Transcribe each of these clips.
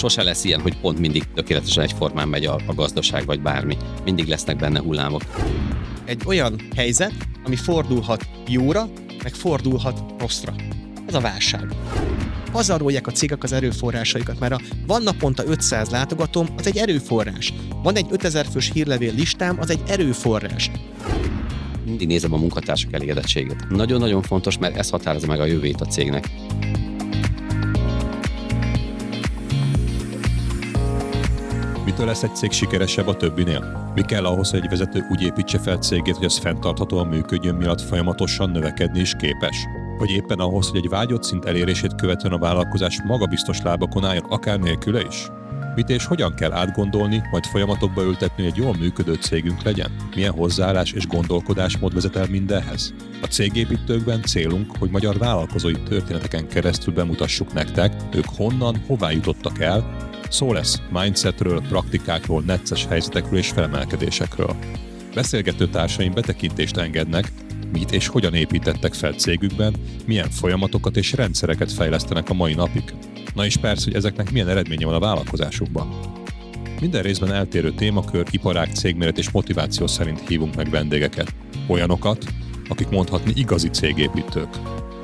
Sose lesz ilyen, hogy pont mindig tökéletesen egyformán megy a, a gazdaság, vagy bármi. Mindig lesznek benne hullámok. Egy olyan helyzet, ami fordulhat jóra, meg fordulhat rosszra. Ez a válság. Pazarolják a cégek az erőforrásaikat, mert a van naponta 500 látogatóm, az egy erőforrás. Van egy 5000 fős hírlevél listám, az egy erőforrás mindig nézem a munkatársak elégedettségét. Nagyon-nagyon fontos, mert ez határozza meg a jövőjét a cégnek. Mitől lesz egy cég sikeresebb a többinél? Mi kell ahhoz, hogy egy vezető úgy építse fel cégét, hogy az fenntarthatóan működjön, miatt folyamatosan növekedni is képes? Vagy éppen ahhoz, hogy egy vágyott szint elérését követően a vállalkozás magabiztos lábakon álljon, akár nélküle is? Mit és hogyan kell átgondolni, majd folyamatokba ültetni, hogy egy jól működő cégünk legyen? Milyen hozzáállás és gondolkodásmód vezet el mindenhez? A cégépítőkben célunk, hogy magyar vállalkozói történeteken keresztül bemutassuk nektek, ők honnan, hová jutottak el, Szó lesz mindsetről, praktikákról, necces helyzetekről és felemelkedésekről. Beszélgető társaim betekintést engednek, mit és hogyan építettek fel cégükben, milyen folyamatokat és rendszereket fejlesztenek a mai napig. Na és persze, hogy ezeknek milyen eredménye van a vállalkozásukban. Minden részben eltérő témakör, iparág, cégméret és motiváció szerint hívunk meg vendégeket. Olyanokat, akik mondhatni igazi cégépítők.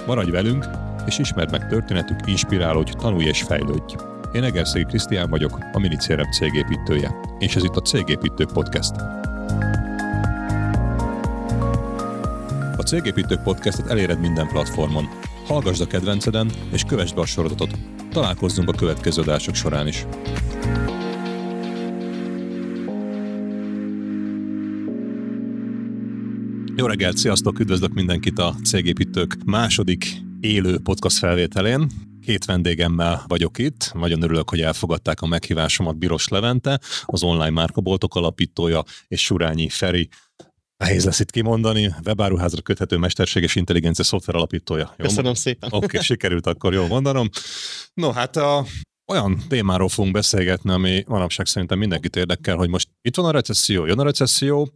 Maradj velünk, és ismerd meg történetük, inspirálódj, tanulj és fejlődj. Én Egerszegi Krisztián vagyok, a Minicérem cégépítője, és ez itt a Cégépítők Podcast. A Cégépítők Podcastet eléred minden platformon. Hallgasd a kedvenceden, és kövessd be a sorozatot. Találkozzunk a következő adások során is. Jó reggelt, sziasztok, üdvözlök mindenkit a Cégépítők második élő podcast felvételén. Két vendégemmel vagyok itt, nagyon örülök, hogy elfogadták a meghívásomat Biros Levente, az online márkaboltok alapítója, és Surányi Feri, Nehéz lesz itt kimondani. Webáruházra köthető mesterséges intelligencia szoftver alapítója. Jó? Köszönöm szépen. Oké, okay, sikerült akkor jól mondanom. No, hát a, olyan témáról fogunk beszélgetni, ami manapság szerintem mindenkit érdekel, hogy most itt van a recesszió, jön a recesszió,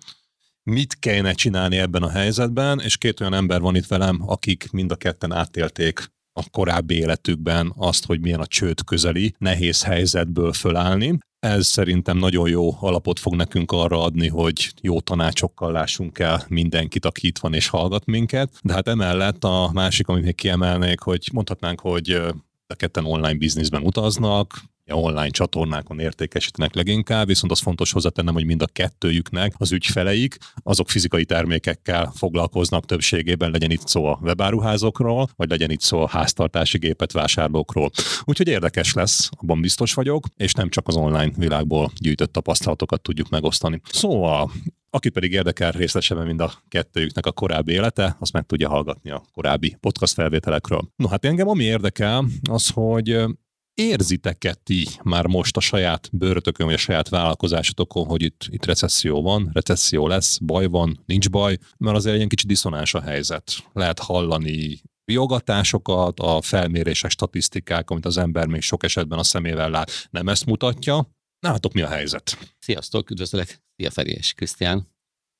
mit kellene csinálni ebben a helyzetben, és két olyan ember van itt velem, akik mind a ketten átélték a korábbi életükben azt, hogy milyen a csőd közeli, nehéz helyzetből fölállni. Ez szerintem nagyon jó alapot fog nekünk arra adni, hogy jó tanácsokkal lássunk el mindenkit, aki itt van és hallgat minket. De hát emellett a másik, amit még kiemelnék, hogy mondhatnánk, hogy a ketten online bizniszben utaznak, online csatornákon értékesítenek leginkább, viszont az fontos hozzátennem, hogy mind a kettőjüknek az ügyfeleik, azok fizikai termékekkel foglalkoznak többségében, legyen itt szó a webáruházokról, vagy legyen itt szó a háztartási gépet vásárlókról. Úgyhogy érdekes lesz, abban biztos vagyok, és nem csak az online világból gyűjtött tapasztalatokat tudjuk megosztani. Szóval aki pedig érdekel részletesebben mind a kettőjüknek a korábbi élete, azt meg tudja hallgatni a korábbi podcast felvételekről. No hát engem ami érdekel, az, hogy érzitek-e ti már most a saját bőrötökön, vagy a saját vállalkozásotokon, hogy itt, itt recesszió van, recesszió lesz, baj van, nincs baj, mert azért egy kicsit diszonáns a helyzet. Lehet hallani jogatásokat, a felmérések, statisztikák, amit az ember még sok esetben a szemével lát, nem ezt mutatja. Látok, mi a helyzet. Sziasztok, üdvözlök, szia Feri és Krisztián.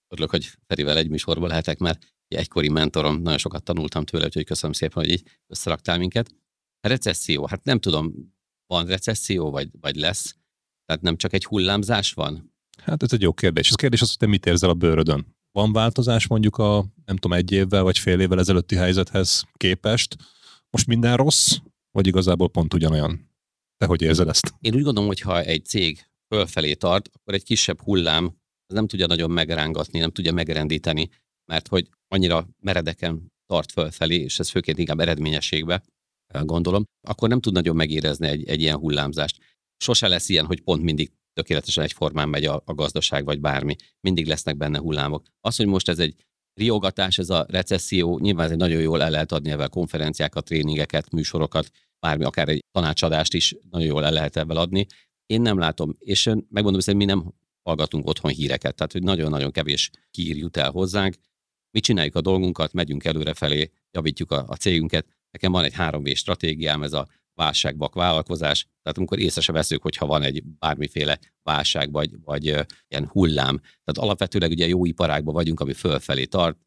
Örülök, hogy Ferivel egy műsorban lehetek, mert egykori mentorom, nagyon sokat tanultam tőle, úgyhogy köszönöm szépen, hogy így összeraktál minket. Recesszió, hát nem tudom, van recesszió, vagy, vagy lesz? Tehát nem csak egy hullámzás van? Hát ez egy jó kérdés. Az kérdés az, hogy te mit érzel a bőrödön. Van változás mondjuk a, nem tudom, egy évvel vagy fél évvel ezelőtti helyzethez képest? Most minden rossz, vagy igazából pont ugyanolyan? Te hogy érzed ezt? Én úgy gondolom, hogy ha egy cég fölfelé tart, akkor egy kisebb hullám az nem tudja nagyon megrángatni, nem tudja megrendíteni, mert hogy annyira meredeken tart fölfelé, és ez főként inkább eredményességbe, gondolom, akkor nem tud nagyon megérezni egy, egy ilyen hullámzást. Sose lesz ilyen, hogy pont mindig tökéletesen egyformán megy a, a gazdaság, vagy bármi. Mindig lesznek benne hullámok. Az, hogy most ez egy riogatás, ez a recesszió, nyilván ez egy nagyon jól el lehet adni ebben konferenciákat, tréningeket, műsorokat, bármi, akár egy tanácsadást is nagyon jól el lehet ebben adni. Én nem látom, és megmondom, hogy mi nem hallgatunk otthon híreket, tehát hogy nagyon-nagyon kevés hír jut el hozzánk. Mi csináljuk a dolgunkat, megyünk előre felé, javítjuk a, a cégünket, Nekem van egy 3V stratégiám, ez a válságbak vállalkozás. Tehát amikor észre se veszük, hogyha van egy bármiféle válság vagy, vagy ilyen hullám. Tehát alapvetőleg ugye jó iparágban vagyunk, ami fölfelé tart.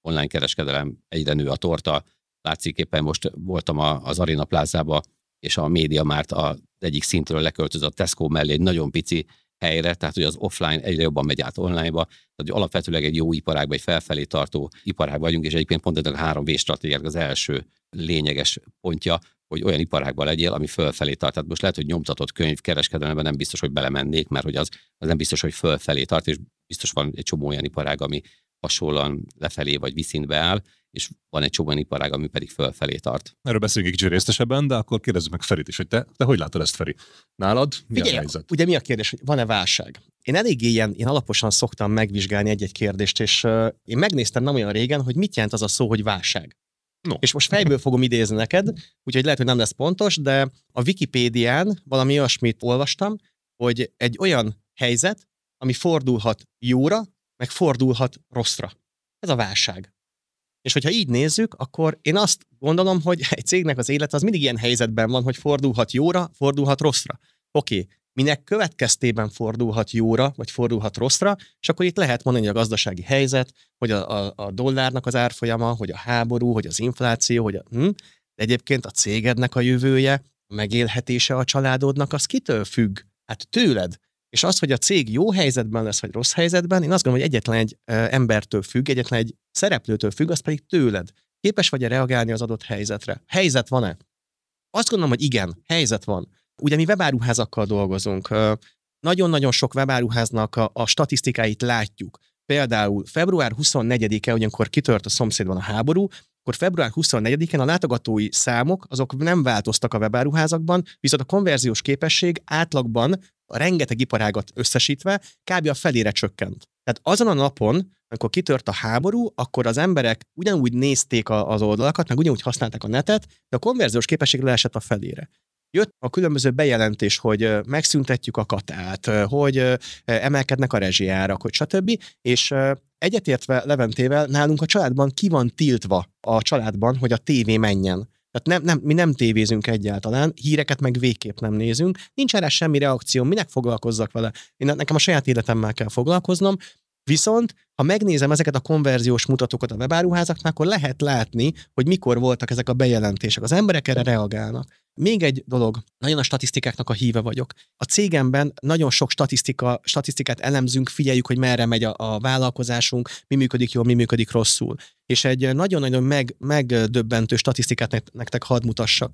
Online kereskedelem egyre nő a torta. Látszik éppen most voltam a, az Arena Plázába és a média már az egyik szintről leköltözött a Tesco mellé egy nagyon pici helyre, tehát hogy az offline egyre jobban megy át online-ba, tehát hogy alapvetőleg egy jó iparágban, egy felfelé tartó iparág vagyunk, és egyébként pont a három V stratégiák az első lényeges pontja, hogy olyan iparágban legyél, ami fölfelé tart. Tehát most lehet, hogy nyomtatott könyv kereskedelemben nem biztos, hogy belemennék, mert hogy az, az nem biztos, hogy fölfelé tart, és biztos van egy csomó olyan iparág, ami hasonlóan lefelé vagy viszintbe áll, és van egy csomó iparág, ami pedig fölfelé tart. Erről beszélünk egy kicsit részesebben, de akkor kérdezzük meg Ferit is, hogy te, te hogy látod ezt, Feri? Nálad mi Ugye, a helyzet? Ugye mi a kérdés, hogy van-e válság? Én elég ilyen, én alaposan szoktam megvizsgálni egy-egy kérdést, és uh, én megnéztem nem olyan régen, hogy mit jelent az a szó, hogy válság. No. És most fejből fogom idézni neked, úgyhogy lehet, hogy nem lesz pontos, de a Wikipédián valami olyasmit olvastam, hogy egy olyan helyzet, ami fordulhat jóra, meg fordulhat rosszra. Ez a válság. És hogyha így nézzük, akkor én azt gondolom, hogy egy cégnek az élet az mindig ilyen helyzetben van, hogy fordulhat jóra, fordulhat rosszra. Oké, minek következtében fordulhat jóra, vagy fordulhat rosszra, és akkor itt lehet mondani, hogy a gazdasági helyzet, hogy a, a, a dollárnak az árfolyama, hogy a háború, hogy az infláció, hogy a, hm, de egyébként a cégednek a jövője, a megélhetése a családodnak, az kitől függ? Hát tőled. És az, hogy a cég jó helyzetben lesz, vagy rossz helyzetben, én azt gondolom, hogy egyetlen egy embertől függ, egyetlen egy szereplőtől függ, az pedig tőled. Képes vagy-e reagálni az adott helyzetre? Helyzet van-e? Azt gondolom, hogy igen, helyzet van. Ugye mi webáruházakkal dolgozunk. Nagyon-nagyon sok webáruháznak a, a statisztikáit látjuk. Például február 24-e, ugyankor kitört a szomszédban a háború, akkor február 24-én a látogatói számok azok nem változtak a webáruházakban, viszont a konverziós képesség átlagban a rengeteg iparágat összesítve kb. a felére csökkent. Tehát azon a napon, amikor kitört a háború, akkor az emberek ugyanúgy nézték az oldalakat, meg ugyanúgy használták a netet, de a konverziós képesség leesett a felére. Jött a különböző bejelentés, hogy megszüntetjük a katát, hogy emelkednek a rezsijárak, hogy stb. És egyetértve Leventével, nálunk a családban ki van tiltva a családban, hogy a tévé menjen. Tehát nem, nem, mi nem tévézünk egyáltalán, híreket meg végképp nem nézünk, nincs erre semmi reakció, minek foglalkozzak vele. Én, nekem a saját életemmel kell foglalkoznom, Viszont, ha megnézem ezeket a konverziós mutatókat a webáruházaknál, akkor lehet látni, hogy mikor voltak ezek a bejelentések. Az emberek erre reagálnak. Még egy dolog, nagyon a statisztikáknak a híve vagyok. A cégemben nagyon sok statisztika, statisztikát elemzünk, figyeljük, hogy merre megy a, a vállalkozásunk, mi működik jól, mi működik rosszul. És egy nagyon-nagyon meg, megdöbbentő statisztikát nektek hadd mutassak.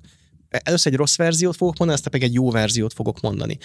Először egy rossz verziót fogok mondani, aztán pedig egy jó verziót fogok mondani.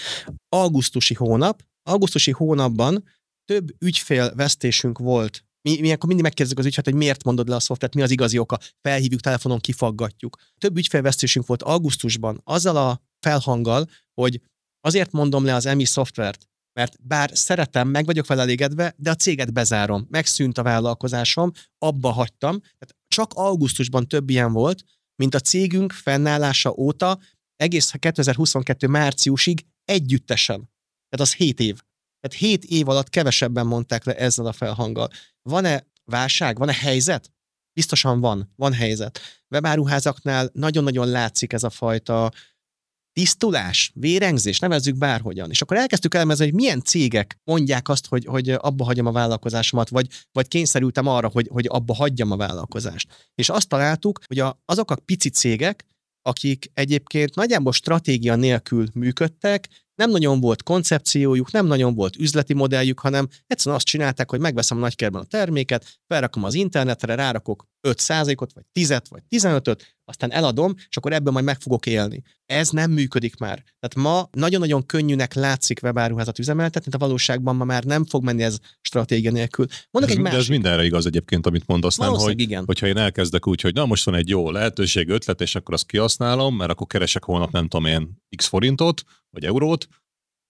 Augusztusi hónap, augusztusi hónapban több ügyfélvesztésünk volt. Mi, mi akkor mindig megkérdezzük az ügyfélt, hogy miért mondod le a szoftvert, mi az igazi oka. Felhívjuk telefonon, kifaggatjuk. Több ügyfélvesztésünk volt augusztusban azzal a felhanggal, hogy azért mondom le az EMI szoftvert, mert bár szeretem, meg vagyok vele elégedve, de a céget bezárom. Megszűnt a vállalkozásom, abba hagytam. Tehát csak augusztusban több ilyen volt, mint a cégünk fennállása óta egész 2022 márciusig együttesen. Tehát az 7 év. Tehát 7 év alatt kevesebben mondták le ezzel a felhanggal. Van-e válság, van-e helyzet? Biztosan van, van helyzet. Webáruházaknál nagyon-nagyon látszik ez a fajta tisztulás, vérengzés, nevezzük bárhogyan. És akkor elkezdtük elemezni, hogy milyen cégek mondják azt, hogy, hogy abba hagyjam a vállalkozásomat, vagy, vagy kényszerültem arra, hogy, hogy abba hagyjam a vállalkozást. És azt találtuk, hogy a, azok a pici cégek, akik egyébként nagyjából stratégia nélkül működtek, nem nagyon volt koncepciójuk, nem nagyon volt üzleti modelljük, hanem egyszerűen azt csinálták, hogy megveszem a nagykerben a terméket, felrakom az internetre, rárakok 5%-ot, vagy 10 vagy 15-öt, aztán eladom, és akkor ebből majd meg fogok élni. Ez nem működik már. Tehát ma nagyon-nagyon könnyűnek látszik webáruházat üzemeltetni, de a valóságban ma már nem fog menni ez stratégia nélkül. Mondok ez, egy másik. De ez mindenre igaz egyébként, amit mondasz, nem? Hogy, igen. hogyha én elkezdek úgy, hogy na most van egy jó lehetőség, ötlet, és akkor azt kihasználom, mert akkor keresek holnap nem tudom én x forintot, vagy eurót,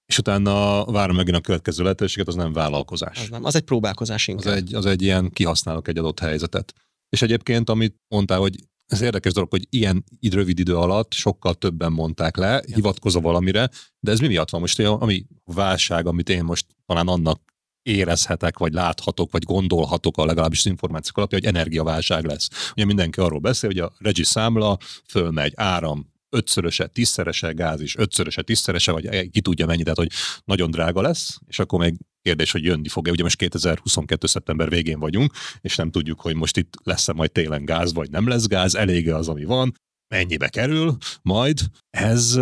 és utána várom megint a következő lehetőséget, az nem vállalkozás. Az nem, az egy próbálkozás inkább. Az egy, az egy ilyen kihasználok egy adott helyzetet. És egyébként, amit mondtál, hogy ez érdekes dolog, hogy ilyen rövid idő alatt sokkal többen mondták le, ja. hivatkozva valamire, de ez mi miatt van most, ami válság, amit én most talán annak érezhetek, vagy láthatok, vagy gondolhatok a legalábbis az információk alapján, hogy energiaválság lesz. Ugye mindenki arról beszél, hogy a regi számla fölmegy, áram, ötszöröse, tízszerese gáz is, ötszöröse, tízszerese, vagy ki tudja mennyi, tehát hogy nagyon drága lesz, és akkor még kérdés, hogy jönni fog-e. Ugye most 2022. szeptember végén vagyunk, és nem tudjuk, hogy most itt lesz-e majd télen gáz, vagy nem lesz gáz, elége az, ami van. mennyibe kerül, majd ez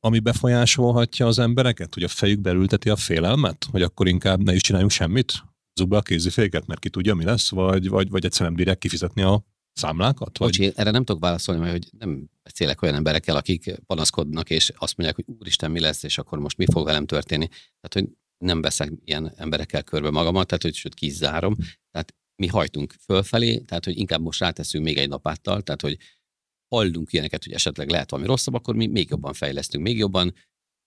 ami befolyásolhatja az embereket, hogy a fejük belülteti a félelmet, hogy akkor inkább ne is csináljunk semmit? Zugba a kéziféket, mert ki tudja, mi lesz, vagy, vagy, vagy egyszerűen direkt kifizetni a számlákat? Vagy... Bocsi, erre nem tudok válaszolni, mert hogy nem beszélek olyan emberekkel, akik panaszkodnak, és azt mondják, hogy úristen, mi lesz, és akkor most mi fog velem történni. Tehát, hogy nem veszek ilyen emberekkel körbe magamat, tehát, hogy sőt, kizárom. Tehát mi hajtunk fölfelé, tehát, hogy inkább most ráteszünk még egy napáttal, tehát, hogy hallunk ilyeneket, hogy esetleg lehet valami rosszabb, akkor mi még jobban fejlesztünk, még jobban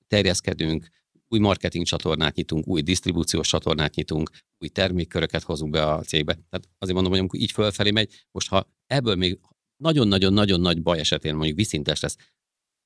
terjeszkedünk, új marketing csatornát nyitunk, új disztribúciós csatornát nyitunk, új termékköröket hozunk be a cégbe. Tehát azért mondom, hogy amikor így fölfelé megy, most ha ebből még nagyon-nagyon-nagyon nagy baj esetén mondjuk viszintes lesz,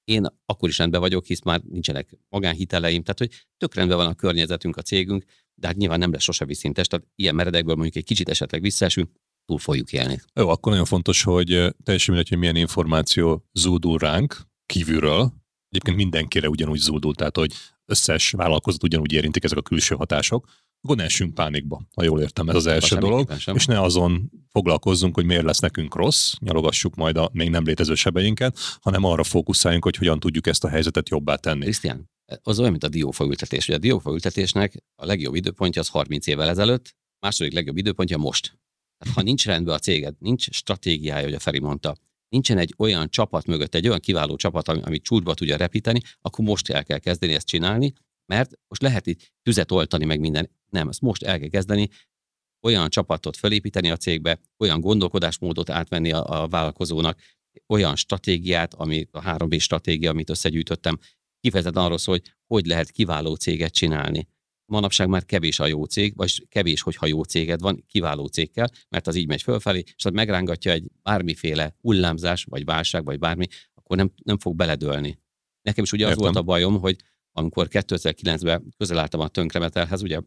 én akkor is rendben vagyok, hisz már nincsenek magánhiteleim, tehát hogy tök rendben van a környezetünk, a cégünk, de hát nyilván nem lesz sose viszintes, tehát ilyen meredekből mondjuk egy kicsit esetleg visszaesünk, túl fogjuk élni. Jó, akkor nagyon fontos, hogy teljesen mindegy, hogy milyen információ zúdul ránk kívülről, egyébként mindenkire ugyanúgy zúdul, tehát hogy összes vállalkozót ugyanúgy érintik ezek a külső hatások, akkor ne essünk pánikba, ha jól értem, ez az első dolog, és ne azon foglalkozzunk, hogy miért lesz nekünk rossz, nyalogassuk majd a még nem létező sebeinket, hanem arra fókuszáljunk, hogy hogyan tudjuk ezt a helyzetet jobbá tenni. Krisztián, az olyan, mint a diófaültetés. Ugye a diófaültetésnek a legjobb időpontja az 30 évvel ezelőtt, második legjobb időpontja most. Tehát ha nincs rendben a céged, nincs stratégiája, hogy a Feri mondta, nincsen egy olyan csapat mögött, egy olyan kiváló csapat, ami, ami csúcsba tudja repíteni, akkor most el kell kezdeni ezt csinálni, mert most lehet itt tüzet oltani meg minden. Nem, ezt most el kell kezdeni, olyan csapatot felépíteni a cégbe, olyan gondolkodásmódot átvenni a, a vállalkozónak, olyan stratégiát, ami a 3B stratégia, amit összegyűjtöttem, kifejezetten arról szól, hogy hogy lehet kiváló céget csinálni manapság már kevés a jó cég, vagy kevés, hogyha jó céged van, kiváló cég kell, mert az így megy fölfelé, és az megrángatja egy bármiféle hullámzás, vagy válság, vagy bármi, akkor nem, nem fog beledőlni. Nekem is ugye Értem. az volt a bajom, hogy amikor 2009-ben közel álltam a tönkremetelhez, ugye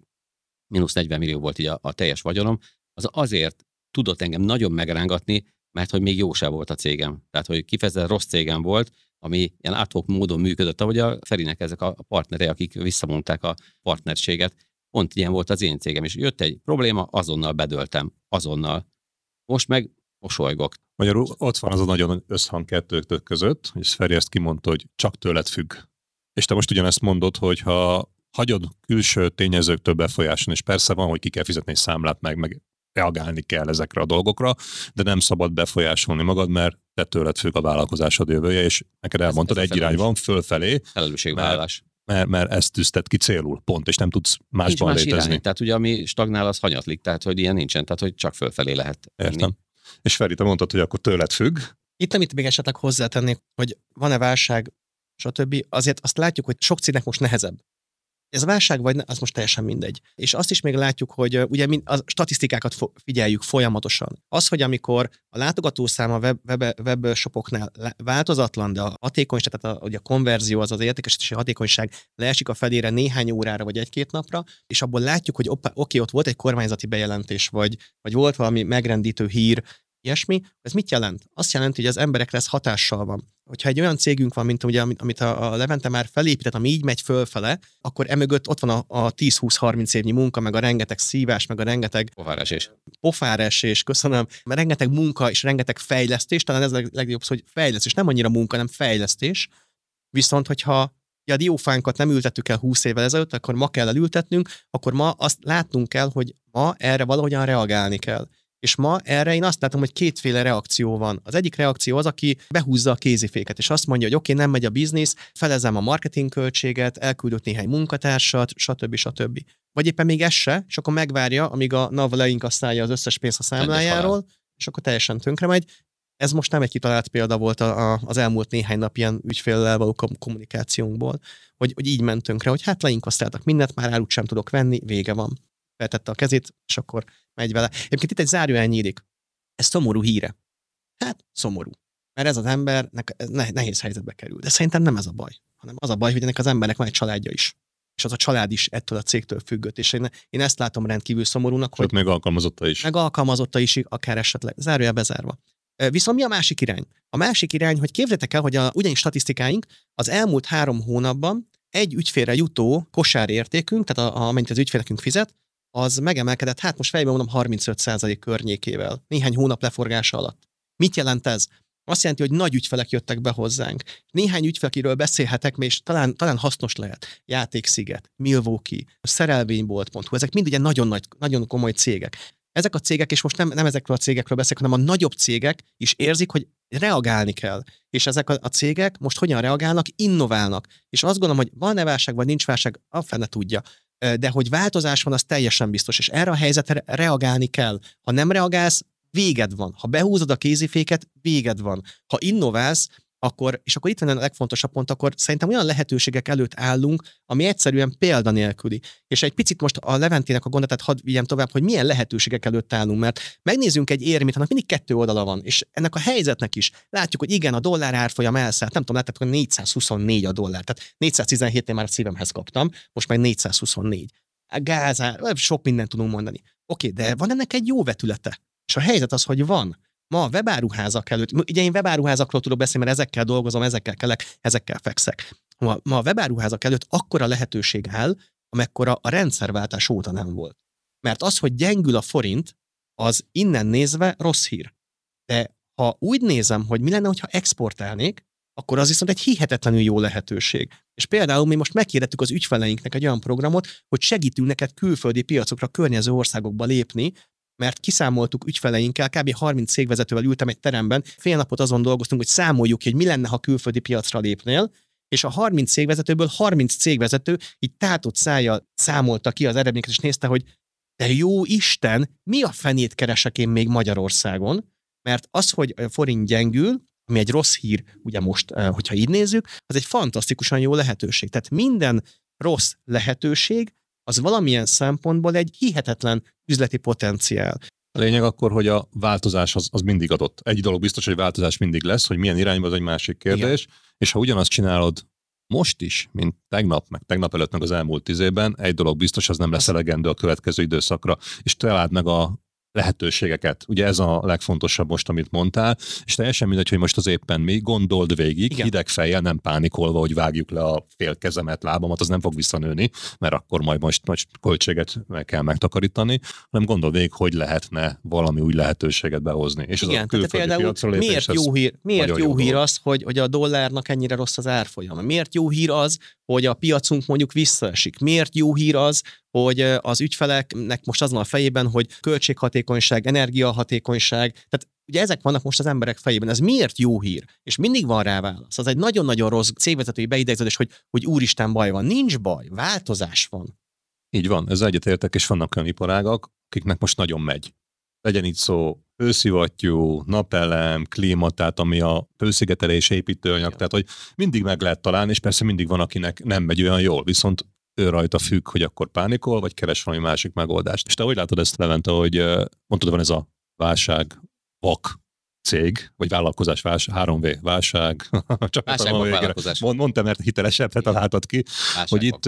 mínusz 40 millió volt így a, a teljes vagyonom, az azért tudott engem nagyon megrángatni, mert hogy még jó se volt a cégem. Tehát, hogy kifejezetten rossz cégem volt, ami ilyen áthok módon működött, ahogy a Ferinek ezek a partnerei, akik visszamondták a partnerséget, pont ilyen volt az én cégem, és jött egy probléma, azonnal bedöltem, azonnal. Most meg mosolygok. Magyarul ott van az a nagyon összhang kettőtök között, és Feri ezt kimondta, hogy csak tőled függ. És te most ugyanezt mondod, hogy ha hagyod külső tényezőktől befolyáson, és persze van, hogy ki kell fizetni egy számlát, meg, meg reagálni kell ezekre a dolgokra, de nem szabad befolyásolni magad, mert te tőled függ a vállalkozásod jövője, és neked elmondtad, ez, ez egy irány van fölfelé. Felelősségvállalás. Mert, mert ezt tűzted ki célul, pont, és nem tudsz másban Nincs más létezni. Irány. Tehát ugye ami stagnál, az hanyatlik, tehát hogy ilyen nincsen, tehát hogy csak fölfelé lehet. Értem. Menni. És Feri, te mondtad, hogy akkor tőled függ. Itt, amit még esetleg hozzátennék, hogy van-e válság, stb. Azért azt látjuk, hogy sok cégnek most nehezebb. Ez válság vagy ne, az most teljesen mindegy. És azt is még látjuk, hogy ugye a statisztikákat figyeljük folyamatosan. Az, hogy amikor a látogatószám a web, web, webshopoknál változatlan, de a hatékonyság, tehát a, ugye a konverzió, az az értékesítési hatékonyság leesik a felére néhány órára vagy egy-két napra, és abból látjuk, hogy oké, okay, ott volt egy kormányzati bejelentés, vagy, vagy volt valami megrendítő hír, ilyesmi, ez mit jelent? Azt jelenti, hogy az emberekre ez hatással van. Hogyha egy olyan cégünk van, mint ugye, amit a Levente már felépített, ami így megy fölfele, akkor emögött ott van a, a 10-20-30 évnyi munka, meg a rengeteg szívás, meg a rengeteg pofáresés. Pofáresés, köszönöm. Mert rengeteg munka és rengeteg fejlesztés, talán ez a legjobb szó, hogy fejlesztés, nem annyira munka, nem fejlesztés. Viszont, hogyha ja, a diófánkat nem ültettük el 20 évvel ezelőtt, akkor ma kell elültetnünk, akkor ma azt látnunk kell, hogy ma erre valahogyan reagálni kell. És ma erre én azt látom, hogy kétféle reakció van. Az egyik reakció az, aki behúzza a kéziféket, és azt mondja, hogy oké, okay, nem megy a biznisz, felezem a marketing költséget, elküldött néhány munkatársat, stb. stb. Vagy éppen még ez se, és akkor megvárja, amíg a NAV leinkasszálja az összes pénzt a számlájáról, és akkor teljesen tönkre megy. Ez most nem egy kitalált példa volt a, a, az elmúlt néhány nap ilyen ügyféllel való kommunikációnkból, hogy, hogy így mentünk rá, hogy hát leinkasztáltak mindent, már árut sem tudok venni, vége van. Feltette a kezét, és akkor megy vele. Egyébként itt egy zárójel nyílik. Ez szomorú híre. Hát, szomorú. Mert ez az ember nehéz helyzetbe kerül. De szerintem nem ez a baj, hanem az a baj, hogy ennek az embernek van egy családja is. És az a család is ettől a cégtől függött. És én, én ezt látom rendkívül szomorúnak. hogy meg alkalmazotta is. Meg alkalmazotta is, akár esetleg. Zárójel bezárva. Viszont mi a másik irány? A másik irány, hogy képzeljétek el, hogy a ugyanis statisztikáink az elmúlt három hónapban egy ügyfélre jutó kosárértékünk, tehát a, amennyit az ügyfélekünk fizet, az megemelkedett, hát most fejben mondom 35% környékével, néhány hónap leforgása alatt. Mit jelent ez? azt jelenti, hogy nagy ügyfelek jöttek be hozzánk. Néhány ügyfel, akiről beszélhetek, és talán, talán hasznos lehet. Játéksziget, Milwaukee, szerelvénybolt.hu, ezek mind ugye nagyon, nagy, nagyon komoly cégek. Ezek a cégek, és most nem, nem ezekről a cégekről beszélek, hanem a nagyobb cégek is érzik, hogy reagálni kell. És ezek a, a cégek most hogyan reagálnak? Innoválnak. És azt gondolom, hogy van-e válság, vagy nincs válság, a fene tudja. De hogy változás van, az teljesen biztos, és erre a helyzetre reagálni kell. Ha nem reagálsz, véged van. Ha behúzod a kéziféket, véged van. Ha innoválsz, akkor, és akkor itt van a legfontosabb pont, akkor szerintem olyan lehetőségek előtt állunk, ami egyszerűen példanélküli. És egy picit most a Leventének a gondolatát hadd vigyem tovább, hogy milyen lehetőségek előtt állunk, mert megnézzünk egy érmét, annak mindig kettő oldala van, és ennek a helyzetnek is látjuk, hogy igen, a dollár árfolyam elszállt, nem tudom, láttátok, hogy 424 a dollár, tehát 417-nél már a szívemhez kaptam, most meg 424. A gázár, sok mindent tudunk mondani. Oké, de van ennek egy jó vetülete. És a helyzet az, hogy van. Ma a webáruházak előtt, ugye én webáruházakról tudok beszélni, mert ezekkel dolgozom, ezekkel kelek, ezekkel fekszek. Ma, ma a webáruházak előtt akkora lehetőség áll, amekkora a rendszerváltás óta nem volt. Mert az, hogy gyengül a forint, az innen nézve rossz hír. De ha úgy nézem, hogy mi lenne, hogyha exportálnék, akkor az viszont egy hihetetlenül jó lehetőség. És például mi most megkérdettük az ügyfeleinknek egy olyan programot, hogy segítünk neked külföldi piacokra, környező országokba lépni, mert kiszámoltuk ügyfeleinkkel, kb. 30 cégvezetővel ültem egy teremben, fél napot azon dolgoztunk, hogy számoljuk hogy mi lenne, ha külföldi piacra lépnél, és a 30 cégvezetőből 30 cégvezető így tátott szája számolta ki az eredményeket, és nézte, hogy de jó Isten, mi a fenét keresek én még Magyarországon? Mert az, hogy a forint gyengül, ami egy rossz hír, ugye most, eh, hogyha így nézzük, az egy fantasztikusan jó lehetőség. Tehát minden rossz lehetőség az valamilyen szempontból egy hihetetlen üzleti potenciál. A lényeg akkor, hogy a változás az, az mindig adott. Egy dolog biztos, hogy változás mindig lesz, hogy milyen irányba az egy másik kérdés, Igen. és ha ugyanazt csinálod most is, mint tegnap, meg tegnap előtt, meg az elmúlt tíz évben, egy dolog biztos, az nem lesz elegendő a következő időszakra, és találd meg a lehetőségeket. Ugye ez a legfontosabb most, amit mondtál, és teljesen mindegy, hogy most az éppen mi, gondold végig, Igen. hideg fejjel, nem pánikolva, hogy vágjuk le a fél kezemet, lábamat, az nem fog visszanőni, mert akkor majd most nagy költséget meg kell megtakarítani, hanem gondold végig, hogy lehetne valami új lehetőséget behozni. És Igen, az a például miért jó hír, miért jó, hír az, hogy, hogy a dollárnak ennyire rossz az árfolyama? Miért jó hír az, hogy a piacunk mondjuk visszaesik? Miért jó hír az, hogy az ügyfeleknek most az van a fejében, hogy költséghatékonyság, energiahatékonyság, tehát ugye ezek vannak most az emberek fejében. Ez miért jó hír? És mindig van rá válasz. Az egy nagyon-nagyon rossz cégvezetői beidegződés, hogy, hogy úristen baj van. Nincs baj, változás van. Így van, ez egyetértek, és vannak olyan iparágak, akiknek most nagyon megy. Legyen itt szó hőszivattyú, napelem, klíma, tehát ami a hőszigetelés építőanyag, ja. tehát hogy mindig meg lehet találni, és persze mindig van, akinek nem megy olyan jól, viszont ő rajta függ, hogy akkor pánikol, vagy keres valami másik megoldást. És te hogy látod ezt, Levente, hogy mondtad, van ez a válság, vak cég, vagy vállalkozás, válság, 3V, válság, csak válság, vállalkozás. Mond, mondtam, mert hitelesebb, te találtad ki, válság, hogy itt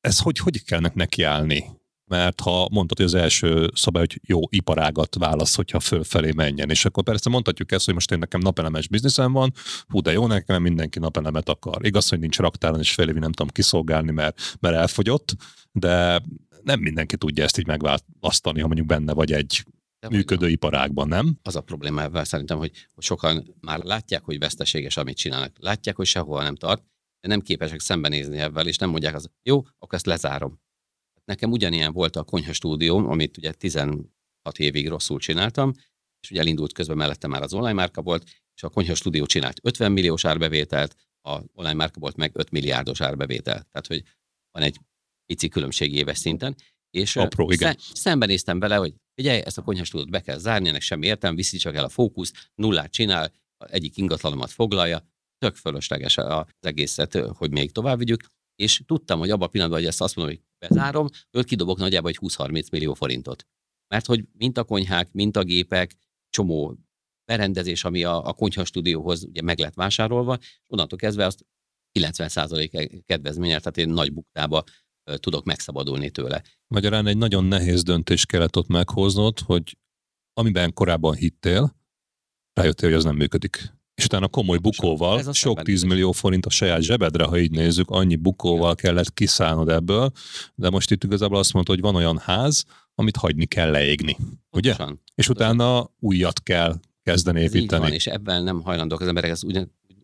ez hogy, hogy kellene nekiállni? Mert ha mondtad, hogy az első szabály, hogy jó iparágat válasz, hogyha fölfelé menjen, és akkor persze mondhatjuk ezt, hogy most én nekem napelemes bizniszem van, hú, de jó, nekem mindenki napelemet akar. Igaz, hogy nincs raktáron, és fél évig nem tudom kiszolgálni, mert, mert elfogyott, de nem mindenki tudja ezt így megválasztani, ha mondjuk benne vagy egy de működő iparágban, nem? Az a problémával szerintem, hogy sokan már látják, hogy veszteséges, amit csinálnak. Látják, hogy sehol nem tart, de nem képesek szembenézni ebben, és nem mondják az, jó, akkor ezt lezárom. Nekem ugyanilyen volt a konyha stúdióm, amit ugye 16 évig rosszul csináltam, és ugye elindult közben mellette már az online márka volt, és a konyha stúdió csinált 50 milliós árbevételt, a online márka volt meg 5 milliárdos árbevételt. Tehát, hogy van egy pici különbség éves szinten. És Apró, igen. szembenéztem vele, hogy figyelj, ezt a konyhastúdót be kell zárni, ennek semmi értem, viszi csak el a fókusz, nullát csinál, egyik ingatlanomat foglalja, tök fölösleges az egészet, hogy még tovább vigyük, és tudtam, hogy abban a pillanatban, hogy ezt azt mondom, hogy bezárom, őt kidobok nagyjából egy 20-30 millió forintot. Mert hogy mint a konyhák, mint a gépek, csomó berendezés, ami a, a konyha stúdióhoz ugye meg lett vásárolva, és onnantól kezdve azt 90% kedvezményel, tehát én nagy buktába tudok megszabadulni tőle. Magyarán egy nagyon nehéz döntés kellett ott meghoznod, hogy amiben korábban hittél, rájöttél, hogy az nem működik és utána komoly bukóval, Ez sok tízmillió forint a saját zsebedre, ha így nézzük, annyi bukóval kellett kiszállnod ebből, de most itt igazából azt mondta, hogy van olyan ház, amit hagyni kell leégni. Ugye? Pontosan. És utána újat kell kezdeni építeni. van, és ebben nem hajlandók az emberek, ezt úgy,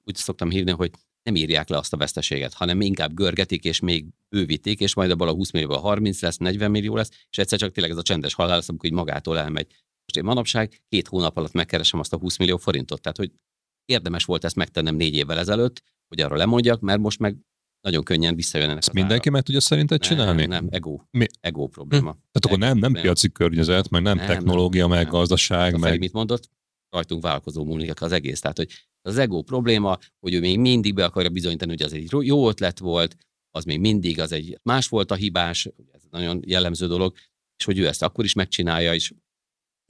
úgy szoktam hívni, hogy nem írják le azt a veszteséget, hanem inkább görgetik, és még bővítik, és majd abban a 20 millióban 30 lesz, 40 millió lesz, és egyszer csak tényleg ez a csendes halál lesz, amikor így magától elmegy. Most én manapság két hónap alatt megkeresem azt a 20 millió forintot, tehát hogy érdemes volt ezt megtennem négy évvel ezelőtt, hogy arra lemondjak, mert most meg nagyon könnyen visszajönnek. Ezt mindenki meg tudja szerinted csinálni? Nem, nem, ego. Mi? Ego probléma. Tehát akkor nem, nem piaci környezet, meg nem, Nem, technológia, nem, meg nem. gazdaság, Feri meg mit mondott, rajtunk vállalkozó múlik az egész. Tehát, hogy az ego probléma, hogy ő még mindig be akarja bizonyítani, hogy az egy jó ötlet volt, az még mindig az egy más volt a hibás, ez nagyon jellemző dolog, és hogy ő ezt akkor is megcsinálja, és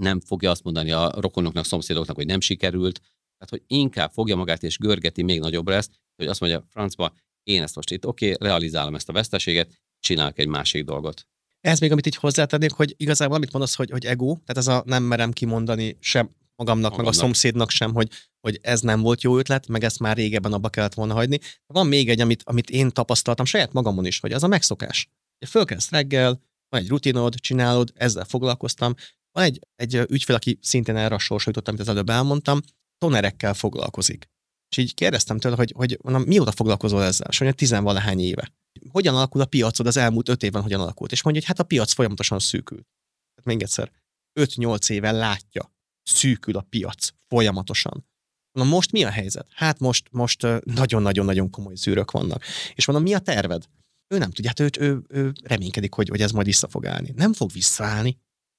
nem fogja azt mondani a rokonoknak, szomszédoknak, hogy nem sikerült. Tehát, hogy inkább fogja magát és görgeti még nagyobbra ezt, hogy azt mondja, francba, én ezt most itt oké, okay, realizálom ezt a veszteséget, csinálok egy másik dolgot. Ez még, amit így hozzátennék, hogy igazából amit mondasz, hogy, hogy ego, tehát ez a nem merem kimondani sem magamnak, meg a Magamnak. szomszédnak sem, hogy, hogy ez nem volt jó ötlet, meg ezt már régebben abba kellett volna hagyni. Van még egy, amit, amit én tapasztaltam saját magamon is, hogy az a megszokás. Fölkelsz reggel, van egy rutinod, csinálod, ezzel foglalkoztam. Van egy, egy ügyfél, aki szintén erre a amit az előbb elmondtam, tonerekkel foglalkozik. És így kérdeztem tőle, hogy, hogy mondom, mióta foglalkozol ezzel? És mondja, tizenvalahány éve. Hogyan alakul a piacod az elmúlt öt évben, hogyan alakult? És mondja, hogy hát a piac folyamatosan szűkül. Tehát még egyszer, 5-8 éve látja, szűkül a piac folyamatosan. Mondom, most mi a helyzet? Hát most, most nagyon-nagyon-nagyon komoly zűrök vannak. És mondom, mi a terved? Ő nem tudja, hát ő, ő, ő reménykedik, hogy, hogy ez majd vissza fog állni. Nem fog visszaállni.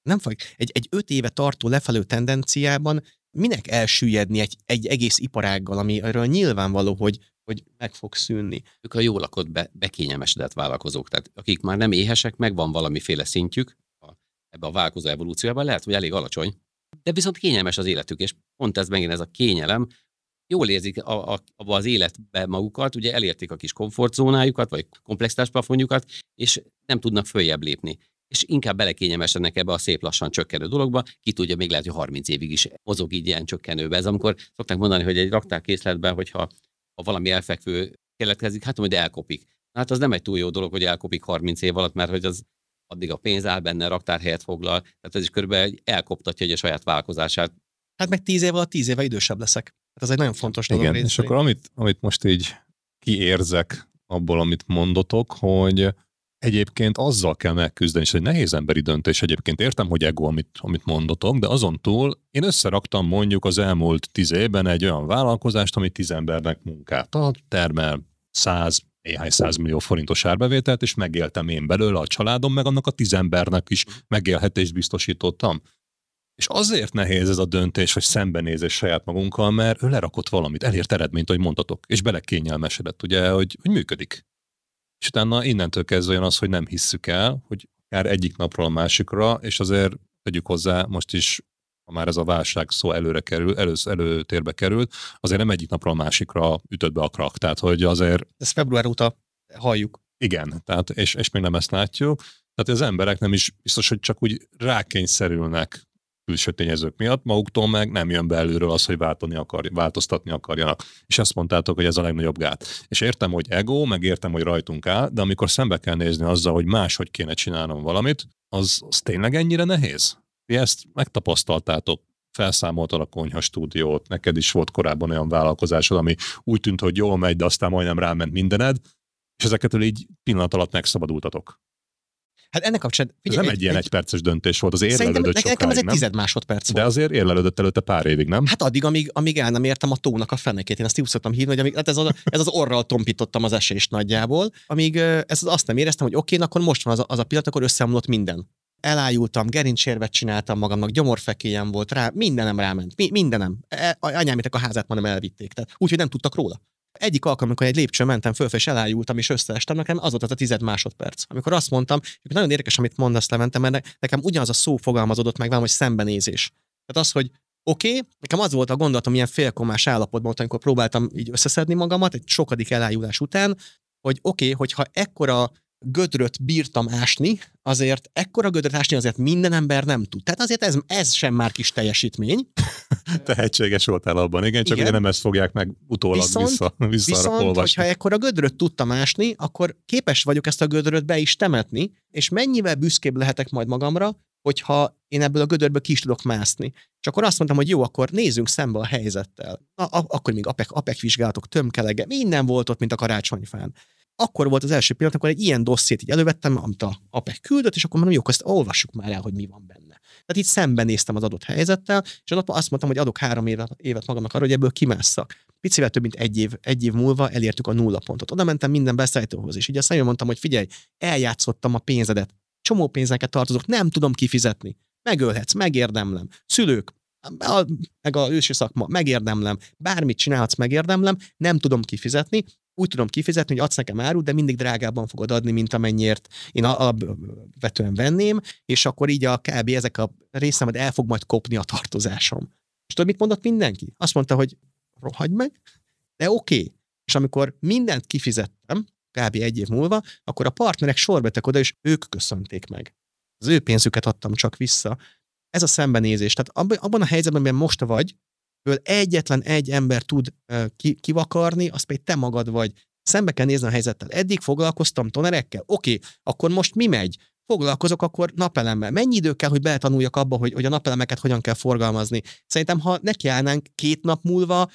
Nem fog. Egy, egy öt éve tartó lefelő tendenciában minek elsüllyedni egy, egy egész iparággal, amiről nyilvánvaló, hogy, hogy meg fog szűnni. ők a jól lakott, be, bekényelmesedett vállalkozók, tehát akik már nem éhesek, meg van valamiféle szintjük a, ebbe a vállalkozó evolúcióban, lehet, hogy elég alacsony, de viszont kényelmes az életük, és pont ez megint ez a kényelem, jól érzik a, a, abba az életbe magukat, ugye elérték a kis komfortzónájukat, vagy komplexitás plafonjukat, és nem tudnak följebb lépni. És inkább belekényelmesednek ebbe a szép lassan csökkenő dologba, ki tudja, még lehet, hogy 30 évig is mozog így ilyen csökkenőbe. Ez amikor szokták mondani, hogy egy raktárkészletben, hogyha ha valami elfekvő keletkezik, hát majd elkopik. Hát az nem egy túl jó dolog, hogy elkopik 30 év alatt, mert hogy az addig a pénz áll benne, raktárhelyet foglal, tehát ez is körülbelül elkoptatja egy a saját vállalkozását. Hát meg tíz év alatt tíz éve idősebb leszek. Hát ez egy nagyon fontos dolog. Igen, rész és akkor amit, amit most így kiérzek abból, amit mondotok, hogy egyébként azzal kell megküzdeni, és egy nehéz emberi döntés egyébként. Értem, hogy ego, amit, amit mondotok, de azon túl én összeraktam mondjuk az elmúlt tíz évben egy olyan vállalkozást, ami tíz embernek munkát ad, termel száz, néhány millió forintos árbevételt, és megéltem én belőle a családom, meg annak a tíz embernek is megélhetést biztosítottam. És azért nehéz ez a döntés, hogy szembenézés saját magunkkal, mert ő lerakott valamit, elért eredményt, hogy mondtatok, és belekényelmesedett, ugye, hogy, hogy működik. És utána innentől kezdve jön az, hogy nem hisszük el, hogy akár egyik napról a másikra, és azért tegyük hozzá, most is, ha már ez a válság szó előre kerül, elősz, előtérbe került, azért nem egyik napról a másikra ütött be a krak. Tehát, hogy azért Ezt február óta halljuk. igen, tehát, és, és még nem ezt látjuk. Tehát az emberek nem is biztos, hogy csak úgy rákényszerülnek külső tényezők miatt, maguktól meg nem jön belülről az, hogy váltani akar, változtatni akarjanak. És azt mondtátok, hogy ez a legnagyobb gát. És értem, hogy ego, meg értem, hogy rajtunk áll, de amikor szembe kell nézni azzal, hogy máshogy kéne csinálnom valamit, az, az tényleg ennyire nehéz? Ti ezt megtapasztaltátok, felszámoltad a konyha stúdiót, neked is volt korábban olyan vállalkozásod, ami úgy tűnt, hogy jól megy, de aztán majdnem ráment mindened, és ezeketől így pillanat alatt megszabadultatok. Hát ennek kapcsán... Ez figyelj, nem egy, ilyen egyperces döntés volt, az érlelődött nekem sokáig, ez egy tized másodperc volt. De azért érlelődött előtte pár évig, nem? Hát addig, amíg, amíg el nem értem a tónak a fenekét. Én ezt úgy szoktam hívni, hogy amíg, hát ez, az, ez az orral tompítottam az esést nagyjából, amíg ez azt nem éreztem, hogy oké, akkor most van az a, az a pillanat, akkor összeomlott minden. Elájultam, gerincsérvet csináltam magamnak, gyomorfekélyem volt rá, mindenem ráment, mi, mindenem. E, anyámétek a házát már nem elvitték, tehát úgyhogy nem tudtak róla. Egyik alkalom, amikor egy lépcsőn mentem föl, és elájultam, és összeestem, nekem az volt az a tized másodperc. Amikor azt mondtam, hogy nagyon érdekes, amit mondasz, Levente, mert ne- nekem ugyanaz a szó fogalmazódott meg velem, hogy szembenézés. Tehát az, hogy oké, okay, nekem az volt a gondolatom ilyen félkomás állapotban, volt, amikor próbáltam így összeszedni magamat, egy sokadik elájulás után, hogy oké, okay, hogyha ekkora gödröt bírtam ásni, azért ekkora gödröt ásni azért minden ember nem tud. Tehát azért ez, ez sem már kis teljesítmény. Tehetséges voltál abban, igen, csak Igen. ugye nem ezt fogják meg utólag Viszont- vissza, vissza Viszont, olvasni. hogyha ekkora gödröt tudtam ásni, akkor képes vagyok ezt a gödröt be is temetni, és mennyivel büszkébb lehetek majd magamra, hogyha én ebből a gödörből ki is tudok mászni. És akkor azt mondtam, hogy jó, akkor nézzünk szembe a helyzettel. Na, a- akkor még APEC, APEC vizsgálatok, tömkelege, minden volt ott, mint a karácsonyfán. Akkor volt az első pillanat, amikor egy ilyen dossziét így elővettem, amit a APEC küldött, és akkor mondom, jó, akkor ezt olvassuk már el, hogy mi van benne. Tehát itt szembenéztem az adott helyzettel, és a nap azt mondtam, hogy adok három évet, évet magamnak arra, hogy ebből kimásszak. Picivel több mint egy év, egy év múlva elértük a nulla pontot. Oda mentem minden beszállítóhoz, és így azt mondtam, hogy figyelj, eljátszottam a pénzedet, csomó pénzeket tartozok, nem tudom kifizetni. Megölhetsz, megérdemlem. Szülők, meg a ősi szakma, megérdemlem. Bármit csinálhatsz, megérdemlem, nem tudom kifizetni. Úgy tudom kifizetni, hogy adsz nekem árut, de mindig drágábban fogod adni, mint amennyiért én alapvetően venném, és akkor így a kb. ezek a részemet el fog majd kopni a tartozásom. És tudod, mit mondott mindenki? Azt mondta, hogy rohagy meg, de oké. Okay. És amikor mindent kifizettem, kb. egy év múlva, akkor a partnerek sorbetek oda, és ők köszönték meg. Az ő pénzüket adtam csak vissza. Ez a szembenézés. Tehát abban a helyzetben, amiben most vagy, ből egyetlen egy ember tud kivakarni, az pedig te magad vagy. Szembe kell nézni a helyzettel. Eddig foglalkoztam tonerekkel? Oké, akkor most mi megy? Foglalkozok akkor napelemmel. Mennyi idő kell, hogy beletanuljak abba, hogy, hogy a napelemeket hogyan kell forgalmazni? Szerintem, ha nekiállnánk két nap múlva,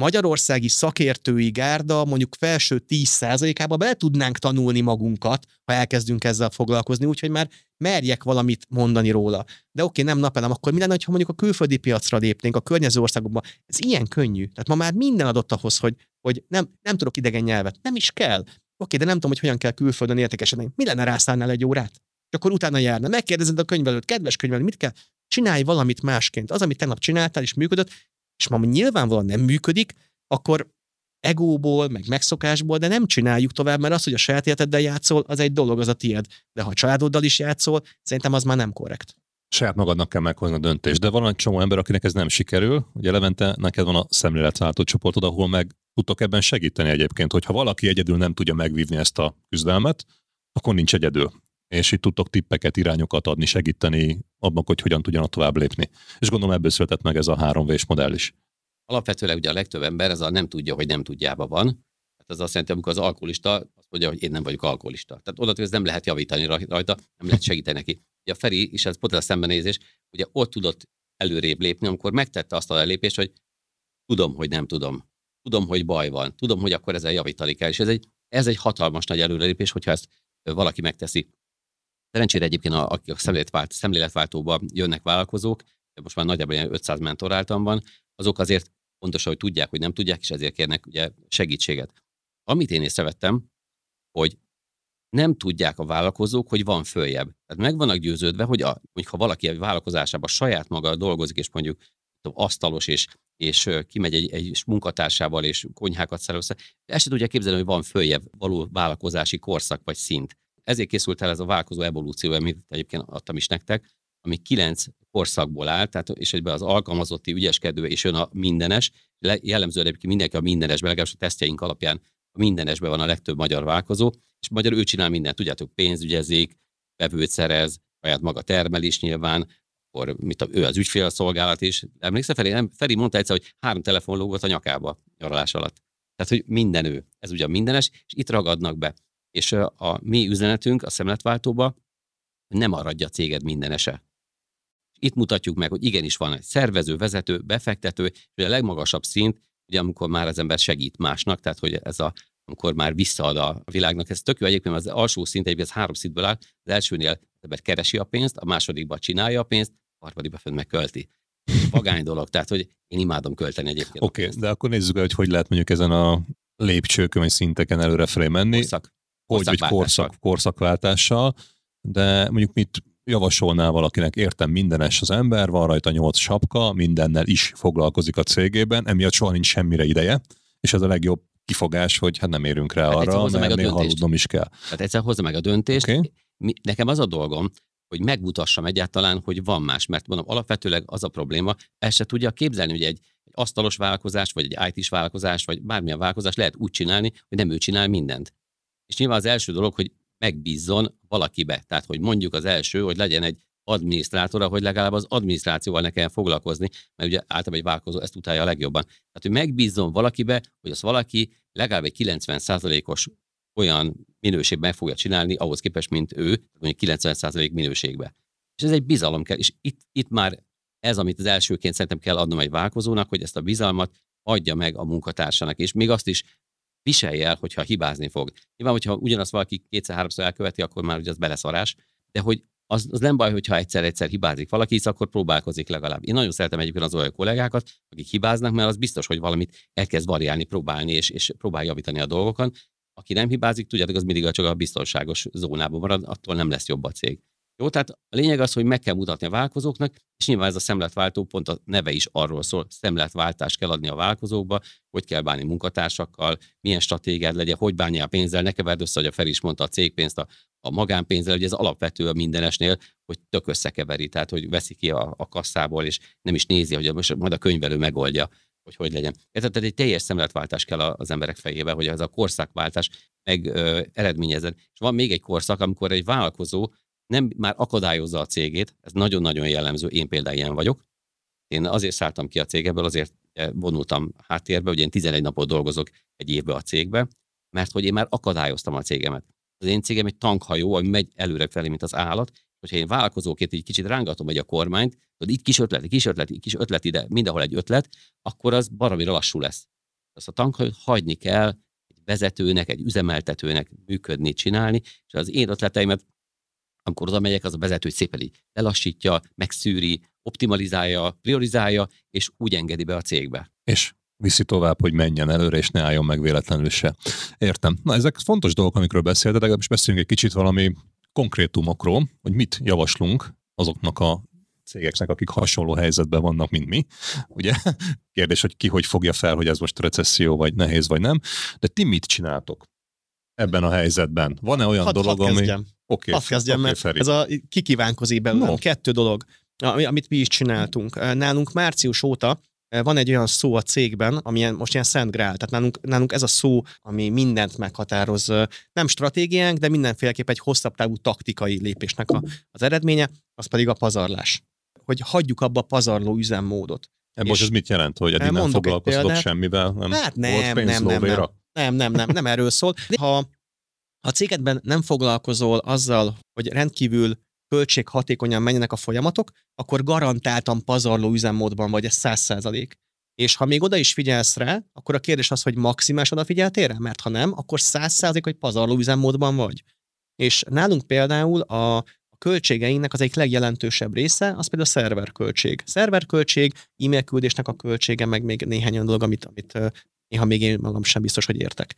magyarországi szakértői gárda mondjuk felső 10%-ába be tudnánk tanulni magunkat, ha elkezdünk ezzel foglalkozni, úgyhogy már merjek valamit mondani róla. De oké, nem napelem, akkor mi lenne, ha mondjuk a külföldi piacra lépnénk, a környező országokba? Ez ilyen könnyű. Tehát ma már minden adott ahhoz, hogy, hogy nem, nem tudok idegen nyelvet. Nem is kell. Oké, de nem tudom, hogy hogyan kell külföldön értékesíteni. Mi lenne rászállnál egy órát? És akkor utána járna. Megkérdezed a könyvelőt, kedves könyvelő, mit kell? Csinálj valamit másként. Az, amit tegnap csináltál és működött, és ma nyilvánvalóan nem működik, akkor egóból, meg megszokásból, de nem csináljuk tovább, mert az, hogy a saját életeddel játszol, az egy dolog, az a tied. De ha a családoddal is játszol, szerintem az már nem korrekt. Saját magadnak kell meghozni a döntést, de van egy csomó ember, akinek ez nem sikerül. Ugye Levente, neked van a szemléletváltó csoportod, ahol meg tudtok ebben segíteni egyébként, hogyha valaki egyedül nem tudja megvívni ezt a küzdelmet, akkor nincs egyedül. És itt tudtok tippeket, irányokat adni, segíteni abban, hogy hogyan tudjanak tovább lépni. És gondolom ebből született meg ez a három v modell is. Alapvetőleg ugye a legtöbb ember ez a nem tudja, hogy nem tudjába van. Hát ez azt jelenti, amikor az alkoholista azt mondja, hogy én nem vagyok alkoholista. Tehát oda, ez nem lehet javítani rajta, nem lehet segíteni neki. Ugye a Feri, és ez pont a szembenézés, ugye ott tudott előrébb lépni, amikor megtette azt a lépést, hogy tudom, hogy nem tudom. Tudom, hogy baj van. Tudom, hogy akkor ezzel javítani kell. És ez egy, ez egy hatalmas nagy előrelépés, hogyha ezt valaki megteszi. Szerencsére egyébként, akik a szemléletvált, szemléletváltóba jönnek vállalkozók, most már nagyjából 500 mentoráltam van, azok azért pontosan, hogy tudják, hogy nem tudják, és ezért kérnek ugye segítséget. Amit én észrevettem, hogy nem tudják a vállalkozók, hogy van följebb. Tehát meg vannak győződve, hogy, a, ha valaki a vállalkozásában saját maga dolgozik, és mondjuk asztalos, és, és kimegy egy, egy munkatársával, és konyhákat szerel össze, ezt sem tudják képzelni, hogy van följebb való vállalkozási korszak vagy szint. Ezért készült el ez a vállalkozó evolúció, amit egyébként adtam is nektek, ami kilenc korszakból áll, tehát, és egyben az alkalmazotti ügyeskedő, és jön a mindenes, jellemzően egyébként mindenki a mindenesben, legalábbis a tesztjeink alapján a mindenesben van a legtöbb magyar vállalkozó, és magyar ő csinál mindent, tudjátok, pénzügyezik, bevőt szerez, saját maga termelés nyilván, akkor mit a, ő az ügyfélszolgálat is. Emlékszel, Feri, nem, Feri mondta egyszer, hogy három telefon lógott a nyakába nyaralás alatt. Tehát, hogy minden ő. Ez ugye a mindenes, és itt ragadnak be. És a mi üzenetünk a szemletváltóba, nem maradja a céged mindenese. Itt mutatjuk meg, hogy igenis van egy szervező, vezető, befektető, és a legmagasabb szint, ugye amikor már az ember segít másnak, tehát hogy ez a amikor már visszaad a világnak. Ez tök jó egyébként, az alsó szint egyébként ez három szintből áll. Az elsőnél az ember keresi a pénzt, a másodikban csinálja a pénzt, a harmadikban fönn megkölti. Vagány dolog, tehát hogy én imádom költeni egyébként. Oké, okay, de akkor nézzük el, hogy hogy lehet mondjuk ezen a lépcsőkön vagy szinteken előrefelé menni. Korszak. Hogy, hogy korszak, korszakváltással, de mondjuk mit javasolnál valakinek, értem, mindenes az ember, van rajta nyolc sapka, mindennel is foglalkozik a cégében, emiatt soha nincs semmire ideje, és ez a legjobb kifogás, hogy hát nem érünk rá hát arra, mert meg néha aludnom is kell. Tehát egyszer hozza meg a döntést. Okay. Mi, nekem az a dolgom, hogy megmutassam egyáltalán, hogy van más, mert mondom, alapvetőleg az a probléma, el se tudja képzelni, hogy egy, egy asztalos vállalkozás, vagy egy IT-s vállalkozás, vagy bármilyen vállalkozás lehet úgy csinálni, hogy nem ő csinál mindent. És nyilván az első dolog, hogy megbízzon valakibe. Tehát, hogy mondjuk az első, hogy legyen egy adminisztrátora, hogy legalább az adminisztrációval ne kelljen foglalkozni, mert ugye általában egy vállalkozó ezt utálja a legjobban. Tehát, hogy megbízzon valakibe, hogy az valaki legalább egy 90%-os olyan minőségben meg fogja csinálni, ahhoz képest, mint ő, mondjuk 90% minőségbe. És ez egy bizalom kell. És itt, itt már ez, amit az elsőként szerintem kell adnom egy vállalkozónak, hogy ezt a bizalmat adja meg a munkatársának, és még azt is viselje el, hogyha hibázni fog. Nyilván, hogyha ugyanazt valaki kétszer-háromszor elköveti, akkor már ugye az beleszarás, de hogy az, az nem baj, hogyha egyszer-egyszer hibázik valaki, hisz akkor próbálkozik legalább. Én nagyon szeretem egyébként az olyan kollégákat, akik hibáznak, mert az biztos, hogy valamit elkezd variálni, próbálni, és, és próbál javítani a dolgokon. Aki nem hibázik, tudjátok, az mindig csak a biztonságos zónában marad, attól nem lesz jobb a cég. Jó, tehát a lényeg az, hogy meg kell mutatni a vállalkozóknak, és nyilván ez a szemletváltó pont a neve is arról szól, szemletváltást kell adni a vállalkozókba, hogy kell bánni munkatársakkal, milyen stratégiád legyen, hogy a pénzzel, ne keverd össze, hogy a Feri is mondta a cégpénzt a, a magánpénzzel, hogy ez alapvető a mindenesnél, hogy tök összekeveri, tehát hogy veszi ki a, a kasszából, és nem is nézi, hogy most majd a könyvelő megoldja, hogy hogy legyen. Tehát egy teljes szemletváltás kell az emberek fejébe, hogy ez a korszakváltás meg ö, eredményezzen. És van még egy korszak, amikor egy vállalkozó nem már akadályozza a cégét, ez nagyon-nagyon jellemző, én például ilyen vagyok. Én azért szálltam ki a cégeből, azért vonultam háttérbe, hogy én 11 napot dolgozok egy évbe a cégbe, mert hogy én már akadályoztam a cégemet. Az én cégem egy tankhajó, ami megy előre felé, mint az állat, hogyha én vállalkozóként egy kicsit rángatom egy a kormányt, hogy itt kis ötlet, kis ötlet, kis ötlet ide, mindenhol egy ötlet, akkor az baromira lassú lesz. Azt a tankhajót hagyni kell egy vezetőnek, egy üzemeltetőnek működni, csinálni, és az én ötleteimet amikor oda megyek, az a vezető szépen így lelassítja, megszűri, optimalizálja, priorizálja, és úgy engedi be a cégbe. És viszi tovább, hogy menjen előre, és ne álljon meg véletlenül se. Értem. Na, ezek fontos dolgok, amikről beszéltetek, legalábbis beszéljünk egy kicsit valami konkrétumokról, hogy mit javaslunk azoknak a cégeknek, akik hasonló helyzetben vannak, mint mi. Ugye? Kérdés, hogy ki hogy fogja fel, hogy ez most recesszió, vagy nehéz, vagy nem. De ti mit csináltok ebben a helyzetben? Van-e olyan hadd, dolog, hadd ami... Kezdjem. Oké, okay, kezdjem, okay, mert Feri. ez a kikívánkozik belőlem. No. Kettő dolog, amit mi is csináltunk. Nálunk március óta van egy olyan szó a cégben, ami most ilyen szent grál. Tehát nálunk, nálunk ez a szó, ami mindent meghatároz. Nem stratégiánk, de mindenféleképp egy hosszabb távú taktikai lépésnek a, az eredménye, az pedig a pazarlás. Hogy hagyjuk abba a pazarló üzemmódot. E, most ez mit jelent, hogy eddig nem foglalkoztok példát. semmivel? Nem Hát nem, volt nem, pénz nem, nem. lóvéra? Nem, nem, nem, nem erről szól. Ha a cégedben nem foglalkozol azzal, hogy rendkívül költséghatékonyan menjenek a folyamatok, akkor garantáltan pazarló üzemmódban vagy, ez száz százalék. És ha még oda is figyelsz rá, akkor a kérdés az, hogy maximális odafigyeltél rá, mert ha nem, akkor száz százalék, hogy pazarló üzemmódban vagy. És nálunk például a költségeinknek az egyik legjelentősebb része, az például a szerverköltség. Szerverköltség, e-mail küldésnek a költsége, meg még néhány olyan dolog, amit, amit néha még én magam sem biztos, hogy értek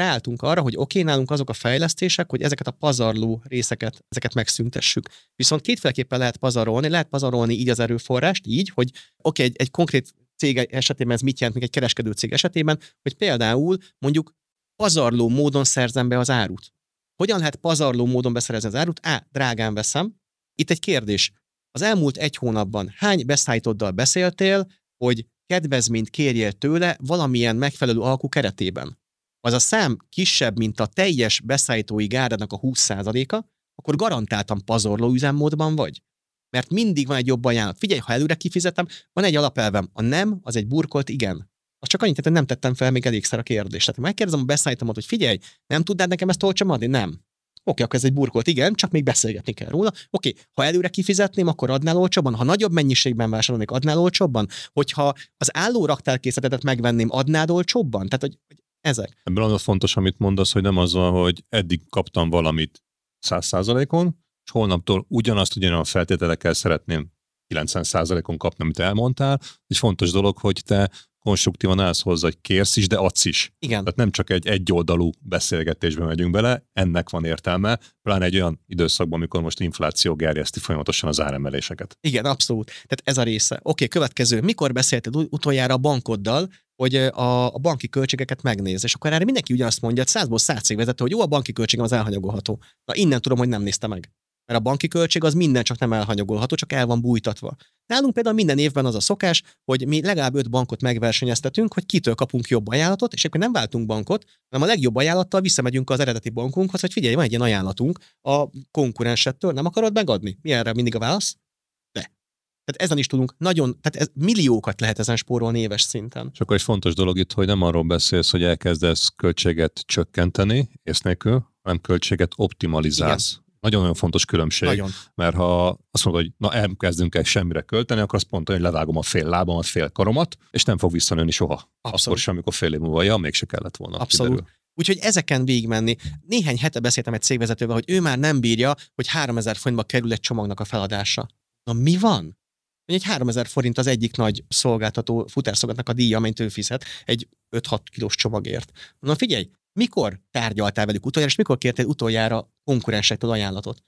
ráálltunk arra, hogy oké, nálunk azok a fejlesztések, hogy ezeket a pazarló részeket, ezeket megszüntessük. Viszont kétféleképpen lehet pazarolni, lehet pazarolni így az erőforrást, így, hogy oké, egy, egy konkrét cég esetében ez mit jelent, még egy kereskedő cég esetében, hogy például mondjuk pazarló módon szerzem be az árut. Hogyan lehet pazarló módon beszerezni az árut? Á, drágán veszem. Itt egy kérdés. Az elmúlt egy hónapban hány beszállítóddal beszéltél, hogy kedvezményt kérjél tőle valamilyen megfelelő alkú keretében? az a szám kisebb, mint a teljes beszállítói gárdának a 20%-a, akkor garantáltan pazarló üzemmódban vagy. Mert mindig van egy jobb ajánlat. Figyelj, ha előre kifizetem, van egy alapelvem. A nem, az egy burkolt igen. Az csak annyit, hogy nem tettem fel még elégszer a kérdést. Tehát megkérdezem a beszállítomat, hogy figyelj, nem tudnád nekem ezt olcsóban adni? Nem. Oké, akkor ez egy burkolt, igen, csak még beszélgetni kell róla. Oké, ha előre kifizetném, akkor adnál olcsóbban, ha nagyobb mennyiségben vásárolnék, adnál olcsóbban, hogyha az álló raktárkészletet megvenném, adnád olcsóbban. Tehát, hogy, hogy ezek. Ebből az fontos, amit mondasz, hogy nem az van, hogy eddig kaptam valamit 100%-on, és holnaptól ugyanazt ugyanolyan feltételekkel szeretném 90%-on kapni, amit elmondtál. Egy fontos dolog, hogy te konstruktívan állsz hozzá, hogy kérsz is, de adsz is. Igen. Tehát nem csak egy egyoldalú beszélgetésbe megyünk bele, ennek van értelme, pláne egy olyan időszakban, amikor most infláció gerjeszti folyamatosan az áremeléseket. Igen, abszolút. Tehát ez a része. Oké, következő. Mikor beszélted utoljára a bankoddal, hogy a, a banki költségeket megnéz. És akkor erre mindenki ugyanazt mondja, hogy százból száz cégvezető, hogy jó, a banki költségem az elhanyagolható. Na innen tudom, hogy nem nézte meg. Mert a banki költség az minden csak nem elhanyagolható, csak el van bújtatva. Nálunk például minden évben az a szokás, hogy mi legalább öt bankot megversenyeztetünk, hogy kitől kapunk jobb ajánlatot, és akkor nem váltunk bankot, hanem a legjobb ajánlattal visszamegyünk az eredeti bankunkhoz, hogy figyelj, van egy ilyen ajánlatunk a konkurensettől, nem akarod megadni? Mi erre mindig a válasz? Tehát ezen is tudunk nagyon, tehát ez, milliókat lehet ezen spórolni éves szinten. És akkor egy fontos dolog itt, hogy nem arról beszélsz, hogy elkezdesz költséget csökkenteni, ész nélkül, hanem költséget optimalizálsz. Igen. Nagyon-nagyon fontos különbség, Nagyon. mert ha azt mondod, hogy na elkezdünk el semmire költeni, akkor azt pont hogy levágom a fél lábamat, fél karomat, és nem fog visszanőni soha. Abszolút. Akkor sem, amikor fél év múlva, ja, mégse kellett volna. Abszolút. Kiderül. Úgyhogy ezeken végigmenni. Néhány hete beszéltem egy cégvezetővel, hogy ő már nem bírja, hogy 3000 forintba kerül egy csomagnak a feladása. Na mi van? Egy 3000 forint az egyik nagy szolgáltató futárszolgáltatnak a díja, amit ő fizet egy 5-6 kilós csomagért. Na figyelj, mikor tárgyaltál velük utoljára, és mikor kértél utoljára konkurensektől ajánlatot?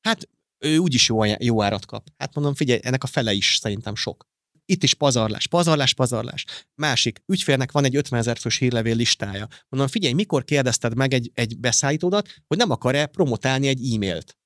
Hát ő úgyis jó, jó árat kap. Hát mondom, figyelj, ennek a fele is szerintem sok. Itt is pazarlás, pazarlás, pazarlás. Másik, ügyfélnek van egy 50 ezer fős hírlevél listája. Mondom, figyelj, mikor kérdezted meg egy, egy beszállítódat, hogy nem akar-e promotálni egy e-mailt?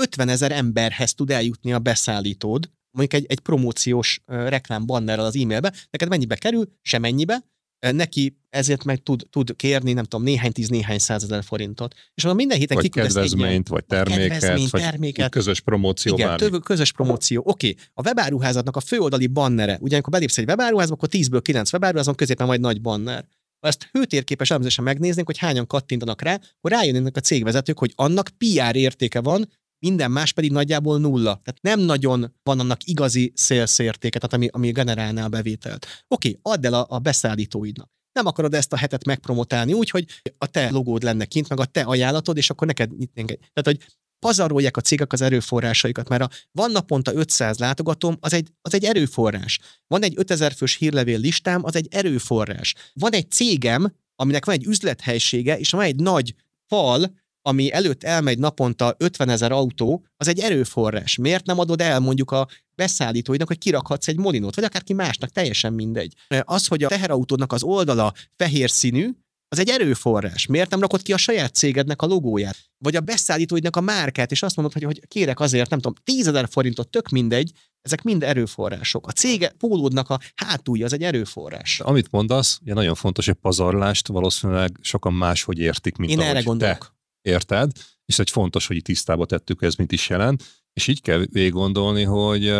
50 ezer emberhez tud eljutni a beszállítód, mondjuk egy, egy promóciós reklám bannerrel az e-mailbe, neked mennyibe kerül? Semennyibe. Neki ezért meg tud, tud kérni, nem tudom, néhány tíz, néhány százezer forintot. És mondom, minden héten Vagy kedvezményt, vagy terméket, kedvezményt, vagy terméket. közös promóció, Igen, több közös promóció. Oké, okay. a webáruházadnak a főoldali bannere, ugye amikor belépsz egy webáruházba, akkor 10-ből 9 webáruházon középen majd nagy banner. Ha ezt hőtérképes elemzésen megnéznénk, hogy hányan kattintanak rá, akkor rájönnének a cégvezetők, hogy annak PR értéke van, minden más pedig nagyjából nulla. Tehát nem nagyon van annak igazi sales értéke, tehát ami, ami generálná a bevételt. Oké, add el a, a beszállítóidnak. Nem akarod ezt a hetet megpromotálni úgy, hogy a te logód lenne kint, meg a te ajánlatod, és akkor neked nyitnénk egy. Tehát, hogy pazarolják a cégek az erőforrásaikat, mert a van naponta 500 látogatóm, az egy, az egy erőforrás. Van egy 5000 fős hírlevél listám, az egy erőforrás. Van egy cégem, aminek van egy üzlethelysége, és van egy nagy fal, ami előtt elmegy naponta 50 ezer autó, az egy erőforrás. Miért nem adod el mondjuk a beszállítóidnak, hogy kirakhatsz egy molinót, vagy akárki másnak, teljesen mindegy. Az, hogy a teherautódnak az oldala fehér színű, az egy erőforrás. Miért nem rakod ki a saját cégednek a logóját? Vagy a beszállítóidnak a márkát, és azt mondod, hogy, hogy kérek azért, nem tudom, 10 ezer forintot, tök mindegy, ezek mind erőforrások. A cége pólódnak a hátulja, az egy erőforrás. Amit mondasz, ugye nagyon fontos, hogy pazarlást valószínűleg sokan máshogy értik, mint Én erre te gondolok. Érted, és egy fontos, hogy itt tisztába tettük, ez mit is jelent, és így kell végig gondolni, hogy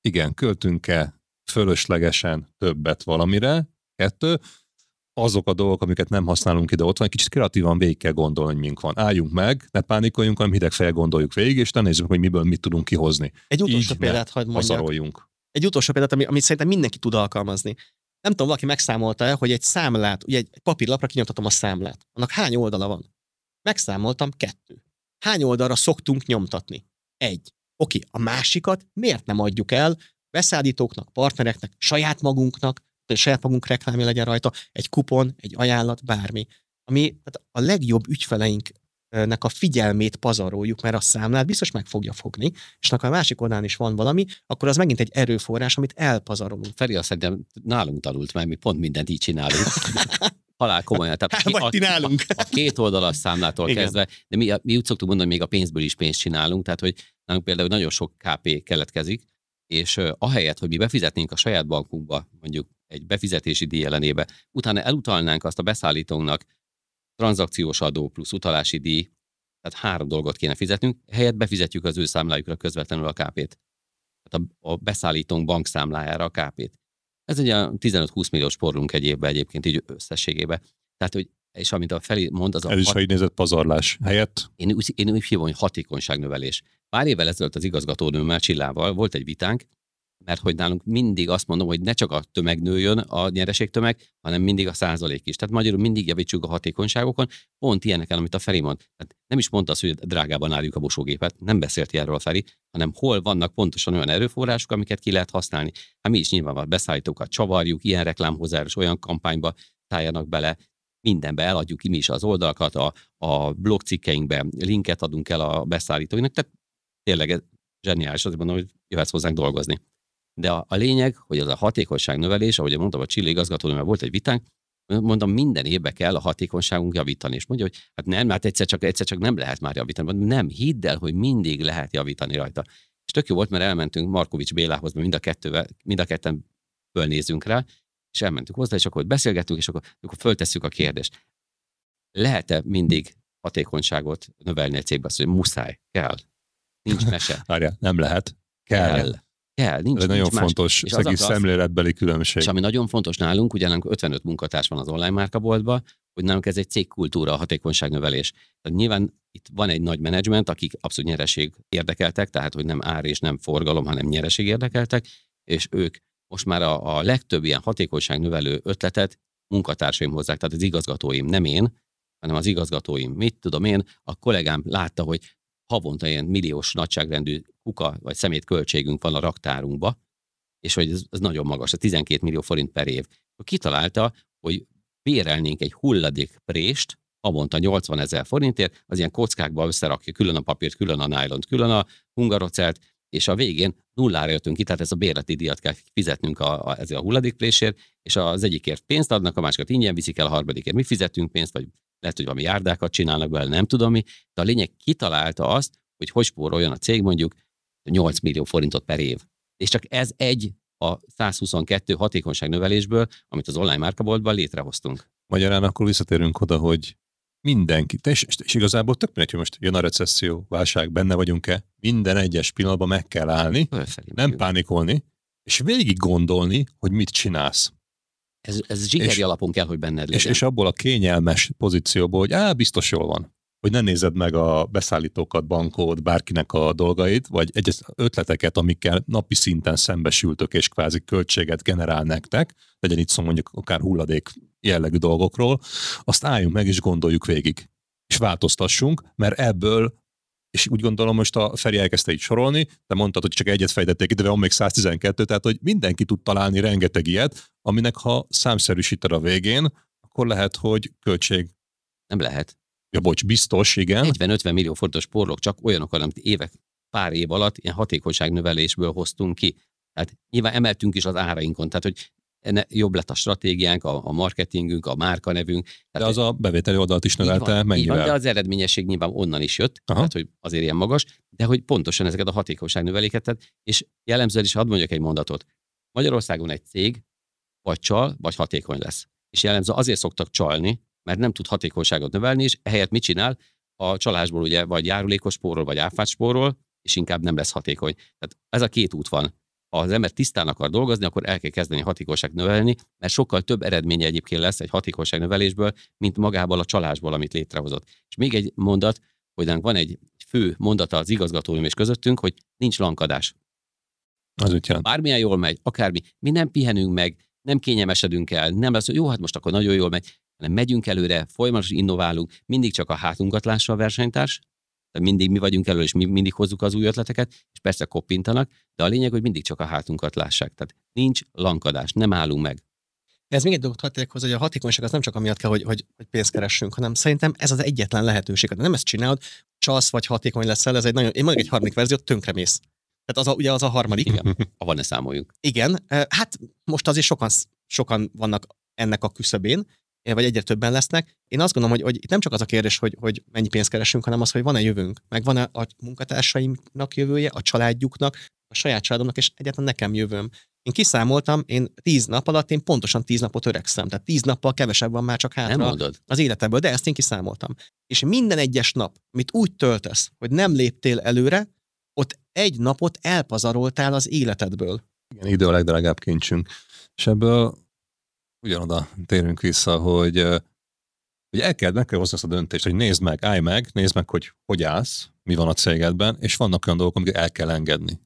igen, költünk-e fölöslegesen többet valamire, kettő, azok a dolgok, amiket nem használunk ide ott van, egy kicsit kreatívan végig kell gondolni, hogy mink van. Álljunk meg, ne pánikojunk, hanem hideg fejjel gondoljuk végig, és ne nézzük, hogy miből mit tudunk kihozni. Egy utolsó Így példát hagyd mondjak. Egy utolsó példát, ami, amit szerintem mindenki tud alkalmazni. Nem tudom, valaki megszámolta-e, hogy egy számlát, ugye egy papírlapra kinyomtatom a számlát. Annak hány oldala van? Megszámoltam kettő. Hány oldalra szoktunk nyomtatni? Egy. Oké, a másikat miért nem adjuk el beszállítóknak, partnereknek, saját magunknak, hogy saját magunk reklámja legyen rajta, egy kupon, egy ajánlat, bármi. Ami tehát a legjobb ügyfeleinknek a figyelmét pazaroljuk, mert a számlát biztos meg fogja fogni, és ha a másik oldalán is van valami, akkor az megint egy erőforrás, amit elpazarolunk. Feri azt szerintem nálunk tanult, mert mi pont mindent így csinálunk. Halál komolyan. Tehát Hát, vagy ti nálunk. a két oldalas számlától Igen. kezdve, de mi, mi úgy szoktuk mondani, hogy még a pénzből is pénzt csinálunk, tehát hogy nálunk például nagyon sok KP keletkezik, és uh, ahelyett, hogy mi befizetnénk a saját bankunkba, mondjuk egy befizetési díj ellenébe, utána elutalnánk azt a beszállítónak tranzakciós adó plusz utalási díj, tehát három dolgot kéne fizetnünk, helyett befizetjük az ő számlájukra közvetlenül a KP-t. Tehát a, a beszállítónk bankszámlájára a KP-t. Ez egy olyan 15-20 milliós porlunk egy évben egyébként így összességében. Tehát, hogy és amit a Feli mond, az a Ez is, hat- ha így nézett pazarlás helyett. én úgy, én úgy hívom, hogy hatékonyságnövelés. Pár évvel ezelőtt az igazgatónőmmel Csillával volt egy vitánk, mert hogy nálunk mindig azt mondom, hogy ne csak a tömeg nőjön, a nyereségtömeg, hanem mindig a százalék is. Tehát magyarul mindig javítsuk a hatékonyságokon, pont ilyeneken, amit a Feri mond. Tehát nem is mondta azt, hogy drágában álljuk a mosógépet, nem beszélt ilyenről a Feri, hanem hol vannak pontosan olyan erőforrások, amiket ki lehet használni. Hát mi is nyilván beszállítókat csavarjuk, ilyen reklámhozzájárus, olyan kampányba szálljanak bele, mindenbe eladjuk ki mi is az oldalakat, a, a blogcikkeinkbe linket adunk el a beszállítóinak, tehát tényleg zseniális, azért mondom, hogy jöhetsz hozzánk dolgozni. De a, a lényeg, hogy az a hatékonyság növelés, ahogy mondtam, a Chile igazgatónővel volt egy vitánk, mondom, minden évben kell a hatékonyságunk javítani. És mondja, hogy hát nem, hát egyszer csak, egyszer csak nem lehet már javítani. Mondom, nem, hidd el, hogy mindig lehet javítani rajta. És tök jó volt, mert elmentünk Markovics Bélához, mert mind a, kettővel, mind a ketten fölnézünk rá, és elmentünk hozzá, és akkor beszélgettünk, és akkor, akkor föltesszük a kérdést. Lehet-e mindig hatékonyságot növelni egy cégbe? Azt mondja, muszáj, kell. Nincs mese. Várjál, nem lehet. Kell. Kell. Kell, nincs, Ez egy nagyon más. fontos És az szemléletbeli különbség. És ami nagyon fontos nálunk, ugye nálunk 55 munkatárs van az online márkaboltban, hogy nálunk ez egy cégkultúra, a hatékonyságnövelés. Tehát nyilván itt van egy nagy menedzsment, akik abszolút nyereség érdekeltek, tehát hogy nem ár és nem forgalom, hanem nyereség érdekeltek, és ők most már a, a legtöbb ilyen hatékonyságnövelő ötletet munkatársaim hozzák, tehát az igazgatóim, nem én, hanem az igazgatóim. Mit tudom én, a kollégám látta, hogy havonta ilyen milliós nagyságrendű kuka vagy szemét költségünk van a raktárunkba, és hogy ez, ez nagyon magas, ez 12 millió forint per év. Kitalálta, hogy bérelnénk egy hulladék prést, havonta 80 ezer forintért, az ilyen kockákba összerakja külön a papírt, külön a nylont, külön a hungarocelt, és a végén nullára jöttünk ki, tehát ez a bérleti díjat kell fizetnünk a, a, ezért a hulladékprésért, és az egyikért pénzt adnak, a másikat ingyen viszik el, a harmadikért mi fizetünk pénzt, vagy lehet, hogy valami járdákat csinálnak belőle, nem tudom mi, de a lényeg kitalálta azt, hogy hogy spóroljon a cég mondjuk 8 millió forintot per év. És csak ez egy a 122 hatékonyság növelésből, amit az online márkaboltban létrehoztunk. Magyarán akkor visszatérünk oda, hogy mindenki, és, és igazából tök mindegy, hogy most jön a recesszió, válság, benne vagyunk-e, minden egyes pillanatban meg kell állni, Fölfelé nem pánikolni, és végig gondolni, hogy mit csinálsz. Ez, ez zsigeri És- alapon kell, hogy benned legyen. És, és abból a kényelmes pozícióból, hogy á, biztos jól van. Hogy ne nézed meg a beszállítókat, bankot, bárkinek a dolgait, vagy egyes ötleteket, amikkel napi szinten szembesültök, és kvázi költséget generál nektek, legyen itt szó mondjuk akár hulladék jellegű dolgokról, azt álljunk meg és gondoljuk végig. És változtassunk, mert ebből és úgy gondolom, most a Feri elkezdte így sorolni, de mondtad, hogy csak egyet fejtették ide, de van még 112, tehát hogy mindenki tud találni rengeteg ilyet, aminek ha számszerűsíted a végén, akkor lehet, hogy költség, Nem lehet. ja bocs, biztos, igen, 40-50 millió forintos porlók csak olyanok, amit évek, pár év alatt ilyen hatékonyságnövelésből hoztunk ki. Tehát nyilván emeltünk is az árainkon, tehát hogy enne jobb lett a stratégiánk, a, a marketingünk, a márkanevünk. de az a bevételi oldalt is növelte van, mennyivel? van, de az eredményesség nyilván onnan is jött, Aha. tehát hogy azért ilyen magas, de hogy pontosan ezeket a hatékonyságnöveléket, tehát, és jellemzően is hadd mondjak egy mondatot. Magyarországon egy cég vagy csal, vagy hatékony lesz. És jellemző azért szoktak csalni, mert nem tud hatékonyságot növelni, és ehelyett mit csinál? A csalásból ugye vagy járulékos spórol, vagy áfát spórol, és inkább nem lesz hatékony. Tehát ez a két út van. Ha az ember tisztán akar dolgozni, akkor el kell kezdeni hatékonyság növelni, mert sokkal több eredménye egyébként lesz egy hatékonyság növelésből, mint magából a csalásból, amit létrehozott. És még egy mondat, hogy van egy fő mondata az igazgatóim és közöttünk, hogy nincs lankadás. Az jelent? Bármilyen jól megy, akármi, mi nem pihenünk meg, nem kényelmesedünk el, nem lesz, hogy jó, hát most akkor nagyon jól megy, hanem megyünk előre, folyamatosan innoválunk, mindig csak a hátunkat lássa a versenytárs, tehát mindig mi vagyunk elő, és mi mindig hozzuk az új ötleteket, és persze koppintanak, de a lényeg, hogy mindig csak a hátunkat lássák. Tehát nincs lankadás, nem állunk meg. Ez még egy dolgot hadd hozzá, hogy a hatékonyság az nem csak amiatt kell, hogy, hogy, hogy pénzt keressünk, hanem szerintem ez az egyetlen lehetőség. De nem ezt csinálod, csalsz vagy hatékony leszel, ez egy nagyon, én mondjuk egy harmadik verziót, tönkremész. Tehát az a, ugye az a harmadik. Igen, ha ne számoljuk. Igen, eh, hát most azért sokan, sokan vannak ennek a küszöbén, vagy egyre többen lesznek. Én azt gondolom, hogy, hogy itt nem csak az a kérdés, hogy, hogy mennyi pénzt keresünk, hanem az, hogy van-e jövőnk, meg van-e a munkatársaimnak jövője, a családjuknak, a saját családomnak, és egyáltalán nekem jövőm. Én kiszámoltam, én tíz nap alatt, én pontosan tíz napot öregszem. Tehát tíz nappal kevesebb van már csak Nem hátra mondod? az életemből, de ezt én kiszámoltam. És minden egyes nap, amit úgy töltesz, hogy nem léptél előre, ott egy napot elpazaroltál az életedből. Igen, idő a legdrágább kincsünk. És ebből ugyanoda térünk vissza, hogy, hogy el kell, meg kell hozni azt a döntést, hogy nézd meg, állj meg, nézd meg, hogy hogy állsz, mi van a cégedben, és vannak olyan dolgok, amiket el kell engedni.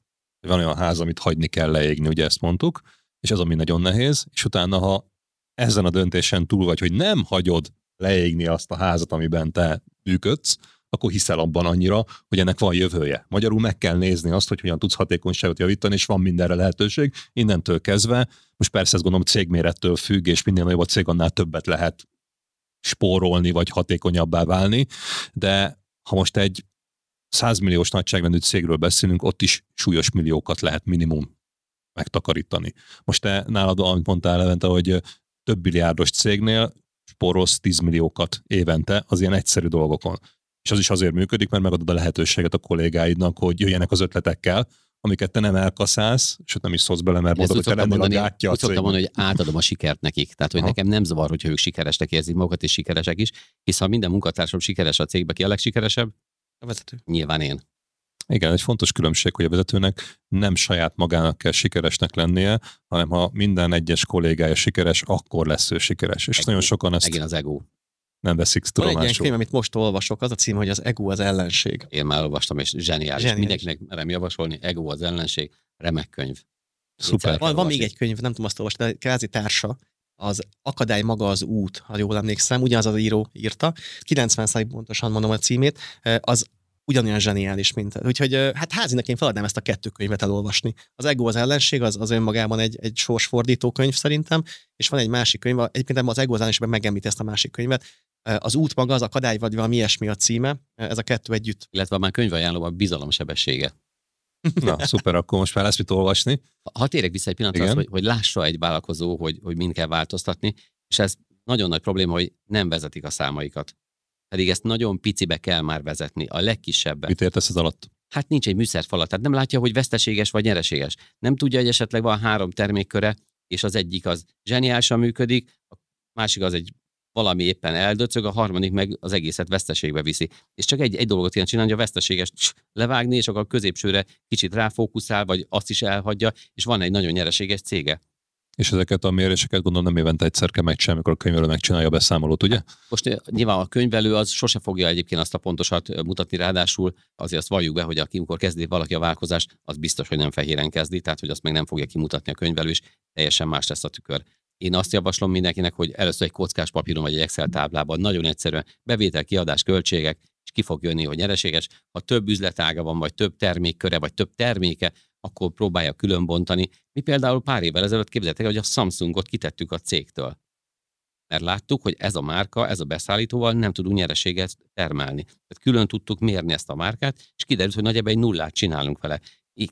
Van olyan ház, amit hagyni kell leégni, ugye ezt mondtuk, és ez ami nagyon nehéz, és utána, ha ezen a döntésen túl vagy, hogy nem hagyod leégni azt a házat, amiben te működsz, akkor hiszel abban annyira, hogy ennek van jövője. Magyarul meg kell nézni azt, hogy hogyan tudsz hatékonyságot javítani, és van mindenre lehetőség. Innentől kezdve, most persze ezt gondolom cégmérettől függ, és minél nagyobb a cég, annál többet lehet spórolni, vagy hatékonyabbá válni, de ha most egy 100 milliós nagyságrendű cégről beszélünk, ott is súlyos milliókat lehet minimum megtakarítani. Most te nálad, amit mondtál Levente, hogy több milliárdos cégnél spórolsz 10 milliókat évente az ilyen egyszerű dolgokon. És az is azért működik, mert megadod a lehetőséget a kollégáidnak, hogy jöjjenek az ötletekkel, amiket te nem elkaszálsz, és ott nem is szólsz bele, mert mondod, hogy te lennél a mondani, gátja a úgy szoktam mondani, hogy átadom a sikert nekik. Tehát, hogy Aha. nekem nem zavar, hogyha ők sikeresnek érzik magukat, és sikeresek is, hiszen ha minden munkatársam sikeres a cégbe, ki a legsikeresebb? A vezető. Nyilván én. Igen, egy fontos különbség, hogy a vezetőnek nem saját magának kell sikeresnek lennie, hanem ha minden egyes kollégája sikeres, akkor lesz ő sikeres. És Ego. nagyon sokan ezt Megint az ego. Nem veszik Van egy ilyen tudomásul. könyv, amit most olvasok, az a cím, hogy az ego az ellenség. Én már olvastam, és zseniális. Zseniális. Mindenkinek merem javasolni. Ego az ellenség. Remek könyv. Szuper. Van, van még egy könyv, nem tudom azt olvasni, de kvázi társa, az Akadály maga az út, ha jól emlékszem, ugyanaz az író írta, 90 pontosan mondom a címét, az ugyanolyan zseniális, mint. Úgyhogy hát házinak én feladnám ezt a kettő könyvet elolvasni. Az Ego az ellenség, az, az önmagában egy, egy sorsfordító könyv szerintem, és van egy másik könyv, egyébként az Ego az ellenségben megemlít ezt a másik könyvet, az út maga, az akadály, vagy valami ilyesmi a címe, ez a kettő együtt. Illetve már könyvajánlom a bizalom sebessége. Na, szuper, akkor most már lesz mit olvasni. Ha- térek vissza egy pillanatra, az, hogy, hogy lássa egy vállalkozó, hogy, hogy mind kell változtatni, és ez nagyon nagy probléma, hogy nem vezetik a számaikat. Pedig ezt nagyon picibe kell már vezetni, a legkisebbe. Mit értesz ez alatt? Hát nincs egy műszerfalat, tehát nem látja, hogy veszteséges vagy nyereséges. Nem tudja, hogy esetleg van három termékköre, és az egyik az zseniálisan működik, a másik az egy valami éppen eldöcög, a harmadik meg az egészet veszteségbe viszi. És csak egy, egy dolgot kell csinálni, hogy a veszteséges levágni, és akkor a középsőre kicsit ráfókuszál, vagy azt is elhagyja, és van egy nagyon nyereséges cége. És ezeket a méréseket gondolom nem évente egyszer kell megcsinálni, amikor a könyvelő megcsinálja a beszámolót, ugye? Most eh, nyilván a könyvelő az sose fogja egyébként azt a pontosat eh, mutatni, ráadásul azért azt valljuk be, hogy aki, amikor kezdi valaki a vállalkozást, az biztos, hogy nem fehéren kezdi, tehát hogy azt meg nem fogja kimutatni a könyvelő, és teljesen más lesz a tükör. Én azt javaslom mindenkinek, hogy először egy kockás papíron vagy egy Excel táblában nagyon egyszerűen bevétel, kiadás, költségek, és ki fog jönni, hogy nyereséges. Ha több üzletága van, vagy több termékköre, vagy több terméke, akkor próbálja különbontani. Mi például pár évvel ezelőtt képzeltek, hogy a Samsungot kitettük a cégtől mert láttuk, hogy ez a márka, ez a beszállítóval nem tudunk nyereséget termelni. Tehát külön tudtuk mérni ezt a márkát, és kiderült, hogy nagyjából egy nullát csinálunk vele.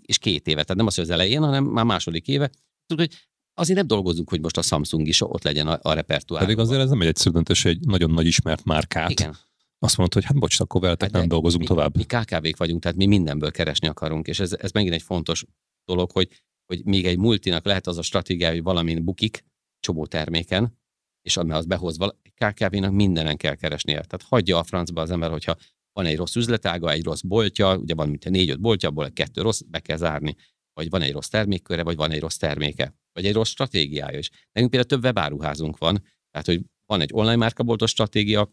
És két éve, tehát nem az, hogy az elején, hanem már második éve. Tudjuk, hogy azért nem dolgozunk, hogy most a Samsung is ott legyen a, a repertoár. Pedig azért ez nem egy egyszerű döntés, egy nagyon nagy ismert márkát. Igen. Azt mondod, hogy hát bocs, akkor veletek Hát nem dolgozunk mi, tovább. Mi KKV-k vagyunk, tehát mi mindenből keresni akarunk, és ez, ez megint egy fontos dolog, hogy, hogy még egy multinak lehet az a stratégiája, hogy valamin bukik, csomó terméken, és ami az behoz vala, KKV-nak mindenen kell keresnie. Tehát hagyja a francba az ember, hogyha van egy rossz üzletága, egy rossz boltja, ugye van mint négy-öt boltja, abból egy kettő rossz, be kell zárni. Vagy van egy rossz termékköre, vagy van egy rossz terméke, vagy egy rossz stratégiája is. Nekünk például több webáruházunk van, tehát hogy van egy online márkaboltos stratégia,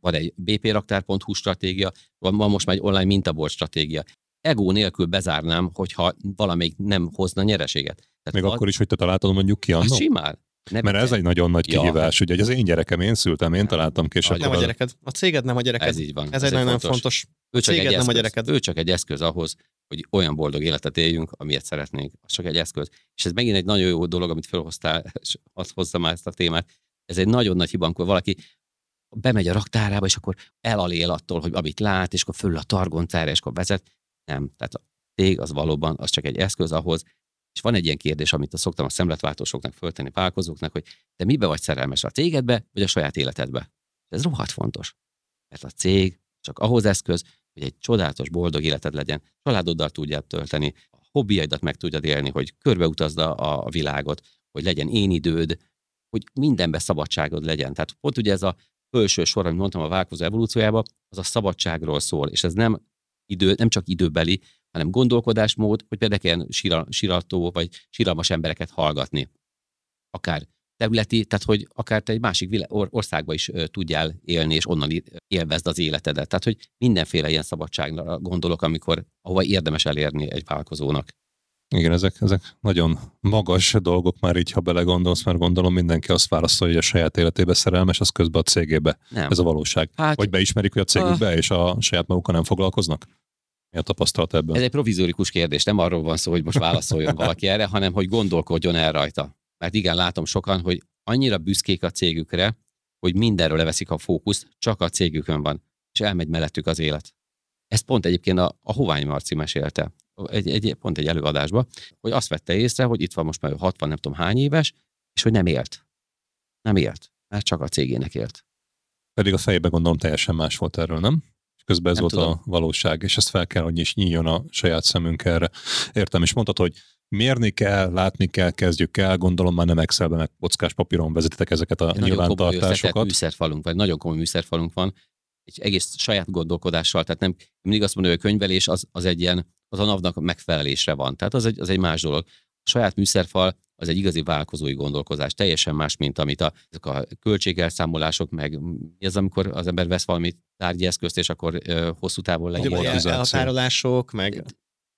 van egy bpraktár.hu stratégia, van, van most már egy online mintabolt stratégia. Ego nélkül bezárnám, hogyha valamelyik nem hozna nyereséget. Tehát Még az- akkor is, hogy te találtad mondjuk ki annó? simán. Ne Mert ez egy nagyon nagy Ja. kihívás, ugye, hogy az én gyerekem, én szültem, én találtam ki, és Nem Nem a gyereked. A céged nem a gyereked. Ez így van. Ez egy nagyon fontos. fontos. Ő csak, egy céged, nem a gyereked. ő csak egy eszköz ahhoz, hogy olyan boldog életet éljünk, amilyet szeretnénk. Az csak egy eszköz. És ez megint egy nagyon jó dolog, amit felhoztál, és azt hozta már ezt a témát. Ez egy nagyon nagy hiba, amikor valaki bemegy a raktárába, és akkor elalél attól, hogy amit lát, és akkor fölül a targoncára, és akkor vezet. Nem. Tehát a cég az valóban az csak egy eszköz ahhoz, és van egy ilyen kérdés, amit szoktam a szemletváltósoknak föltenni, vállalkozóknak, hogy te mibe vagy szerelmes, a cégedbe, vagy a saját életedbe? Ez rohadt fontos. Mert a cég csak ahhoz eszköz, hogy egy csodálatos, boldog életed legyen, családoddal tudjál tölteni, a hobbiaidat meg tudjad élni, hogy körbeutazd a világot, hogy legyen én időd, hogy mindenbe szabadságod legyen. Tehát pont ugye ez a felső sor, amit mondtam a vállalkozó evolúciójában, az a szabadságról szól, és ez nem, idő, nem csak időbeli, hanem gondolkodásmód, hogy például ilyen sira, sirató vagy siralmas embereket hallgatni. Akár területi, tehát hogy akár te egy másik vilá- or- országba is tudjál élni, és onnan élvezd az életedet. Tehát, hogy mindenféle ilyen szabadságra gondolok, amikor, ahova érdemes elérni egy vállalkozónak. Igen, ezek, ezek nagyon magas dolgok már így, ha belegondolsz, mert gondolom mindenki azt válaszolja, hogy a saját életébe szerelmes, az közben a cégébe. Nem. Ez a valóság. hát, Vagy beismerik, hogy a cégükbe és a saját magukkal nem foglalkoznak? Mi a tapasztalat ebben? Ez egy provizórikus kérdés, nem arról van szó, hogy most válaszoljon valaki erre, hanem hogy gondolkodjon el rajta. Mert igen, látom sokan, hogy annyira büszkék a cégükre, hogy mindenről leveszik a fókuszt, csak a cégükön van, és elmegy mellettük az élet. Ezt pont egyébként a, a Hovány Marci mesélte, egy, egy, pont egy előadásba, hogy azt vette észre, hogy itt van most már ő 60 nem tudom hány éves, és hogy nem élt. Nem élt, mert csak a cégének élt. Pedig a fejében gondolom teljesen más volt erről, nem? És közben ez Nem volt tudom. a valóság, és ezt fel kell, hogy is nyíljon a saját szemünk erre. Értem, és mondtad, hogy mérni kell, látni kell, kezdjük el, gondolom már nem Excelben, meg kockás papíron vezetitek ezeket a Egy nagyon nyilvántartásokat. műszerfalunk, vagy nagyon komoly műszerfalunk van, egy egész saját gondolkodással, tehát nem mindig azt mondom, hogy a könyvelés az, az egy ilyen, az a NAV-nak megfelelésre van. Tehát az egy, az egy más dolog. A saját műszerfal az egy igazi vállalkozói gondolkozás, teljesen más, mint amit a, ezek a költségelszámolások, meg az, amikor az ember vesz valami tárgyi eszközt, és akkor ö, hosszú távon legyen. Elhatárolások, meg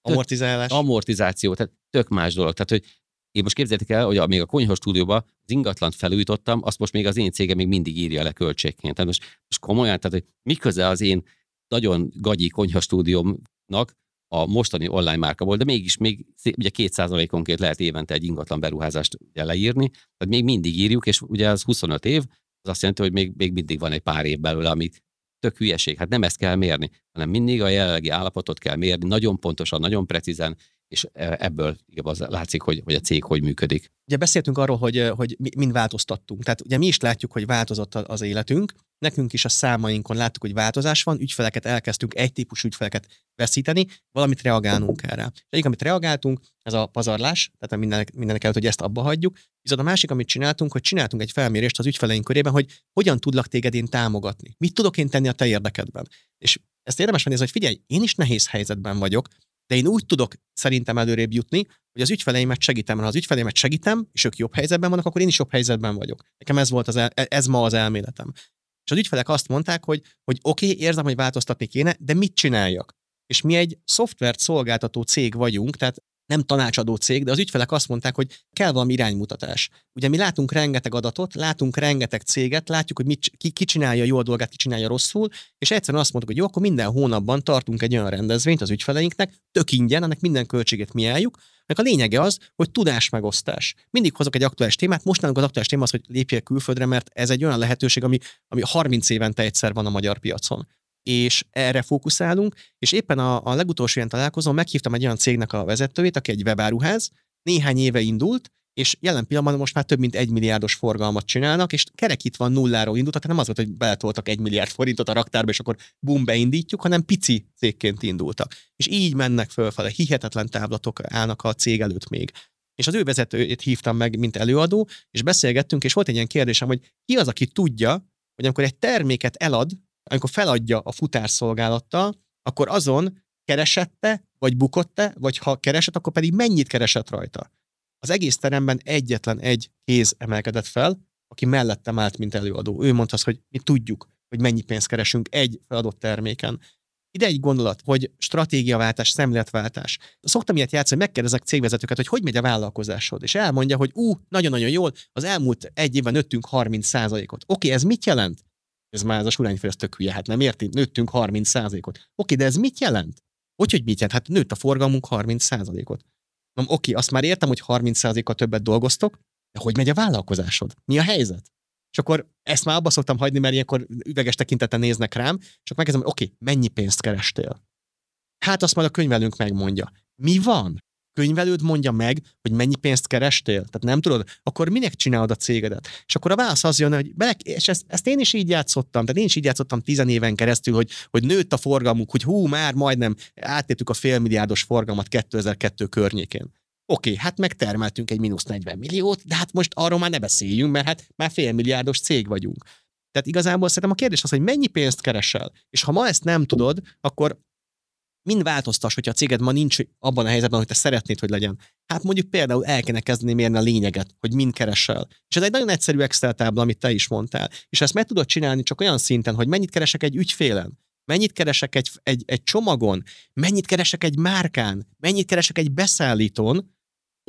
amortizálás. Amortizáció, tehát tök más dolog. Tehát, hogy én most képzeljétek el, hogy még a konyha stúdióban az ingatlant felújítottam, azt most még az én cégem még mindig írja le költségként. Tehát most, most komolyan, tehát hogy mi köze az én nagyon gagyi konyha stúdiómnak a mostani online márka volt, de mégis még ugye két százalékonként lehet évente egy ingatlan beruházást leírni, tehát még mindig írjuk, és ugye az 25 év, az azt jelenti, hogy még, még mindig van egy pár év belőle, amit tök hülyeség. Hát nem ezt kell mérni, hanem mindig a jelenlegi állapotot kell mérni, nagyon pontosan, nagyon precízen, és e, ebből igaz, látszik, hogy, hogy a cég hogy működik. Ugye beszéltünk arról, hogy, hogy mind változtattunk. Tehát ugye mi is látjuk, hogy változott az életünk, nekünk is a számainkon láttuk, hogy változás van, ügyfeleket elkezdtünk egy típus ügyfeleket veszíteni, valamit reagálnunk. És egyik, amit reagáltunk, ez a pazarlás, tehát mindenek, mindenek előtt, hogy ezt abba hagyjuk. Viszont a másik, amit csináltunk, hogy csináltunk egy felmérést az ügyfeleink körében, hogy hogyan tudlak téged én támogatni. Mit tudok én tenni a te érdekedben. És ezt érdemes venni, hogy figyelj, én is nehéz helyzetben vagyok, de én úgy tudok szerintem előrébb jutni, hogy az ügyfeleimet segítem, ha az ügyfeleimet segítem, és ők jobb helyzetben vannak, akkor én is jobb helyzetben vagyok. Nekem ez volt az el, ez ma az elméletem. És az ügyfelek azt mondták, hogy, hogy oké, okay, érzem, hogy változtatni kéne, de mit csináljak? És mi egy szoftvert szolgáltató cég vagyunk, tehát nem tanácsadó cég, de az ügyfelek azt mondták, hogy kell valami iránymutatás. Ugye mi látunk rengeteg adatot, látunk rengeteg céget, látjuk, hogy mit, ki, ki csinálja jó a dolgát, ki csinálja rosszul, és egyszerűen azt mondtuk, hogy jó, akkor minden hónapban tartunk egy olyan rendezvényt az ügyfeleinknek, tök ingyen, ennek minden költséget mi álljuk, meg a lényege az, hogy tudásmegosztás. Mindig hozok egy aktuális témát, most nálunk az aktuális téma az, hogy lépjél külföldre, mert ez egy olyan lehetőség, ami, ami 30 évente egyszer van a magyar piacon és erre fókuszálunk, és éppen a, a legutolsó ilyen találkozón meghívtam egy olyan cégnek a vezetőjét, aki egy webáruház, néhány éve indult, és jelen pillanatban most már több mint egy milliárdos forgalmat csinálnak, és kerekítve nulláról indult, tehát nem az volt, hogy beletoltak egy milliárd forintot a raktárba, és akkor bum, beindítjuk, hanem pici cégként indultak. És így mennek fölfele, hihetetlen távlatok állnak a cég előtt még. És az ő vezetőjét hívtam meg, mint előadó, és beszélgettünk, és volt egy ilyen kérdésem, hogy ki az, aki tudja, hogy amikor egy terméket elad, amikor feladja a futárszolgálattal, akkor azon keresette, vagy bukott-e, vagy ha keresett, akkor pedig mennyit keresett rajta. Az egész teremben egyetlen egy kéz emelkedett fel, aki mellettem állt, mint előadó. Ő mondta azt, hogy mi tudjuk, hogy mennyi pénzt keresünk egy feladott terméken. Ide egy gondolat, hogy stratégiaváltás, szemléletváltás. Szoktam ilyet játszani, megkérdezek cégvezetőket, hogy hogy megy a vállalkozásod, és elmondja, hogy ú, nagyon-nagyon jól, az elmúlt egy évben nőttünk 30%-ot. Oké, ez mit jelent? Ez már ez a surányfej, ez tök hülye, hát nem érti, nőttünk 30%-ot. Oké, de ez mit jelent? Hogy, hogy mit jelent? Hát nőtt a forgalmunk 30%-ot. Mondom, oké, azt már értem, hogy 30%-kal többet dolgoztok, de hogy megy a vállalkozásod? Mi a helyzet? És akkor ezt már abba szoktam hagyni, mert ilyenkor üveges tekinteten néznek rám, akkor megkezdem, hogy oké, mennyi pénzt kerestél? Hát azt majd a könyvelünk megmondja. Mi van? Könyvelőd mondja meg, hogy mennyi pénzt kerestél, tehát nem tudod, akkor minek csinálod a cégedet? És akkor a válasz az jön, hogy bele, és ezt, ezt, én is így játszottam, tehát én is így játszottam tizen éven keresztül, hogy, hogy nőtt a forgalmuk, hogy hú, már majdnem áttértük a félmilliárdos forgalmat 2002 környékén. Oké, hát megtermeltünk egy mínusz 40 milliót, de hát most arról már ne beszéljünk, mert hát már félmilliárdos cég vagyunk. Tehát igazából szerintem a kérdés az, hogy mennyi pénzt keresel. És ha ma ezt nem tudod, akkor mind változtass, hogyha a céged ma nincs abban a helyzetben, hogy te szeretnéd, hogy legyen. Hát mondjuk például el kéne kezdeni mérni a lényeget, hogy mind keresel. És ez egy nagyon egyszerű Excel tábla, amit te is mondtál. És ezt meg tudod csinálni csak olyan szinten, hogy mennyit keresek egy ügyfélen, mennyit keresek egy, egy, egy csomagon, mennyit keresek egy márkán, mennyit keresek egy beszállítón,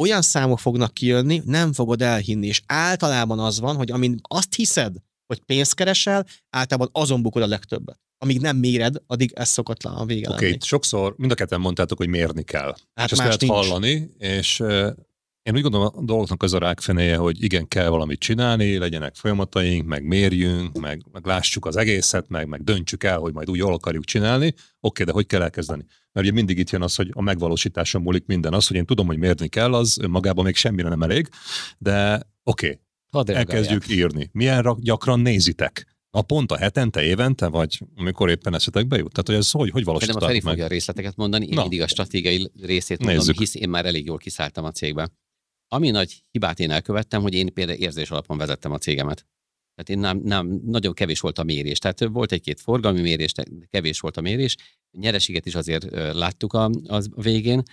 olyan számok fognak kijönni, nem fogod elhinni. És általában az van, hogy amin azt hiszed, hogy pénzt keresel, általában azon bukod a legtöbbet amíg nem méred, addig ez szokott a vége Oké, okay, sokszor mind a ketten mondtátok, hogy mérni kell. Hát és ezt lehet nincs. hallani, és én úgy gondolom, a dolgoknak az a rákfenéje, hogy igen, kell valamit csinálni, legyenek folyamataink, meg mérjünk, meg, meg lássuk az egészet, meg, meg döntsük el, hogy majd úgy jól akarjuk csinálni. Oké, okay, de hogy kell elkezdeni? Mert ugye mindig itt jön az, hogy a megvalósításon múlik minden. Az, hogy én tudom, hogy mérni kell, az önmagában még semmire nem elég, de oké, okay, elkezdjük írni. Milyen gyakran nézitek? Naponta, hetente, évente, vagy amikor éppen eszetekbe jut? Tehát, hogy ez hogy, hogy valósítanak meg? Feri fogja a részleteket mondani, én Na. mindig a stratégiai részét mondom, Nézzük. hisz én már elég jól kiszálltam a cégbe. Ami nagy hibát én elkövettem, hogy én például érzés alapon vezettem a cégemet. Tehát én nem, nem, nagyon kevés volt a mérés. Tehát volt egy-két forgalmi mérés, de kevés volt a mérés. Nyereséget is azért láttuk a, az végén,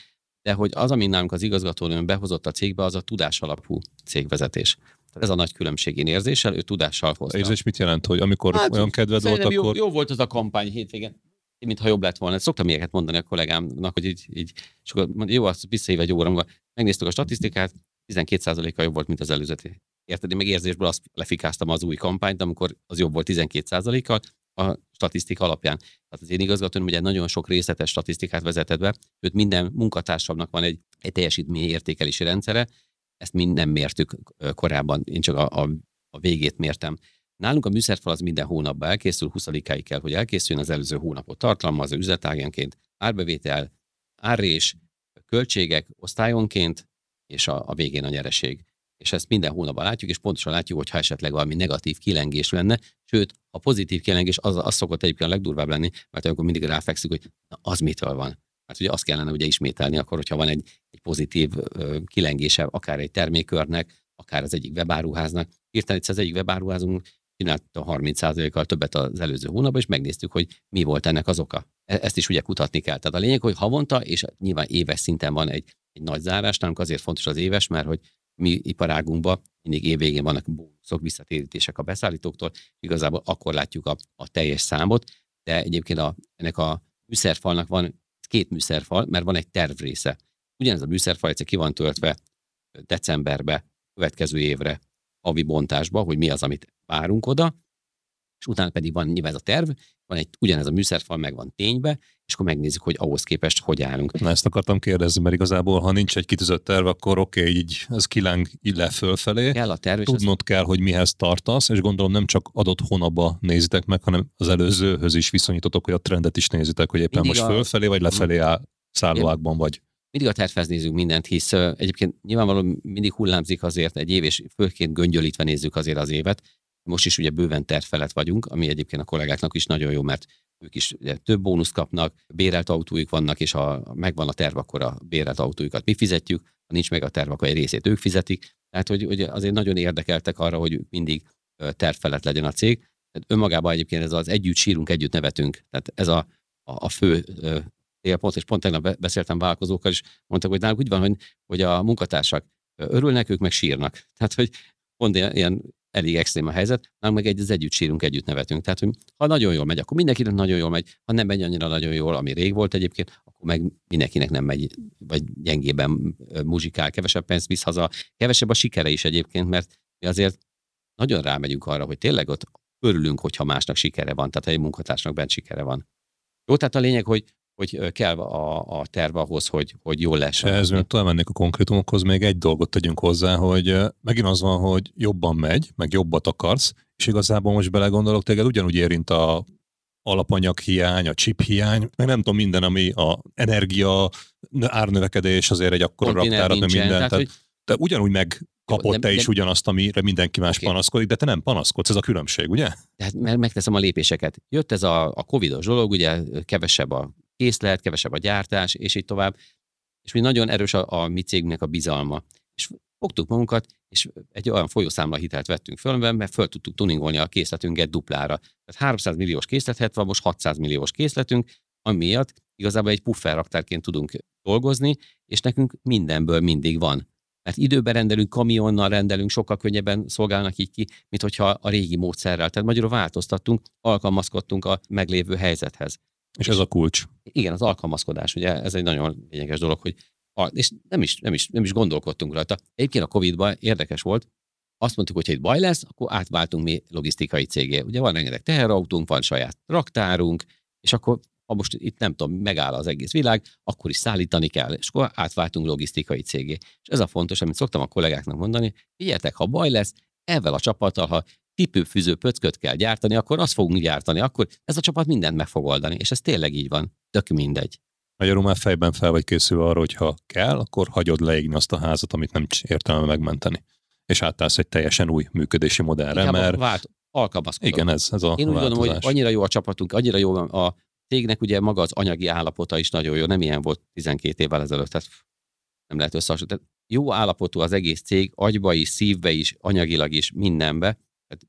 de hogy az, ami nálunk az igazgatónőn behozott a cégbe, az a tudás alapú cégvezetés. Ez a nagy különbség én érzéssel, ő tudással hozta. Érzés mit jelent, hogy amikor hát, olyan kedved volt, jó, akkor... Jó volt az a kampány hétvégén mintha jobb lett volna. Szoktam ilyeneket mondani a kollégámnak, hogy így, így és akkor mondja, jó, azt visszaív egy óra, megnéztük a statisztikát, 12%-kal jobb volt, mint az előző. Érted? Én meg érzésből azt lefikáztam az új kampányt, amikor az jobb volt 12%-kal a statisztika alapján. Tehát az én igazgatóm ugye nagyon sok részletes statisztikát vezetett be, őt minden munkatársamnak van egy, egy teljesítmény értékelési rendszere, ezt mi nem mértük korábban, én csak a, a, a végét mértem. Nálunk a műszerfal az minden hónapban elkészül, 20 kell, hogy elkészüljön az előző hónapot tartalmaz, üzletágánként, árbevétel, árrés, költségek osztályonként, és a, a végén a nyereség. És ezt minden hónapban látjuk, és pontosan látjuk, hogy ha esetleg valami negatív kilengés lenne, sőt, a pozitív kilengés az, az szokott egyébként a legdurvább lenni, mert akkor mindig ráfekszünk, hogy na, az mitől van. Mert ugye azt kellene ugye ismételni akkor, hogyha van egy, egy pozitív kilengése, akár egy termékörnek, akár az egyik webáruháznak. Hirtelen az egyik webáruházunk csinálta 30%-kal többet az előző hónapban, és megnéztük, hogy mi volt ennek az oka. E-, ezt is ugye kutatni kell. Tehát a lényeg, hogy havonta, és nyilván éves szinten van egy, egy nagy zárás, nálunk azért fontos az éves, mert hogy mi iparágunkban mindig évvégén vannak bónuszok, visszatérítések a beszállítóktól, igazából akkor látjuk a, a teljes számot, de egyébként a, ennek a műszerfalnak van két műszerfal, mert van egy tervrésze. Ugyanez a műszerfal egyszer ki van töltve decemberbe, következő évre, havi bontásba, hogy mi az, amit várunk oda, és utána pedig van nyilván ez a terv, van egy ugyanez a műszerfal, meg van ténybe, és akkor megnézzük, hogy ahhoz képest hogy állunk. Na ezt akartam kérdezni, mert igazából, ha nincs egy kitűzött terv, akkor oké, okay, így ez kiláng így le fölfelé. Kell a terv. Tudnod az... kell, hogy mihez tartasz, és gondolom nem csak adott hónapba nézitek meg, hanem az előzőhöz is viszonyítotok, hogy a trendet is nézitek, hogy éppen Mindig most a... fölfelé vagy lefelé áll szállóákban vagy mindig a tervhez nézzük mindent, hisz egyébként nyilvánvalóan mindig hullámzik azért egy év, és főként göngyölítve nézzük azért az évet. Most is ugye bőven terv felett vagyunk, ami egyébként a kollégáknak is nagyon jó, mert ők is ugye, több bónuszt kapnak, bérelt autójuk vannak, és ha megvan a terv, akkor a bérelt autójukat mi fizetjük, ha nincs meg a terv, akkor egy részét ők fizetik. Tehát, hogy, hogy azért nagyon érdekeltek arra, hogy mindig terv felett legyen a cég. Tehát önmagában egyébként ez az együtt sírunk, együtt nevetünk. Tehát ez a, a, a fő célpont, és pont tegnap beszéltem vállalkozókkal, és mondtak, hogy náluk úgy van, hogy, hogy a munkatársak örülnek, ők meg sírnak. Tehát, hogy pont ilyen, ilyen elég extrém a helyzet, nálunk meg egy, az együtt sírunk, együtt nevetünk. Tehát, hogy ha nagyon jól megy, akkor mindenkinek nagyon jól megy, ha nem megy annyira nagyon jól, ami rég volt egyébként, akkor meg mindenkinek nem megy, vagy gyengében muzsikál, kevesebb pénzt visz haza, kevesebb a sikere is egyébként, mert mi azért nagyon rámegyünk arra, hogy tényleg ott örülünk, hogyha másnak sikere van, tehát egy munkatársnak bent sikere van. Jó, tehát a lényeg, hogy hogy kell a, a terv ahhoz, hogy, hogy jól lesz. Ez még tovább mennék a konkrétumokhoz, még egy dolgot tegyünk hozzá, hogy megint az van, hogy jobban megy, meg jobbat akarsz, és igazából most belegondolok, téged ugyanúgy érint a alapanyag hiány, a chip hiány, meg nem tudom minden, ami a energia, árnövekedés azért egy akkora raktárat, minden. Tehát, tehát, hogy... te ugyanúgy meg kapott te is ugyanazt, amire mindenki más okay. panaszkodik, de te nem panaszkodsz, ez a különbség, ugye? Tehát mert megteszem a lépéseket. Jött ez a, a Covid-os dolog, ugye kevesebb a készlet, kevesebb a gyártás, és így tovább. És mi nagyon erős a, a mi cégünknek a bizalma. És fogtuk magunkat, és egy olyan folyószámla hitelt vettünk föl, mert föl tudtuk tuningolni a készletünket duplára. Tehát 300 milliós készlet van, most 600 milliós készletünk, amiatt igazából egy puffer raktárként tudunk dolgozni, és nekünk mindenből mindig van. Mert időben rendelünk, kamionnal rendelünk, sokkal könnyebben szolgálnak így ki, mint hogyha a régi módszerrel. Tehát magyarul változtattunk, alkalmazkodtunk a meglévő helyzethez. És ez a kulcs. Igen, az alkalmazkodás, ugye ez egy nagyon lényeges dolog, hogy a, és nem is, nem, is, nem is gondolkodtunk rajta. Egyébként a Covid-ban érdekes volt, azt mondtuk, hogy ha itt baj lesz, akkor átváltunk mi logisztikai cégé. Ugye van rengeteg teherautónk, van saját raktárunk, és akkor ha most itt nem tudom, megáll az egész világ, akkor is szállítani kell, és akkor átváltunk logisztikai cégé. És ez a fontos, amit szoktam a kollégáknak mondani, figyeljetek, ha baj lesz, ezzel a csapattal, ha cipőfűző pöcköt kell gyártani, akkor azt fogunk gyártani, akkor ez a csapat mindent meg fog oldani, és ez tényleg így van. Tök mindegy. Magyarul már fejben fel vagy készülve arra, hogy ha kell, akkor hagyod leégni azt a házat, amit nem értelme megmenteni. És átállsz egy teljesen új működési modellre, Inkább mert... Vált, alkalmazkodom. Igen, ez, ez a Én úgy gondolom, hogy annyira jó a csapatunk, annyira jó a cégnek ugye maga az anyagi állapota is nagyon jó, nem ilyen volt 12 évvel ezelőtt, tehát nem lehet összehasonlítani. Jó állapotú az egész cég, agyba is, szívbe is, anyagilag is, mindenbe,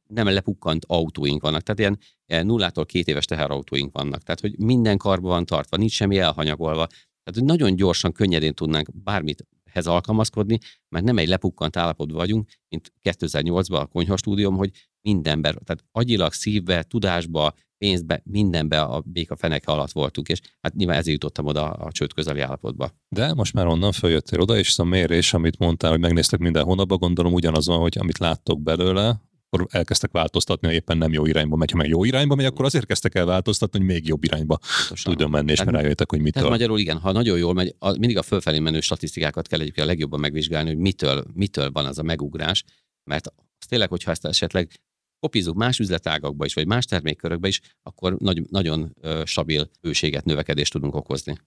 nem lepukkant autóink vannak, tehát ilyen, ilyen nullától két éves teherautóink vannak. Tehát, hogy minden karba van tartva, nincs semmi elhanyagolva. Tehát, hogy nagyon gyorsan, könnyedén tudnánk bármit hez alkalmazkodni, mert nem egy lepukkant állapotban vagyunk, mint 2008-ban a konyha hogy mindenben, tehát agyilag, szívbe, tudásba, pénzbe, mindenbe a béka feneke alatt voltunk, és hát nyilván ezért jutottam oda a csőd közeli állapotba. De most már onnan följöttél oda, és a mérés, amit mondtál, hogy megnéztek minden hónapban, gondolom ugyanaz van, hogy amit láttok belőle, akkor elkezdtek változtatni, ha éppen nem jó irányba megy. Ha meg jó irányba megy, akkor azért kezdtek el változtatni, hogy még jobb irányba Pontosan. tudjon menni, és tehát, rájöttek, hogy mitől. Tehát magyarul igen, ha nagyon jól megy, a, mindig a fölfelé menő statisztikákat kell egyébként a legjobban megvizsgálni, hogy mitől, mitől van az a megugrás, mert az tényleg, hogyha ezt esetleg kopizunk más üzletágakba is, vagy más termékkörökbe is, akkor nagy, nagyon stabil bőséget, növekedést tudunk okozni.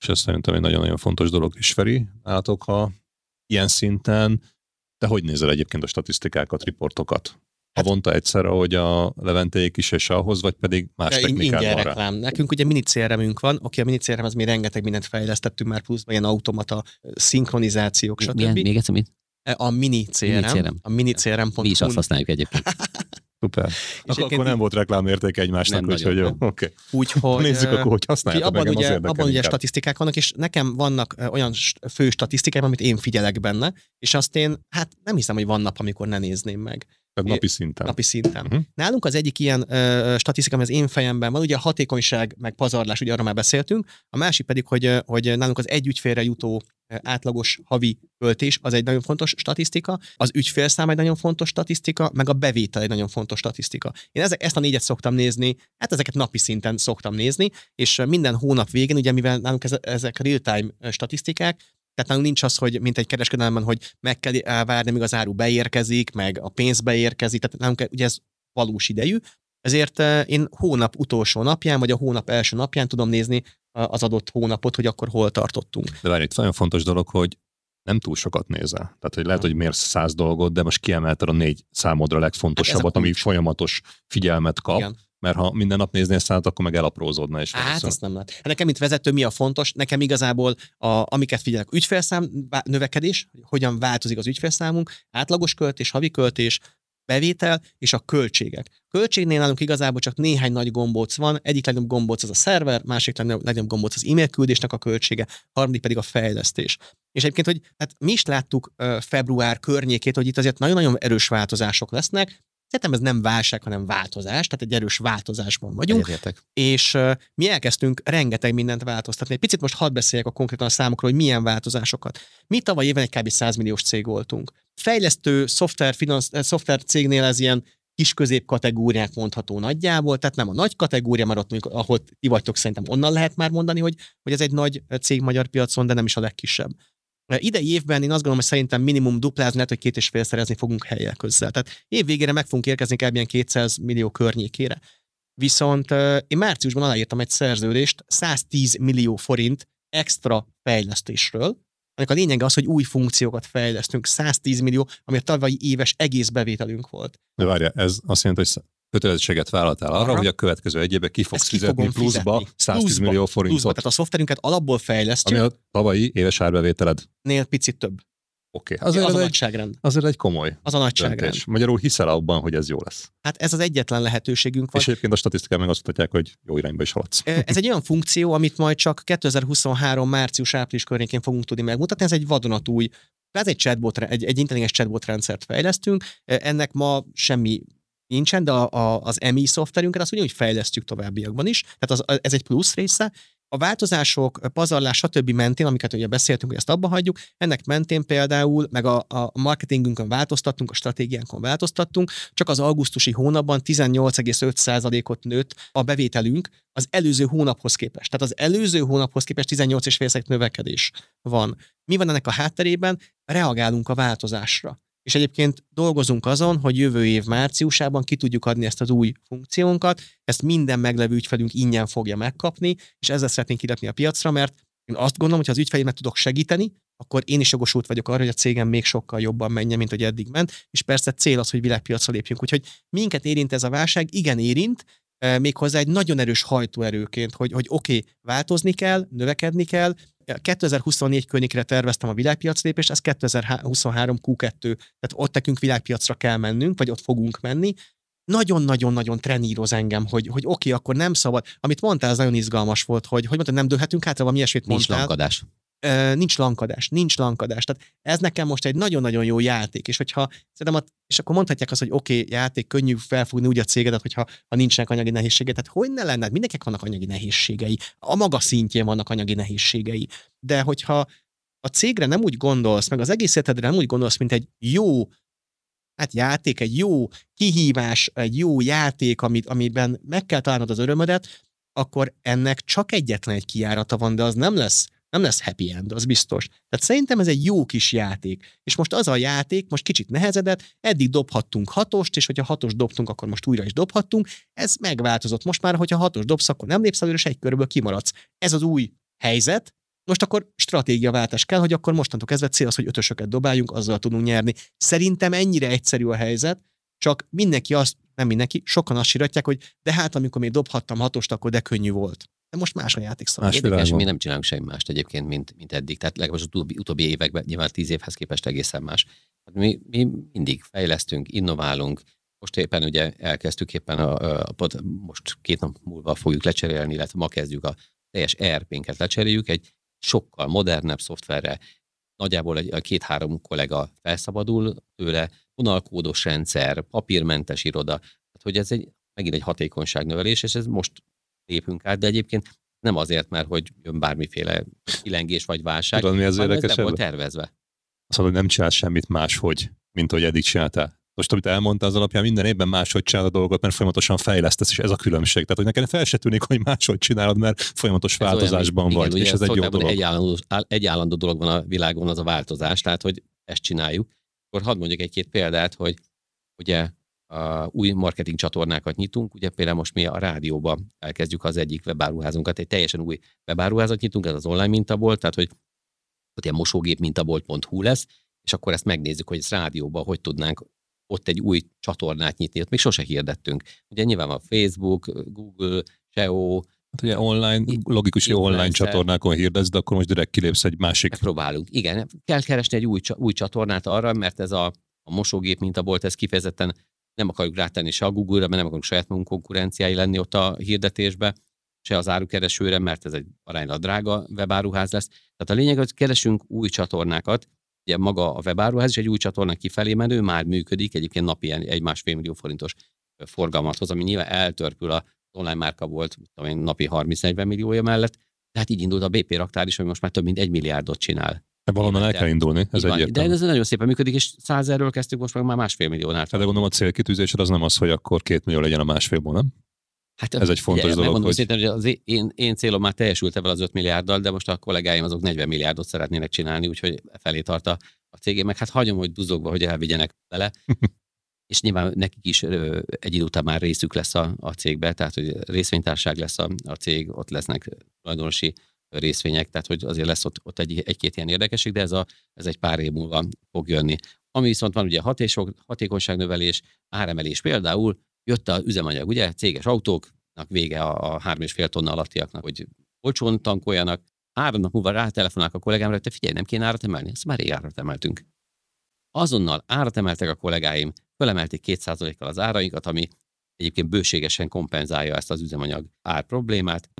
És ez szerintem egy nagyon-nagyon fontos dolog is, Feri, látok, ha ilyen szinten, te hogy nézel egyébként a statisztikákat, riportokat? Havonta hát, egyszer, ahogy a Leventéik is, és ahhoz, vagy pedig más technikák van reklám. Nekünk ugye mini crm van, oké, a mini CRM az mi rengeteg mindent fejlesztettünk már pluszban, ilyen automata, szinkronizációk, stb. Milyen, még egyszer mit? A mini CRM. Mini CRM. A mini CRM. Mi is azt használjuk egyébként. Szuper. És akkor, akkor nem volt reklámérték egymásnak, úgyhogy jó. Okay. Úgyhogy, Nézzük akkor, hogy használjátok abban meg, ugye, abban ugye statisztikák vannak, és nekem vannak olyan fő statisztikák, amit én figyelek benne, és azt én, hát nem hiszem, hogy van nap, amikor ne nézném meg. Tehát napi szinten. Napi szinten. Uh-huh. Nálunk az egyik ilyen ö, statisztika, ami az én fejemben van, ugye a hatékonyság, meg pazarlás, ugye arra már beszéltünk, a másik pedig, hogy, hogy nálunk az egy ügyfélre jutó átlagos havi költés, az egy nagyon fontos statisztika, az ügyfélszám egy nagyon fontos statisztika, meg a bevétel egy nagyon fontos statisztika. Én ezek, ezt a négyet szoktam nézni, hát ezeket napi szinten szoktam nézni, és minden hónap végén, ugye mivel nálunk ezek real-time statisztikák, tehát nálunk nincs az, hogy mint egy kereskedelemben, hogy meg kell elvárni, míg az áru beérkezik, meg a pénz beérkezik, tehát nálunk ugye ez valós idejű, ezért én hónap utolsó napján, vagy a hónap első napján tudom nézni az adott hónapot, hogy akkor hol tartottunk. De várj, itt nagyon fontos dolog, hogy nem túl sokat nézel. Tehát, hogy lehet, hogy mérsz száz dolgot, de most kiemelted a négy számodra legfontosabbat, hát ami folyamatos figyelmet kap. Igen. Mert ha minden nap néznél szállat, akkor meg elaprózódna. És hát szóval... ezt nem lehet. Hát nekem, mint vezető, mi a fontos? Nekem igazából, a, amiket figyelek, ügyfélszám növekedés, hogyan változik az ügyfélszámunk, átlagos költés, havi költés, bevétel és a költségek. Költségnél nálunk igazából csak néhány nagy gombóc van, egyik legnagyobb gombóc az a szerver, másik legnagyobb gombóc az e-mail küldésnek a költsége, harmadik pedig a fejlesztés. És egyébként, hogy hát mi is láttuk február környékét, hogy itt azért nagyon-nagyon erős változások lesznek, Szerintem ez nem válság, hanem változás, tehát egy erős változásban vagyunk. Egyetértek. És uh, mi elkezdtünk rengeteg mindent változtatni. Egy picit most hadd beszéljek a konkrétan a számokról, hogy milyen változásokat. Mi tavaly éven egy kb. 100 milliós cég voltunk. Fejlesztő szoftver, finansz, eh, szoftver cégnél ez ilyen kis-közép kategóriák mondható nagyjából, tehát nem a nagy kategória, mert ott mondjuk, ahol ti vagytok, szerintem onnan lehet már mondani, hogy, hogy ez egy nagy cég magyar piacon, de nem is a legkisebb. Idei évben én azt gondolom, hogy szerintem minimum duplázni lehet, hogy két és fél szerezni fogunk helyek közel. Tehát év végére meg fogunk érkezni kb. 200 millió környékére. Viszont én márciusban aláírtam egy szerződést 110 millió forint extra fejlesztésről, ennek a lényege az, hogy új funkciókat fejlesztünk, 110 millió, ami a tavalyi éves egész bevételünk volt. De várja, ez azt jelenti, hogy kötelezettséget vállaltál arra, Arra. hogy a következő egy évben ki fogsz fizetni pluszba fizetni. 110 pluszba, millió forintot. Pluszba, tehát a szoftverünket alapból fejlesztjük. Ami a tavalyi éves árbevételed. Nél picit több. Oké, okay. azért, az a nagyságrend. azért egy komoly Az a nagyságrend. Döntés. Magyarul hiszel abban, hogy ez jó lesz. Hát ez az egyetlen lehetőségünk van. És egyébként a statisztikák meg azt mutatják, hogy jó irányba is haladsz. Ez egy olyan funkció, amit majd csak 2023. március-április környékén fogunk tudni megmutatni. Ez egy vadonatúj ez egy chatbot, egy, egy intelligens chatbot rendszert fejlesztünk. Ennek ma semmi nincsen, de a, a, az MI szoftverünket azt ugyanúgy fejlesztjük továbbiakban is, tehát az, ez egy plusz része. A változások, pazarlás, stb. mentén, amiket ugye beszéltünk, hogy ezt abba hagyjuk, ennek mentén például, meg a, a marketingünkön változtattunk, a stratégiánkon változtattunk, csak az augusztusi hónapban 18,5%-ot nőtt a bevételünk az előző hónaphoz képest. Tehát az előző hónaphoz képest 18,5% növekedés van. Mi van ennek a hátterében? Reagálunk a változásra. És egyébként dolgozunk azon, hogy jövő év márciusában ki tudjuk adni ezt az új funkciónkat, ezt minden meglevő ügyfelünk ingyen fogja megkapni, és ezzel szeretnénk kirakni a piacra, mert én azt gondolom, hogy ha az ügyfeleimet tudok segíteni, akkor én is jogosult vagyok arra, hogy a cégem még sokkal jobban menjen, mint hogy eddig ment, és persze cél az, hogy világpiacra lépjünk. Úgyhogy minket érint ez a válság, igen érint, méghozzá egy nagyon erős hajtóerőként, hogy, hogy oké, okay, változni kell, növekedni kell, 2024 környékre terveztem a világpiac lépést, ez 2023 Q2, tehát ott nekünk világpiacra kell mennünk, vagy ott fogunk menni, nagyon-nagyon-nagyon treníroz engem, hogy, hogy oké, okay, akkor nem szabad. Amit mondtál, az nagyon izgalmas volt, hogy, hogy mondtad, nem dőlhetünk hátra, valami ilyesmit Nincs mondtál. lankadás. Nincs lankadás, nincs lankadás. Tehát ez nekem most egy nagyon-nagyon jó játék, és hogyha szerintem, és akkor mondhatják azt, hogy oké, okay, játék, könnyű felfogni úgy a cégedet, hogyha ha nincsenek anyagi nehézségei. Tehát hogy ne lenne, mindenkinek vannak anyagi nehézségei, a maga szintjén vannak anyagi nehézségei. De hogyha a cégre nem úgy gondolsz, meg az egész életedre nem úgy gondolsz, mint egy jó hát játék, egy jó kihívás, egy jó játék, amit, amiben meg kell találnod az örömödet, akkor ennek csak egyetlen egy kiárata van, de az nem lesz nem lesz happy end, az biztos. Tehát szerintem ez egy jó kis játék. És most az a játék, most kicsit nehezedett, eddig dobhattunk hatost, és hogyha hatos dobtunk, akkor most újra is dobhattunk. Ez megváltozott. Most már, hogyha hatos dobsz, akkor nem lépsz előre, és egy körből kimaradsz. Ez az új helyzet, most akkor stratégiaváltás kell, hogy akkor mostantól kezdve cél az, hogy ötösöket dobáljunk, azzal tudunk nyerni. Szerintem ennyire egyszerű a helyzet, csak mindenki azt, nem mindenki, sokan azt siratják, hogy de hát amikor még dobhattam hatost, akkor de könnyű volt. De most más a játékszabály. Érdekes, mi nem csinálunk semmi mást egyébként, mint, mint eddig. Tehát legalábbis az utóbbi, utóbbi években, nyilván tíz évhez képest egészen más. Hát mi, mi mindig fejlesztünk, innoválunk, most éppen ugye elkezdtük éppen a, a, a most két nap múlva fogjuk lecserélni, illetve ma kezdjük a teljes ERP-nket lecseréljük, egy sokkal modernebb szoftverre, nagyjából egy, a két-három kollega felszabadul tőle, vonalkódos rendszer, papírmentes iroda, tehát hogy ez egy, megint egy hatékonyságnövelés, és ez most lépünk át, de egyébként nem azért, mert hogy jön bármiféle kilengés vagy válság, Tudod, mi az hanem ez nem volt tervezve. Azt mondod, hogy nem csinálsz semmit máshogy, mint hogy eddig csináltál. Most, amit elmondtál, az alapján minden évben máshogy csinálod a dolgot, mert folyamatosan fejlesztesz, és ez a különbség. Tehát, hogy nekem fel se tűnik, hogy máshogy csinálod, mert folyamatos Ez olyan, változásban igen, vagy, ugye és ez egy jó dolog. Egy állandó, áll- egy állandó dolog van a világon, az a változás, tehát hogy ezt csináljuk. Akkor hadd mondjak egy-két példát, hogy ugye a új marketing csatornákat nyitunk, ugye például most mi a rádióba elkezdjük az egyik webáruházunkat, egy teljesen új webáruházat nyitunk, ez az online mintabolt, tehát hogy ott ilyen mosógép mintabolt.hu lesz, és akkor ezt megnézzük, hogy ezt rádióba hogy tudnánk ott egy új csatornát nyitni, ott még sose hirdettünk. Ugye nyilván van Facebook, Google, SEO, Hát ugye online, logikus, hogy online csatornákon hirdesz, de akkor most direkt kilépsz egy másik. megpróbálunk. Igen, kell keresni egy új, új csatornát arra, mert ez a, a mosógép mintabolt, ez kifejezetten nem akarjuk rátenni se a Google-ra, mert nem akarunk saját magunk konkurenciái lenni ott a hirdetésbe, se az árukeresőre, mert ez egy aránylag drága webáruház lesz. Tehát a lényeg, hogy keresünk új csatornákat, ugye maga a webáruház is egy új csatorna kifelé menő, már működik, egyébként napi egy másfél millió forintos forgalmat hoz, ami nyilván eltörpül a online márka volt, tudom én, napi 30-40 milliója mellett, tehát így indult a BP raktár is, ami most már több mint egy milliárdot csinál. Valonnan el kell indulni, ez van. De egyértelmű. ez nagyon szépen működik, és százerről kezdtük, most meg már másfél milliónál. De gondolom a célkitűzésed az nem az, hogy akkor két millió legyen a másfélból, nem? Hát, ez egy fontos dolog, Megmondom hogy- szépen, hogy az én- én, célom már teljesült ebben az 5 milliárddal, de most a kollégáim azok 40 milliárdot szeretnének csinálni, úgyhogy felé tart a, a cégé, meg hát hagyom, hogy duzogva, hogy elvigyenek vele. és nyilván nekik is egy idő után már részük lesz a, a cégbe, tehát hogy részvénytárság lesz a, a cég, ott lesznek tulajdonosi részvények, tehát hogy azért lesz ott, ott egy, egy-két ilyen érdekesség, de ez, a, ez egy pár év múlva fog jönni. Ami viszont van ugye hatésok, hatékonyságnövelés, áremelés például, jött az üzemanyag, ugye, céges autóknak vége a, a 3,5 tonna alattiaknak, hogy olcsón tankoljanak, három nap múlva rátelefonálnak a kollégámra, hogy te figyelj, nem kéne árat emelni? Ezt már rég árat emeltünk. Azonnal árat emeltek a kollégáim, fölemelték 2%-kal az árainkat, ami egyébként bőségesen kompenzálja ezt az üzemanyag ár problémát.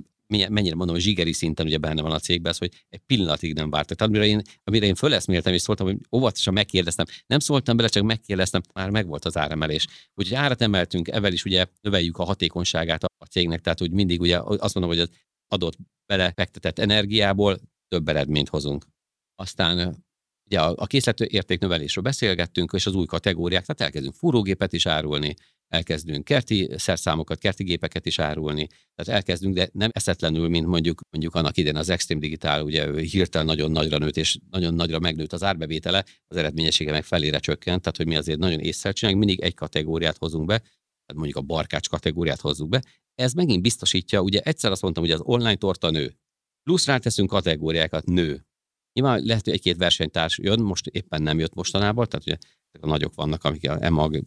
Mennyire mondom, zsigeri szinten ugye benne van a cégben, az, hogy egy pillanatig nem vártak. Tehát amire én, amire én föleszméltem, és szóltam, hogy óvatosan megkérdeztem. Nem szóltam bele, csak megkérdeztem, már megvolt az áremelés. Úgyhogy árat emeltünk, evel is ugye növeljük a hatékonyságát a cégnek, tehát hogy mindig ugye azt mondom, hogy az adott belefektetett energiából több eredményt hozunk. Aztán ugye a, a készletértéknövelésről beszélgettünk, és az új kategóriák, tehát elkezdünk fúrógépet is árulni, elkezdünk kerti szerszámokat, kerti gépeket is árulni, tehát elkezdünk, de nem eszetlenül, mint mondjuk, mondjuk annak idején az Extreme Digital, ugye hirtelen nagyon nagyra nőtt, és nagyon nagyra megnőtt az árbevétele, az eredményessége meg felére csökkent, tehát hogy mi azért nagyon észre csinálunk, mindig egy kategóriát hozunk be, tehát mondjuk a barkács kategóriát hozzuk be. Ez megint biztosítja, ugye egyszer azt mondtam, hogy az online torta nő, plusz ráteszünk kategóriákat, nő. Nyilván lehet, hogy egy-két versenytárs jön, most éppen nem jött mostanában, tehát ugye a nagyok vannak, amik a EMAG,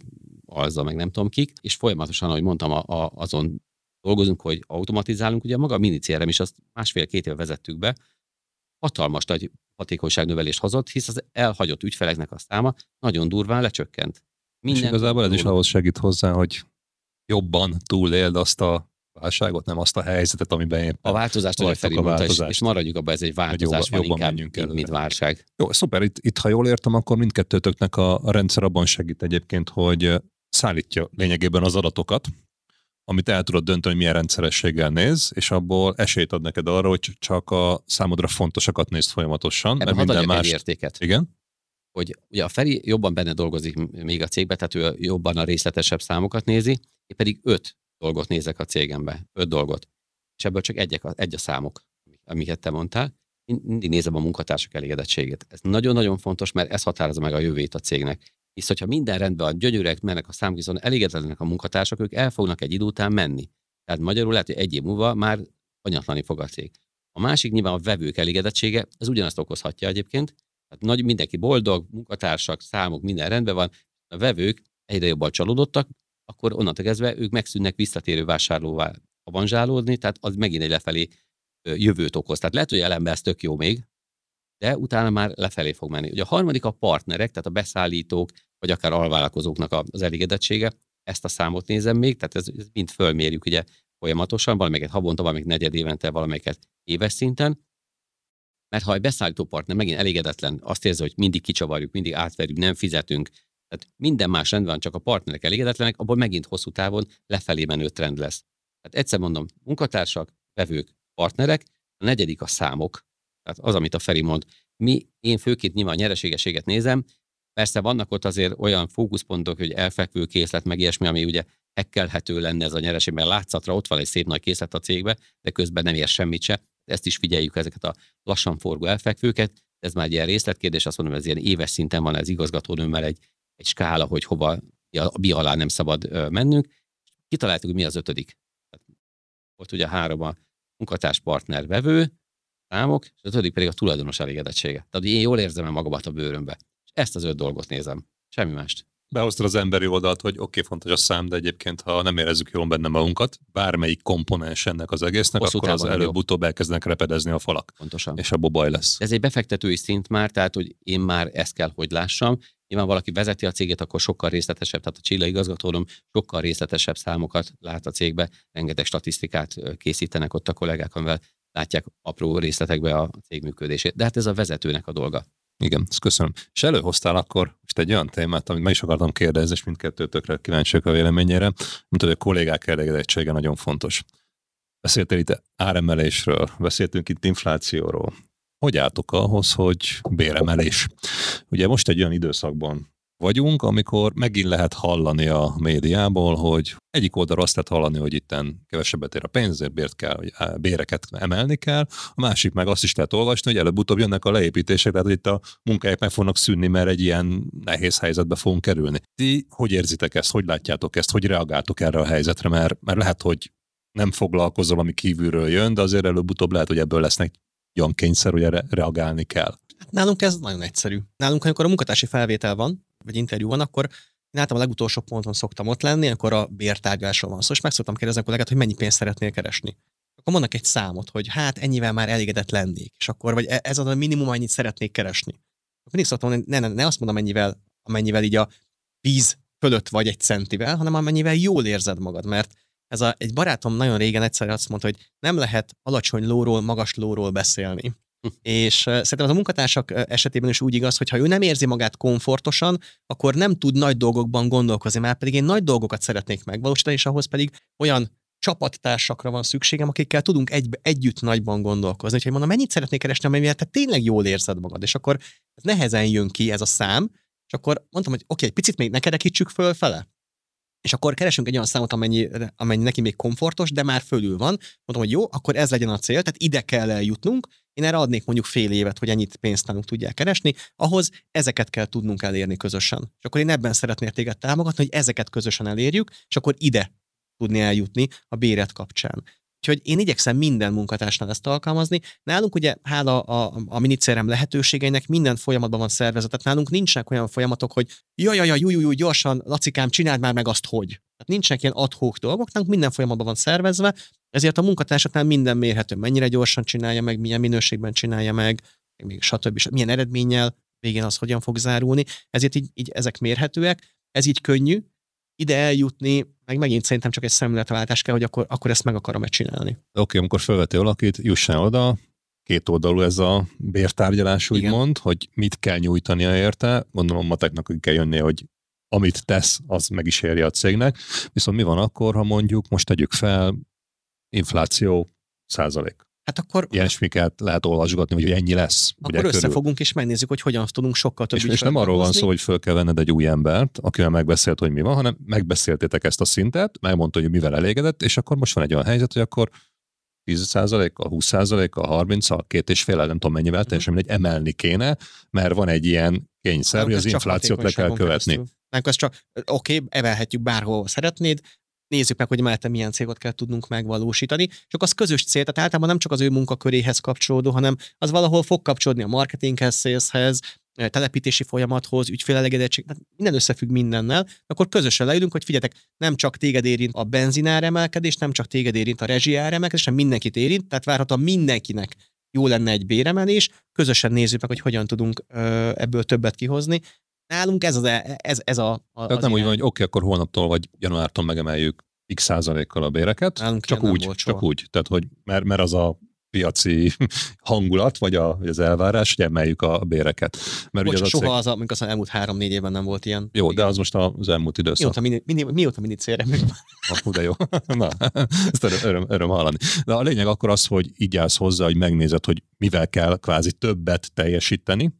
Alza, meg nem tudom kik, és folyamatosan, ahogy mondtam, a, a, azon dolgozunk, hogy automatizálunk, ugye maga a mini CRM is azt másfél-két éve vezettük be, hatalmas nagy hatékonyságnövelést hozott, hisz az elhagyott ügyfeleknek a száma nagyon durván lecsökkent. Minden és igazából ez is ahhoz segít hozzá, hogy jobban túléld azt a válságot, nem azt a helyzetet, amiben éppen A változást, hogy Feri mondta, és, és maradjuk abban, ez egy változás jobban, jobban inkább, mint, mint válság. Jó, szuper, itt, itt, ha jól értem, akkor mindkettőtöknek a, a rendszer abban segít egyébként, hogy szállítja lényegében az adatokat, amit el tudod dönteni, hogy milyen rendszerességgel néz, és abból esélyt ad neked arra, hogy csak a számodra fontosakat nézd folyamatosan. Ebben minden más... értéket. Igen? Hogy ugye a Feri jobban benne dolgozik még a cégbe, tehát ő jobban a részletesebb számokat nézi, én pedig öt dolgot nézek a cégembe, öt dolgot. És ebből csak egyek egy a számok, amiket te mondtál. Én mindig nézem a munkatársak elégedettségét. Ez nagyon-nagyon fontos, mert ez határozza meg a jövőt a cégnek. Hisz, hogyha minden rendben van, gyönyörűek mennek a számok, viszont elégedetlenek a munkatársak, ők el fognak egy idő után menni. Tehát magyarul lehet, hogy egy év múlva már anyatlani fog a cég. A másik nyilván a vevők elégedettsége, ez ugyanazt okozhatja egyébként. Tehát nagy, mindenki boldog, munkatársak, számok, minden rendben van. A vevők egyre jobban csalódottak, akkor onnantól kezdve ők megszűnnek visszatérő vásárlóvá avanzsálódni, tehát az megint egy lefelé jövőt okoz. Tehát lehet, hogy elemben ez tök jó még, de utána már lefelé fog menni. Ugye a harmadik a partnerek, tehát a beszállítók, vagy akár alvállalkozóknak az elégedettsége. Ezt a számot nézem még, tehát ez, ez mind fölmérjük ugye folyamatosan, valamelyiket havonta, valamelyik negyed évente, valamelyiket éves szinten. Mert ha egy beszállító partner megint elégedetlen, azt érzi, hogy mindig kicsavarjuk, mindig átverjük, nem fizetünk, tehát minden más rendben van, csak a partnerek elégedetlenek, abból megint hosszú távon lefelé menő trend lesz. Tehát egyszer mondom, munkatársak, vevők, partnerek, a negyedik a számok, tehát az, amit a Feri mond. Mi, én főként nyilván a nyereségességet nézem, Persze vannak ott azért olyan fókuszpontok, hogy elfekvő készlet, meg ilyesmi, ami ugye hekkelhető lenne ez a nyereség, mert látszatra ott van egy szép nagy készlet a cégbe, de közben nem ér semmit se. Ezt is figyeljük, ezeket a lassan forgó elfekvőket. Ez már egy ilyen részletkérdés, azt mondom, ez ilyen éves szinten van ez igazgatónőmmel egy, egy skála, hogy hova a bi alá nem szabad mennünk. Kitaláltuk, hogy mi az ötödik. Ott ugye három a munkatárs partner vevő, számok, és az ötödik pedig a tulajdonos elégedettsége. Tehát én jól érzem magamat a bőrömbe. És ezt az öt dolgot nézem. Semmi mást. Behoztad az emberi oldalt, hogy oké, okay, fontos a szám, de egyébként, ha nem érezzük jól benne magunkat, bármelyik komponens ennek az egésznek, Hosszú akkor az előbb-utóbb elkezdenek repedezni a falak. Pontosan. És abból baj lesz. Ez egy befektetői szint már, tehát hogy én már ezt kell, hogy lássam. Nyilván valaki vezeti a céget, akkor sokkal részletesebb, tehát a Csilla igazgatónom sokkal részletesebb számokat lát a cégbe, rengeteg statisztikát készítenek ott a kollégák, amivel látják apró részletekbe a cég működését. De hát ez a vezetőnek a dolga. Igen, ezt köszönöm. És előhoztál akkor most egy olyan témát, amit meg is akartam kérdezni, és mindkettőtökre kíváncsiak a véleményére, mint hogy a kollégák elégedettsége nagyon fontos. Beszéltél itt áremelésről, beszéltünk itt inflációról. Hogy álltok ahhoz, hogy béremelés? Ugye most egy olyan időszakban vagyunk, amikor megint lehet hallani a médiából, hogy egyik oldalról azt lehet hallani, hogy itten kevesebbet ér a pénzért, bért kell, hogy béreket emelni kell, a másik meg azt is lehet olvasni, hogy előbb-utóbb jönnek a leépítések, tehát itt a munkahelyek meg fognak szűnni, mert egy ilyen nehéz helyzetbe fogunk kerülni. Ti hogy érzitek ezt, hogy látjátok ezt, hogy reagáltok erre a helyzetre, mert, mert lehet, hogy nem foglalkozol, ami kívülről jön, de azért előbb-utóbb lehet, hogy ebből lesznek olyan kényszer, hogy erre reagálni kell. Hát nálunk ez nagyon egyszerű. Nálunk, amikor a munkatársi felvétel van, vagy interjú van, akkor én általában a legutolsó ponton szoktam ott lenni, akkor a bértárgyásról van szó, és meg szoktam kérdezni a kollégát, hogy mennyi pénzt szeretnél keresni. Akkor mondnak egy számot, hogy hát ennyivel már elégedett lennék, és akkor, vagy e- ez az a minimum, annyit szeretnék keresni. Akkor mindig szoktam mondani, ne, ne, ne azt mondom, amennyivel, amennyivel így a víz fölött vagy egy centivel, hanem amennyivel jól érzed magad, mert ez a, egy barátom nagyon régen egyszer azt mondta, hogy nem lehet alacsony lóról, magas lóról beszélni. És szerintem az a munkatársak esetében is úgy igaz, hogy ha ő nem érzi magát komfortosan, akkor nem tud nagy dolgokban gondolkozni, már pedig én nagy dolgokat szeretnék megvalósítani, és ahhoz pedig olyan csapattársakra van szükségem, akikkel tudunk egy, együtt nagyban gondolkozni. Úgyhogy mondom, mennyit szeretnék keresni, amivel te tényleg jól érzed magad, és akkor ez nehezen jön ki ez a szám, és akkor mondtam, hogy oké, egy picit még ne kerekítsük fölfele, és akkor keresünk egy olyan számot, amennyi, amennyi neki még komfortos, de már fölül van. Mondom, hogy jó, akkor ez legyen a cél, tehát ide kell eljutnunk. Én erre adnék mondjuk fél évet, hogy ennyit pénzt nálunk tudják keresni, ahhoz ezeket kell tudnunk elérni közösen. És akkor én ebben szeretnék téged támogatni, hogy ezeket közösen elérjük, és akkor ide tudni eljutni a béret kapcsán. Úgyhogy én igyekszem minden munkatársnál ezt alkalmazni. Nálunk ugye hála a, a, a minicérem lehetőségeinek minden folyamatban van szervezet. Tehát nálunk nincsenek olyan folyamatok, hogy jaj, jaj, jaj, júj, júj, gyorsan, lacikám, csináld már meg azt, hogy. Tehát nincsenek ilyen adhok dolgok, nálunk minden folyamatban van szervezve, Ezért a munkatársaknál minden mérhető, mennyire gyorsan csinálja meg, milyen minőségben csinálja meg, még stb. milyen eredménnyel, végén az hogyan fog zárulni. Ezért így, így ezek mérhetőek, ez így könnyű, ide eljutni, meg megint szerintem csak egy szemléletváltás kell, hogy akkor, akkor ezt meg akarom-e csinálni. Oké, okay, amikor felveti valakit, jusson oda, két oldalú ez a bértárgyalás, úgymond, hogy mit kell nyújtania érte. Gondolom mateknak kell jönni, hogy amit tesz, az meg is érje a cégnek. Viszont mi van akkor, ha mondjuk most tegyük fel infláció százalék? Hát akkor... Ilyesmiket lehet olvasgatni, hogy ennyi lesz. Akkor ugye, összefogunk körül. és megnézzük, hogy hogyan tudunk sokkal több És, és nem arról van szó, hogy föl kell venned egy új embert, akivel megbeszélt, hogy mi van, hanem megbeszéltétek ezt a szintet, megmondta, hogy mivel elégedett, és akkor most van egy olyan helyzet, hogy akkor 10%-kal, 20%-kal, 30-al, két és fél, nem tudom mennyivel, teljesen mindegy, emelni kéne, mert van egy ilyen kényszer, hogy az inflációt le kell követni. Nem, az csak, oké, okay, emelhetjük bárhol szeretnéd, nézzük meg, hogy mellette milyen cégot kell tudnunk megvalósítani, csak az közös cél, tehát általában nem csak az ő munkaköréhez kapcsolódó, hanem az valahol fog kapcsolódni a marketinghez, saleshez, telepítési folyamathoz, ügyfélelegedettség, tehát minden összefügg mindennel, akkor közösen leülünk, hogy figyeljetek, nem csak téged érint a benzinár emelkedés, nem csak téged érint a rezsiár emelkedés, hanem mindenkit érint, tehát várhatóan mindenkinek jó lenne egy béremelés, közösen nézzük meg, hogy hogyan tudunk ebből többet kihozni. Nálunk ez, az, e, ez, ez a, a Tehát nem úgy van, hogy oké, okay, akkor holnaptól vagy januártól megemeljük x százalékkal a béreket, Nálunk csak úgy, csak úgy. Tehát, hogy mert, mert az a piaci hangulat, vagy, a, az elvárás, hogy emeljük a béreket. Mert Bocs, ugye az soha cég... az, amikor az elmúlt három-négy évben nem volt ilyen. Jó, de az most az elmúlt időszak. Mióta mini, mini, mióta mini célre ah, de jó. Na, ezt öröm, öröm, öröm hallani. De a lényeg akkor az, hogy így állsz hozzá, hogy megnézed, hogy mivel kell kvázi többet teljesíteni,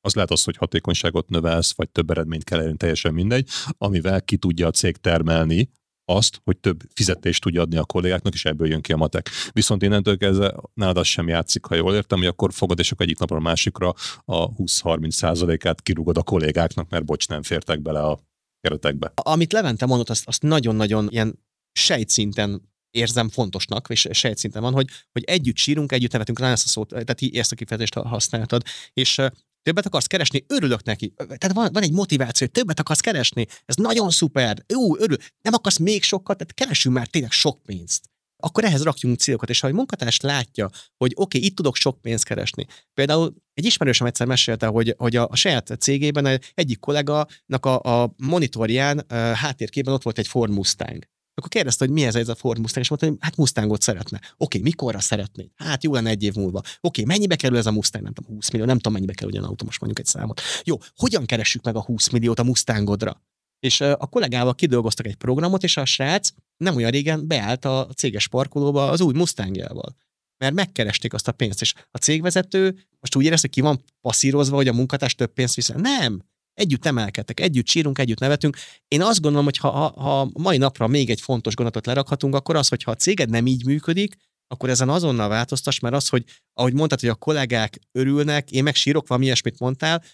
az lehet az, hogy hatékonyságot növelsz, vagy több eredményt kell elérni, teljesen mindegy, amivel ki tudja a cég termelni azt, hogy több fizetést tudja adni a kollégáknak, és ebből jön ki a matek. Viszont innentől kezdve nálad az sem játszik, ha jól értem, hogy akkor fogod, és akkor egyik napra a másikra a 20-30 százalékát kirúgod a kollégáknak, mert bocs, nem fértek bele a keretekbe. Amit Levente mondott, azt, azt nagyon-nagyon ilyen sejtszinten érzem fontosnak, és sejtszinten van, hogy, hogy együtt sírunk, együtt nevetünk, rá ezt a szót, tehát ezt a kifejezést használtad, és többet akarsz keresni, örülök neki. Tehát van, van egy motiváció, hogy többet akarsz keresni, ez nagyon szuper, jó, örül. Nem akarsz még sokat, tehát keresünk már tényleg sok pénzt. Akkor ehhez rakjunk célokat, és ha egy munkatárs látja, hogy oké, okay, itt tudok sok pénzt keresni. Például egy ismerősöm egyszer mesélte, hogy, hogy a, a saját cégében egyik kolléganak a, a monitorján a háttérkében ott volt egy Ford Mustang. Akkor kérdezte, hogy mi ez, ez a Ford Mustang, és mondta, hogy hát Mustangot szeretne. Oké, mikorra szeretné? Hát jó lenne egy év múlva. Oké, mennyibe kerül ez a Mustang? Nem tudom, 20 millió, nem tudom, mennyibe kerül ugyan autó, most mondjuk egy számot. Jó, hogyan keressük meg a 20 milliót a Mustangodra? És a kollégával kidolgoztak egy programot, és a srác nem olyan régen beállt a céges parkolóba az új Mustangjával. Mert megkeresték azt a pénzt, és a cégvezető most úgy érezte, hogy ki van passzírozva, hogy a munkatárs több pénzt visz. Nem, együtt emelkedtek, együtt sírunk, együtt nevetünk. Én azt gondolom, hogy ha, ha, mai napra még egy fontos gondolatot lerakhatunk, akkor az, hogy ha a céged nem így működik, akkor ezen azonnal változtass, mert az, hogy ahogy mondtad, hogy a kollégák örülnek, én meg sírok, valami ilyesmit mondtál,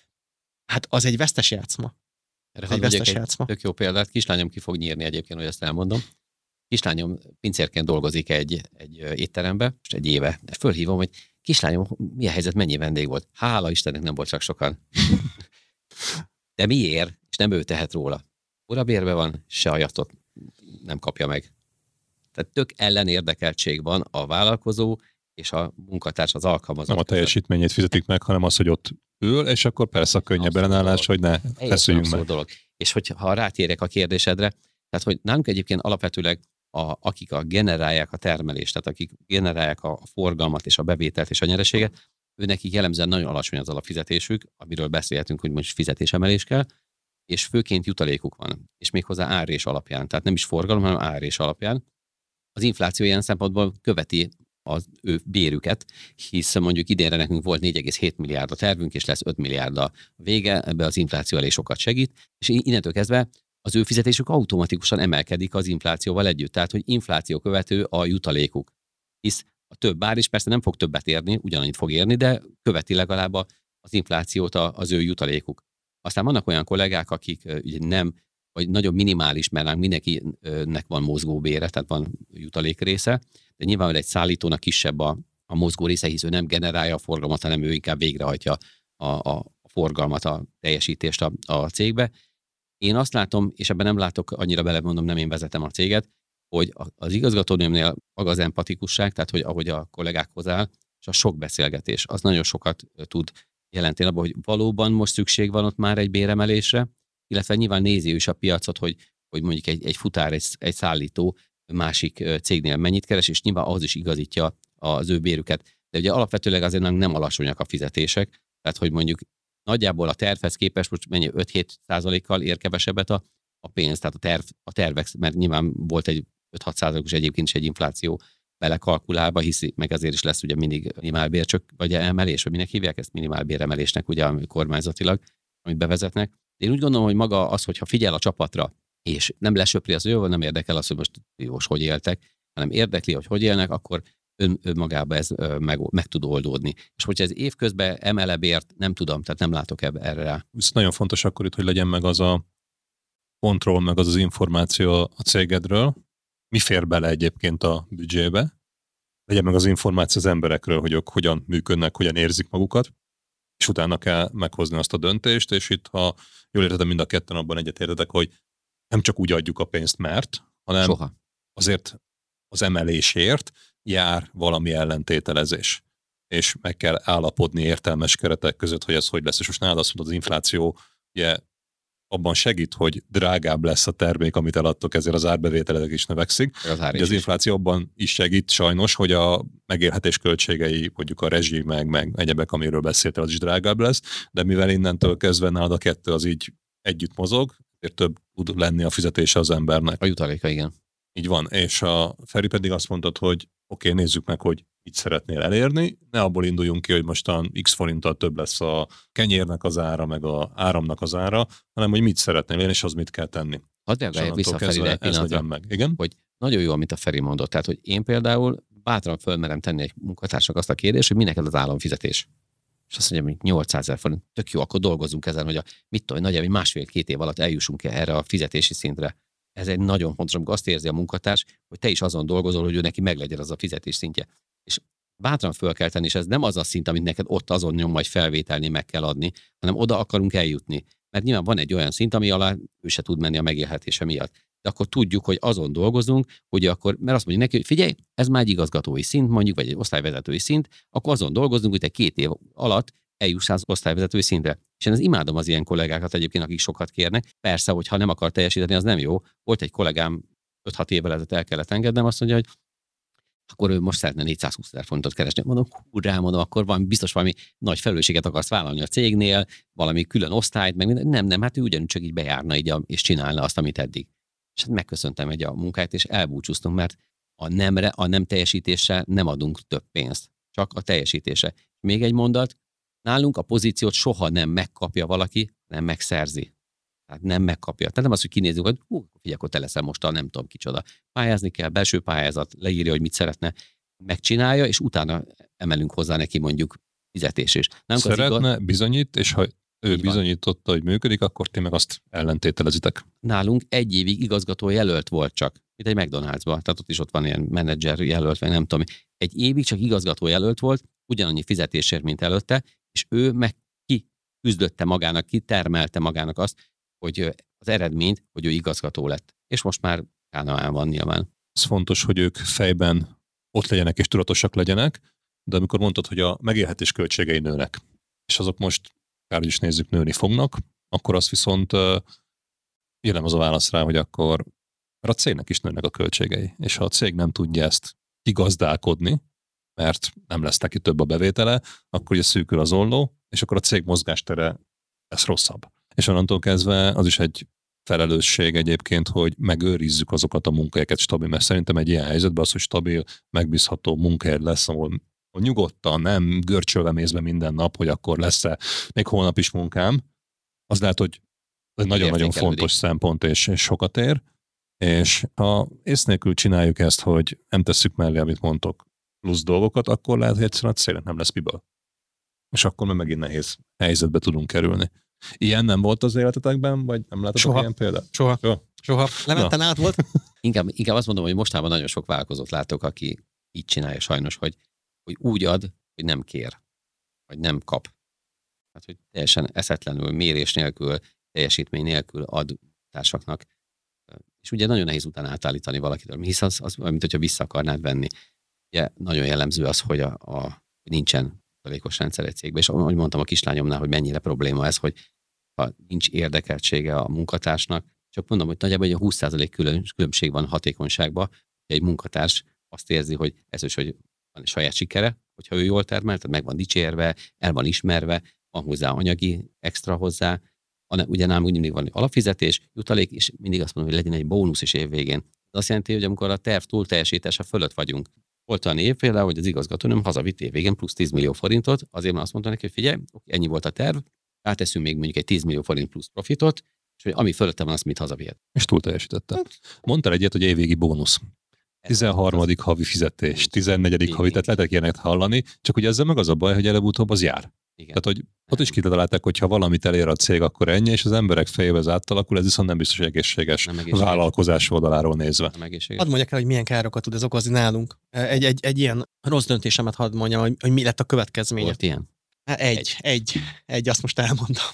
hát az egy vesztes játszma. Erre egy vesztes egy játszma. Tök jó példát. Kislányom ki fog nyírni egyébként, hogy ezt elmondom. Kislányom pincérként dolgozik egy, egy étterembe, most egy éve. Fölhívom, hogy kislányom, milyen helyzet, mennyi vendég volt? Hála Istennek nem volt csak sokan. De miért? És nem ő tehet róla. Urabérve van, se ajatot nem kapja meg. Tehát tök ellenérdekeltség van a vállalkozó és a munkatárs, az alkalmazott. Nem a teljesítményét fizetik meg, hanem az, hogy ott ül, és akkor persze a könnyebb ellenállás, hogy ne feszüljünk meg. Dolog. És hogyha rátérek a kérdésedre, tehát hogy nálunk egyébként alapvetőleg a, akik a generálják a termelést, tehát akik generálják a forgalmat és a bevételt és a nyereséget, ő nekik jellemzően nagyon alacsony az alapfizetésük, amiről beszélhetünk, hogy most fizetésemelés kell, és főként jutalékuk van, és méghozzá árés alapján, tehát nem is forgalom, hanem árés alapján. Az infláció ilyen szempontból követi az ő bérüket, hisz mondjuk idénre nekünk volt 4,7 milliárd a tervünk, és lesz 5 milliárd a vége, ebbe az infláció elég sokat segít, és innentől kezdve az ő fizetésük automatikusan emelkedik az inflációval együtt, tehát hogy infláció követő a jutalékuk. Hisz a több ár is persze nem fog többet érni, ugyanannyit fog érni, de követi legalább az inflációt az ő jutalékuk. Aztán vannak olyan kollégák, akik ugye nem, vagy nagyon minimális, mert mindenkinek van mozgóbére, tehát van jutalék része, de nyilván egy szállítónak kisebb a, a mozgó része, hisz ő nem generálja a forgalmat, hanem ő inkább végrehajtja a, a forgalmat, a teljesítést a, a cégbe. Én azt látom, és ebben nem látok annyira bele, mondom, nem én vezetem a céget, hogy az igazgatónőmnél maga az empatikusság, tehát hogy ahogy a kollégák áll, és a sok beszélgetés, az nagyon sokat tud jelenteni abban, hogy valóban most szükség van ott már egy béremelésre, illetve nyilván nézi is a piacot, hogy, hogy mondjuk egy, egy futár, egy, egy szállító másik cégnél mennyit keres, és nyilván ahhoz is igazítja az ő bérüket. De ugye alapvetőleg azért nem alacsonyak a fizetések, tehát hogy mondjuk nagyjából a tervhez képest most mennyi 5-7 százalékkal ér kevesebbet a, a pénz, tehát a, terv, a tervek, mert nyilván volt egy 5-6 százalékos egyébként is egy infláció belekalkulálva, hiszi, meg azért is lesz ugye mindig minimálbércsök, vagy emelés, vagy minek hívják ezt minimálbéremelésnek, ugye kormányzatilag, amit bevezetnek. Én úgy gondolom, hogy maga az, hogyha figyel a csapatra, és nem lesöpri az, jó, nem érdekel az, hogy most most hogy éltek, hanem érdekli, hogy hogy élnek, akkor ön, önmagában ez meg, meg tud oldódni. És hogyha ez évközben emelebért, nem tudom, tehát nem látok ebbe erre rá. Ez nagyon fontos akkor itt, hogy legyen meg az a kontroll, meg az az információ a cégedről, mi fér bele egyébként a büdzsébe, legyen meg az információ az emberekről, hogy ők hogyan működnek, hogyan érzik magukat, és utána kell meghozni azt a döntést, és itt, ha jól értetem, mind a ketten abban egyetértetek, hogy nem csak úgy adjuk a pénzt, mert, hanem Soha. azért az emelésért jár valami ellentételezés. És meg kell állapodni értelmes keretek között, hogy ez hogy lesz. És most nálad azt mondod, az infláció ugye abban segít, hogy drágább lesz a termék, amit eladtok, ezért az árbevételek is növekszik. Az, ár az infláció abban is segít sajnos, hogy a megélhetés költségei, mondjuk a rezsi, meg, meg egyebek, amiről beszéltél, az is drágább lesz, de mivel innentől kezdve nálad a kettő az így együtt mozog, ezért több tud lenni a fizetése az embernek. A jutaléka, igen. Így van, és a Feri pedig azt mondtad, hogy oké, okay, nézzük meg, hogy mit szeretnél elérni, ne abból induljunk ki, hogy mostan x forinttal több lesz a kenyérnek az ára, meg a áramnak az ára, hanem hogy mit szeretnél élni, és az mit kell tenni. Hadd reagáljak vissza Ferire ez legyen meg. Igen? Hogy nagyon jó, amit a Feri mondott. Tehát, hogy én például bátran fölmerem tenni egy munkatársnak azt a kérdést, hogy minek ez az államfizetés. És azt mondja, hogy 800 ezer forint, tök jó, akkor dolgozunk ezen, hogy a, mit tudom, nagyjából másfél-két év alatt eljussunk erre a fizetési szintre ez egy nagyon fontos, amikor azt érzi a munkatárs, hogy te is azon dolgozol, hogy ő neki meglegyen az a fizetés szintje. És bátran föl kell tenni, és ez nem az a szint, amit neked ott azon nyom majd felvételni meg kell adni, hanem oda akarunk eljutni. Mert nyilván van egy olyan szint, ami alá ő se tud menni a megélhetése miatt. De akkor tudjuk, hogy azon dolgozunk, hogy akkor, mert azt mondjuk neki, hogy figyelj, ez már egy igazgatói szint, mondjuk, vagy egy osztályvezetői szint, akkor azon dolgozunk, hogy te két év alatt eljuss az osztályvezetői szintre. És én az imádom az ilyen kollégákat egyébként, akik sokat kérnek. Persze, hogy ha nem akar teljesíteni, az nem jó. Volt egy kollégám 5-6 évvel ezelőtt el kellett engednem, azt mondja, hogy akkor ő most szeretne 420 ezer fontot keresni. Mondom, hurrá, mondom, akkor van biztos valami nagy felelősséget akarsz vállalni a cégnél, valami külön osztályt, meg minden. Nem, nem, hát ő ugyanúgy csak így bejárna így és csinálna azt, amit eddig. És hát megköszöntem egy a munkáját, és elbúcsúztunk, mert a nemre, a nem teljesítéssel nem adunk több pénzt, csak a teljesítése. Még egy mondat, Nálunk a pozíciót soha nem megkapja valaki, nem megszerzi. Tehát nem megkapja. Tehát nem az, hogy kinézzük, hogy hú, figyelj, akkor te leszel most a nem tudom kicsoda. Pályázni kell, belső pályázat, leírja, hogy mit szeretne, megcsinálja, és utána emelünk hozzá neki mondjuk fizetés is. Nem Szeretne, igaz... bizonyít, és ha ő Így bizonyította, van. hogy működik, akkor ti meg azt ellentételezitek. Nálunk egy évig igazgató jelölt volt csak, mint egy McDonald'sban, tehát ott is ott van ilyen menedzser jelölt, vagy nem tudom. Egy évig csak igazgató jelölt volt, ugyanannyi fizetésért, mint előtte, és ő meg ki küzdötte magának, ki termelte magának azt, hogy az eredményt, hogy ő igazgató lett. És most már Kánaán van nyilván. Ez fontos, hogy ők fejben ott legyenek és tudatosak legyenek, de amikor mondtad, hogy a megélhetés költségei nőnek, és azok most, kár is nézzük, nőni fognak, akkor azt viszont jelen az a válasz rá, hogy akkor mert a cégnek is nőnek a költségei, és ha a cég nem tudja ezt kigazdálkodni, mert nem lesz neki több a bevétele, akkor ugye szűkül az olló, és akkor a cég mozgástere lesz rosszabb. És onnantól kezdve az is egy felelősség egyébként, hogy megőrizzük azokat a munkahelyeket stabil, mert szerintem egy ilyen helyzetben az, hogy stabil, megbízható munkahely lesz, ahol nyugodtan, nem görcsölve mész be minden nap, hogy akkor lesz-e még holnap is munkám, az lehet, hogy egy nagyon-nagyon fontos szempont és, és sokat ér, és ha ész nélkül csináljuk ezt, hogy nem tesszük mellé, amit mondtok, plusz dolgokat, akkor lehet, hogy egyszerűen a nem lesz miből. És akkor meg megint nehéz helyzetbe tudunk kerülni. Ilyen nem volt az életetekben, vagy nem láttatok Soha. ilyen példát? Soha. Soha. Soha. Leventen át volt? inkább, inkább azt mondom, hogy mostában nagyon sok vállalkozót látok, aki így csinálja sajnos, hogy, hogy úgy ad, hogy nem kér, vagy nem kap. Tehát, hogy teljesen eszetlenül, mérés nélkül, teljesítmény nélkül ad társaknak És ugye nagyon nehéz utána átállítani valakitől, hisz az, az mint hogyha vissza akarnád venni. Ugye nagyon jellemző az, hogy a, a nincsen tartalékos rendszer egy cégben, és ahogy mondtam a kislányomnál, hogy mennyire probléma ez, hogy ha nincs érdekeltsége a munkatársnak, csak mondom, hogy nagyjából egy 20% különbség van hatékonyságban, egy munkatárs azt érzi, hogy ez is, hogy van egy saját sikere, hogyha ő jól termel, tehát meg van dicsérve, el van ismerve, van hozzá anyagi extra hozzá, ugye nem úgy mindig van alapfizetés, jutalék, és mindig azt mondom, hogy legyen egy bónusz is évvégén. Ez azt jelenti, hogy amikor a terv túl teljesítése fölött vagyunk, volt olyan évféle, hogy az igazgatónőm hazavitt évvégén plusz 10 millió forintot, azért mert azt mondta neki, hogy figyelj, ennyi volt a terv, ráteszünk még mondjuk egy 10 millió forint plusz profitot, és hogy ami fölötte van, azt mit hazavihet. És túl teljesítette. Hát. Mondtál egyet, hogy évvégi bónusz. 13. havi fizetés, 14. havi, tehát lehetett ilyenek hallani, csak ugye ezzel meg az a baj, hogy előbb-utóbb az jár. Igen. Tehát, hogy ott is kitalálták, hogy ha valamit elér a cég, akkor ennyi, és az emberek fejébe ez átalakul, ez viszont nem biztos, hogy egészséges, nem egészséges. vállalkozás oldaláról nézve. Nem egészséges. Hadd mondjak el, hogy milyen károkat tud ez okozni nálunk. Egy, egy, egy ilyen rossz döntésemet hadd mondjam, hogy, hogy mi lett a következménye. Volt ilyen? Hát egy, egy, egy, egy, azt most elmondom.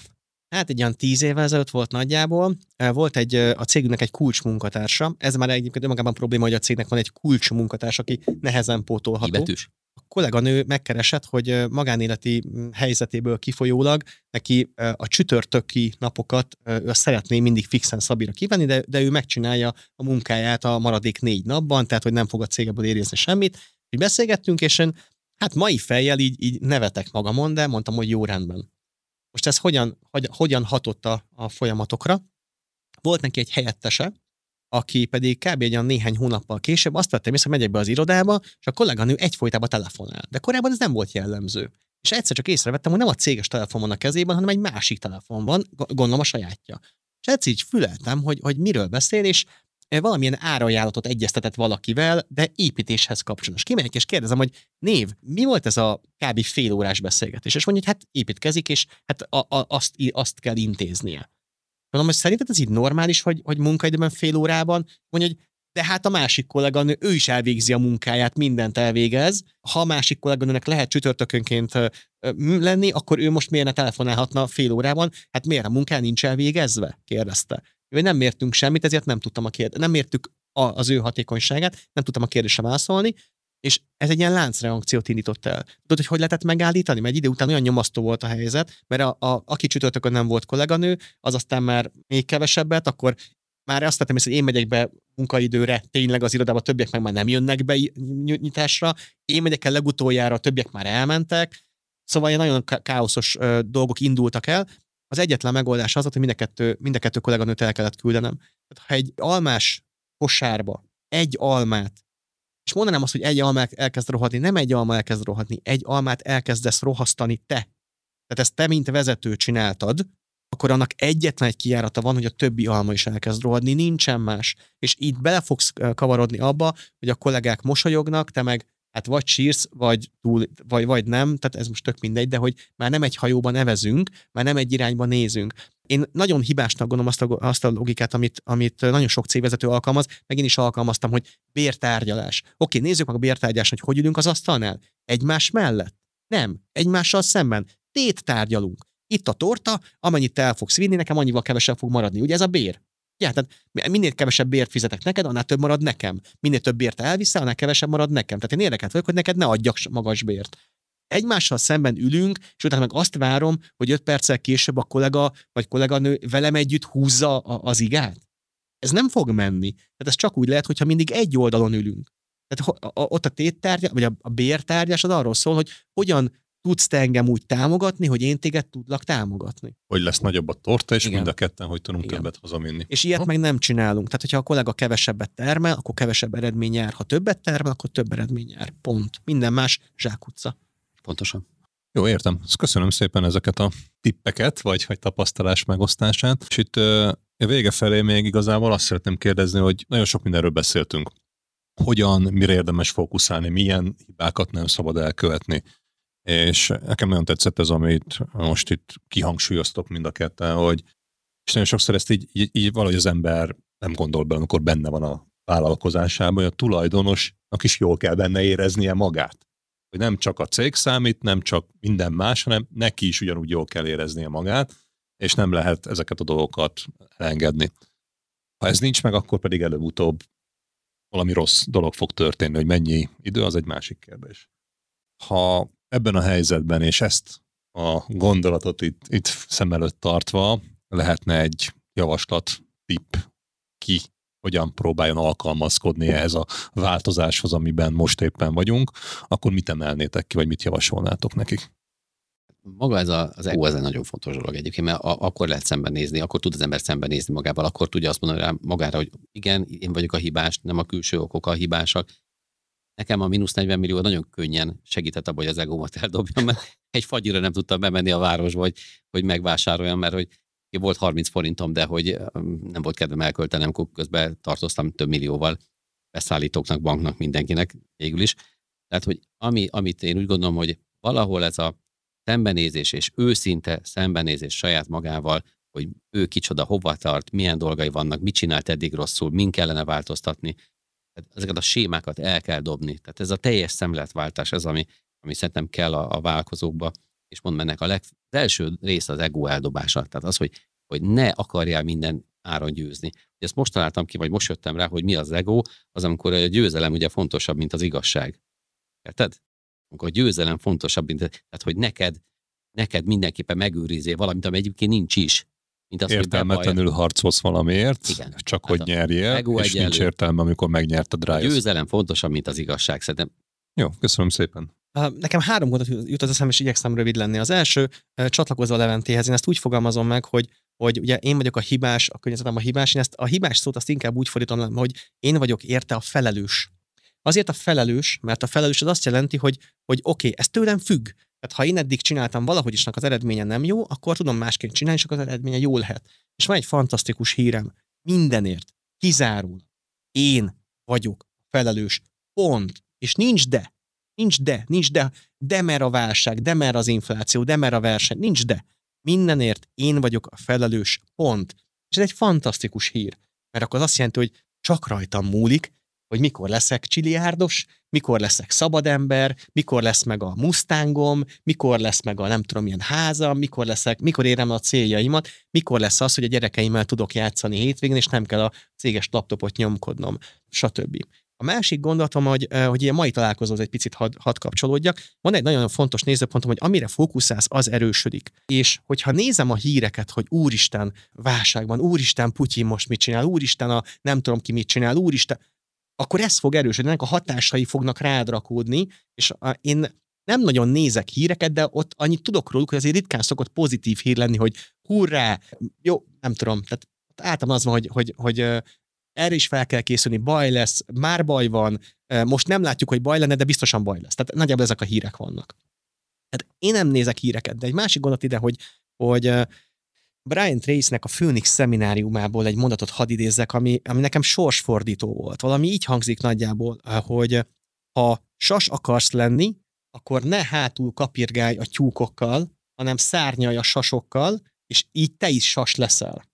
Hát egy olyan tíz évvel ezelőtt volt nagyjából. Volt egy, a cégünknek egy kulcs munkatársa. Ez már egyébként önmagában probléma, hogy a cégnek van egy kulcs munkatárs, aki nehezen pótolható. Ibetűs? A kolléganő megkeresett, hogy magánéleti helyzetéből kifolyólag neki a csütörtöki napokat ő szeretné mindig fixen Szabira kivenni, de, de ő megcsinálja a munkáját a maradék négy napban, tehát hogy nem fog a cégeből érezni semmit. Így beszélgettünk, és én hát mai fejjel így, így nevetek magamon, de mondtam, hogy jó rendben most ez hogyan, hogy, hogyan hatott a, a folyamatokra? Volt neki egy helyettese, aki pedig kb. egy néhány hónappal később azt vettem észre, hogy megyek be az irodába, és a kolléganő egyfolytában telefonál. De korábban ez nem volt jellemző. És egyszer csak észrevettem, hogy nem a céges telefon van a kezében, hanem egy másik telefon van, gondolom a sajátja. És egyszer így füleltem, hogy, hogy miről beszél, és valamilyen árajánlatot egyeztetett valakivel, de építéshez kapcsolatos. Kimegyek és kérdezem, hogy név, mi volt ez a kb. fél órás beszélgetés? És mondja, hogy hát építkezik, és hát a, a, azt, azt kell intéznie. Mondom, hogy szerinted ez így normális, hogy, hogy munkaidőben fél órában? Mondja, hogy de hát a másik kolléganő, ő is elvégzi a munkáját, mindent elvégez. Ha a másik kolléganőnek lehet csütörtökönként lenni, akkor ő most miért ne telefonálhatna fél órában? Hát miért a munkán nincs elvégezve? kérdezte hogy nem mértünk semmit, ezért nem tudtam a kérd... nem mértük a, az ő hatékonyságát, nem tudtam a kérdésre válaszolni, és ez egy ilyen láncreakciót indított el. Tudod, hogy hogy lehetett megállítani? Mert egy idő után olyan nyomasztó volt a helyzet, mert a, a, aki csütörtökön nem volt kolléganő, az aztán már még kevesebbet, akkor már azt tettem hogy én megyek be munkaidőre tényleg az irodába, többiek meg már nem jönnek be nyitásra, én megyek el legutoljára, a többiek már elmentek, Szóval ilyen nagyon káoszos dolgok indultak el, az egyetlen megoldás az, hogy mind a kettő, mind a kettő kolléganőt el kellett küldenem. Tehát ha egy almás kosárba egy almát, és mondanám azt, hogy egy almát elkezd rohadni, nem egy alma elkezd rohadni, egy almát elkezdesz rohasztani te. Tehát ezt te, mint vezető csináltad, akkor annak egyetlen egy kijárata van, hogy a többi alma is elkezd rohadni, nincsen más. És így bele fogsz kavarodni abba, hogy a kollégák mosolyognak, te meg hát vagy sírsz, vagy, túl, vagy, vagy nem, tehát ez most tök mindegy, de hogy már nem egy hajóban nevezünk, már nem egy irányba nézünk. Én nagyon hibásnak gondolom azt a, azt a logikát, amit, amit nagyon sok cégvezető alkalmaz, meg én is alkalmaztam, hogy bértárgyalás. Oké, nézzük meg a bértárgyás, hogy hogy ülünk az asztalnál. Egymás mellett? Nem, egymással szemben. Tét tárgyalunk. Itt a torta, amennyit el fogsz vinni, nekem annyival kevesebb fog maradni. Ugye ez a bér? Ja, tehát minél kevesebb bért fizetek neked, annál több marad nekem. Minél több bért elviszel, annál kevesebb marad nekem. Tehát én érdekelt vagyok, hogy neked ne adjak magas bért. Egymással szemben ülünk, és utána meg azt várom, hogy öt perccel később a kollega vagy kolléganő velem együtt húzza az igát. Ez nem fog menni. Tehát ez csak úgy lehet, hogyha mindig egy oldalon ülünk. Tehát ott a téttárgya, vagy a bértárgyás az arról szól, hogy hogyan tudsz te engem úgy támogatni, hogy én téged tudlak támogatni. Hogy lesz nagyobb a torta, és Igen. mind a ketten, hogy tudunk Igen. többet hazaminni. És ilyet ha? meg nem csinálunk. Tehát, hogyha a kollega kevesebbet termel, akkor kevesebb eredmény jár. Ha többet termel, akkor több eredmény jár. Pont. Minden más zsákutca. Pontosan. Jó, értem. Ezt köszönöm szépen ezeket a tippeket, vagy, vagy tapasztalás megosztását. És itt a vége felé még igazából azt szeretném kérdezni, hogy nagyon sok mindenről beszéltünk. Hogyan, mire érdemes fókuszálni, milyen hibákat nem szabad elkövetni és nekem nagyon tetszett ez, amit most itt kihangsúlyoztok mind a ketten, hogy és nagyon sokszor ezt így, így, így valahogy az ember nem gondol bele, amikor benne van a vállalkozásában, hogy a tulajdonosnak is jól kell benne éreznie magát. Hogy nem csak a cég számít, nem csak minden más, hanem neki is ugyanúgy jól kell éreznie magát, és nem lehet ezeket a dolgokat elengedni. Ha ez nincs meg, akkor pedig előbb-utóbb valami rossz dolog fog történni, hogy mennyi idő, az egy másik kérdés. Ha ebben a helyzetben, és ezt a gondolatot itt, itt szem előtt tartva lehetne egy javaslat, tipp ki hogyan próbáljon alkalmazkodni ehhez a változáshoz, amiben most éppen vagyunk, akkor mit emelnétek ki, vagy mit javasolnátok nekik? Maga ez a, az ego, ez egy nagyon fontos dolog egyébként, mert a, akkor lehet szembenézni, akkor tud az ember szembenézni magával, akkor tudja azt mondani rá magára, hogy igen, én vagyok a hibás, nem a külső okok a hibásak. Nekem a mínusz 40 millió nagyon könnyen segített abban, hogy az egómat eldobjam, mert egy fagyira nem tudtam bemenni a városba, hogy, hogy megvásároljam, mert hogy volt 30 forintom, de hogy nem volt kedvem elköltenem, közben tartoztam több millióval beszállítóknak, banknak, mindenkinek végül is. Tehát, hogy ami, amit én úgy gondolom, hogy valahol ez a szembenézés és őszinte szembenézés saját magával, hogy ő kicsoda, hova tart, milyen dolgai vannak, mit csinált eddig rosszul, min kellene változtatni. Ezeket a sémákat el kell dobni. Tehát ez a teljes szemletváltás, ez ami, ami szerintem kell a, a vállalkozókba, és mondom ennek a leg, az első rész az ego eldobása. Tehát az, hogy, hogy ne akarjál minden áron győzni. Ezt most találtam ki, vagy most jöttem rá, hogy mi az ego, az amikor a győzelem ugye fontosabb, mint az igazság. Érted? Amikor a győzelem fontosabb, mint, tehát hogy neked, neked mindenképpen megőrizél valamit, ami egyébként nincs is. Mint az, Értelmetlenül harcolsz valamiért, Igen. csak hát hogy nyerjél, és egyenlő. nincs értelme, amikor megnyerted rá. A győzelem fontosabb, mint az igazság, szerintem. Jó, köszönöm szépen. Nekem három gondot jut az eszem, és igyekszem rövid lenni. Az első, csatlakozva a Leventéhez, én ezt úgy fogalmazom meg, hogy hogy ugye én vagyok a hibás, a környezetem a hibás, én ezt a hibás szót azt inkább úgy fordítom, hogy én vagyok érte a felelős. Azért a felelős, mert a felelős az azt jelenti, hogy, hogy oké, okay, ez tőlem függ. Tehát ha én eddig csináltam valahogy isnak az eredménye nem jó, akkor tudom másként csinálni, és akkor az eredménye jó lehet. És van egy fantasztikus hírem. Mindenért, kizárul. Én vagyok felelős. Pont. És nincs de. Nincs de, nincs de, de mer a válság, de mer az infláció, de mer a verseny, nincs de. Mindenért én vagyok a felelős, pont. És ez egy fantasztikus hír, mert akkor az azt jelenti, hogy csak rajtam múlik, hogy mikor leszek csiliárdos, mikor leszek szabadember, mikor lesz meg a mustangom, mikor lesz meg a nem tudom milyen házam, mikor leszek, mikor érem a céljaimat, mikor lesz az, hogy a gyerekeimmel tudok játszani hétvégén, és nem kell a céges laptopot nyomkodnom, stb. A másik gondolatom, hogy, hogy a mai találkozóhoz egy picit had, had kapcsolódjak. Van egy nagyon fontos nézőpontom, hogy amire fókuszálsz, az erősödik. És hogyha nézem a híreket, hogy úristen, válságban, úristen, Putyin most mit csinál, úristen, a nem tudom ki mit csinál, úristen, akkor ez fog erősödni, ennek a hatásai fognak rád rakódni, és a, én nem nagyon nézek híreket, de ott annyit tudok róluk, hogy azért ritkán szokott pozitív hír lenni, hogy hurrá, jó, nem tudom, tehát általában az van, hogy, hogy, hogy erre is fel kell készülni, baj lesz, már baj van, most nem látjuk, hogy baj lenne, de biztosan baj lesz. Tehát nagyjából ezek a hírek vannak. Tehát én nem nézek híreket, de egy másik gondot ide, hogy, hogy Brian Trace-nek a Phoenix szemináriumából egy mondatot hadd idézzek, ami, ami nekem sorsfordító volt. Valami így hangzik nagyjából, hogy ha sas akarsz lenni, akkor ne hátul kapirgálj a tyúkokkal, hanem szárnyalj a sasokkal, és így te is sas leszel.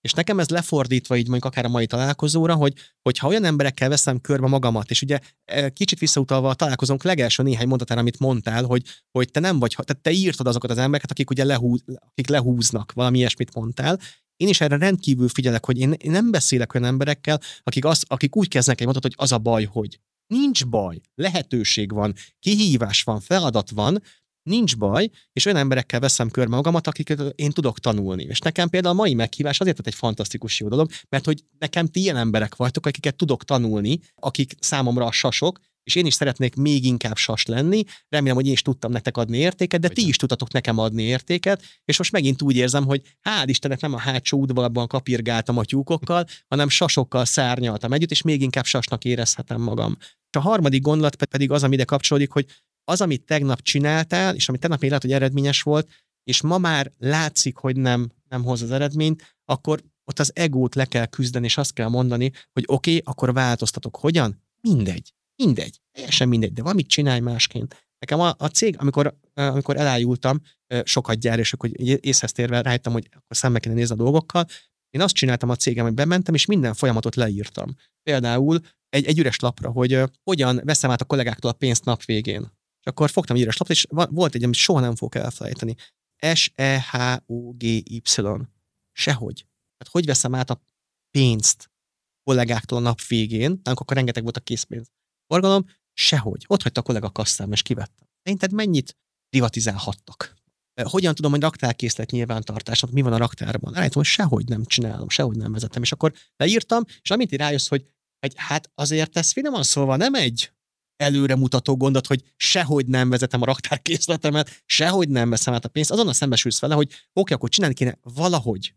És nekem ez lefordítva így mondjuk akár a mai találkozóra, hogy hogyha olyan emberekkel veszem körbe magamat, és ugye e, kicsit visszautalva a találkozónk legelső néhány mondatára, amit mondtál, hogy, hogy te nem vagy, tehát te írtad azokat az embereket, akik ugye lehúz, akik lehúznak, valami ilyesmit mondtál, én is erre rendkívül figyelek, hogy én, én nem beszélek olyan emberekkel, akik, az, akik úgy kezdnek egy mondatot, hogy az a baj, hogy. Nincs baj, lehetőség van, kihívás van, feladat van, nincs baj, és olyan emberekkel veszem körbe magamat, akiket én tudok tanulni. És nekem például a mai meghívás azért egy fantasztikus jó dolog, mert hogy nekem ti ilyen emberek vagytok, akiket tudok tanulni, akik számomra a sasok, és én is szeretnék még inkább sas lenni. Remélem, hogy én is tudtam nektek adni értéket, de ti is tudtatok nekem adni értéket, és most megint úgy érzem, hogy hál' Istennek nem a hátsó udvarban kapirgáltam a tyúkokkal, hanem sasokkal szárnyaltam együtt, és még inkább sasnak érezhetem magam. És a harmadik gondolat pedig az, ami ide kapcsolódik, hogy az, amit tegnap csináltál, és amit tegnap még lehet, hogy eredményes volt, és ma már látszik, hogy nem, nem hoz az eredményt, akkor ott az egót le kell küzdeni, és azt kell mondani, hogy oké, okay, akkor változtatok. Hogyan? Mindegy. Mindegy. Teljesen mindegy, de valamit csinálj másként. Nekem a, a cég, amikor, amikor elájultam, sokat gyár, és akkor észhez térve rájöttem, hogy akkor szembe kéne nézni a dolgokkal, én azt csináltam a cégem, hogy bementem, és minden folyamatot leírtam. Például egy, egy üres lapra, hogy hogyan veszem át a kollégáktól a pénzt nap végén akkor fogtam egy lapot, és volt egy, amit soha nem fogok elfelejteni. S-E-H-O-G-Y. Sehogy. Hát hogy veszem át a pénzt kollégáktól a nap végén, akkor rengeteg volt a készpénz forgalom, sehogy. Ott hagyta a kollega kasszám, és kivette. Szerinted mennyit privatizálhattak? Hogyan tudom, hogy raktárkészlet nyilvántartásnak mi van a raktárban? Állítom, hogy sehogy nem csinálom, sehogy nem vezetem. És akkor leírtam, és amint rájössz, hogy, hogy hát azért ez finoman szólva nem egy előremutató gondot, hogy sehogy nem vezetem a raktárkészletemet, sehogy nem veszem át a pénzt, azonnal szembesülsz vele, hogy oké, akkor csinálni kéne valahogy.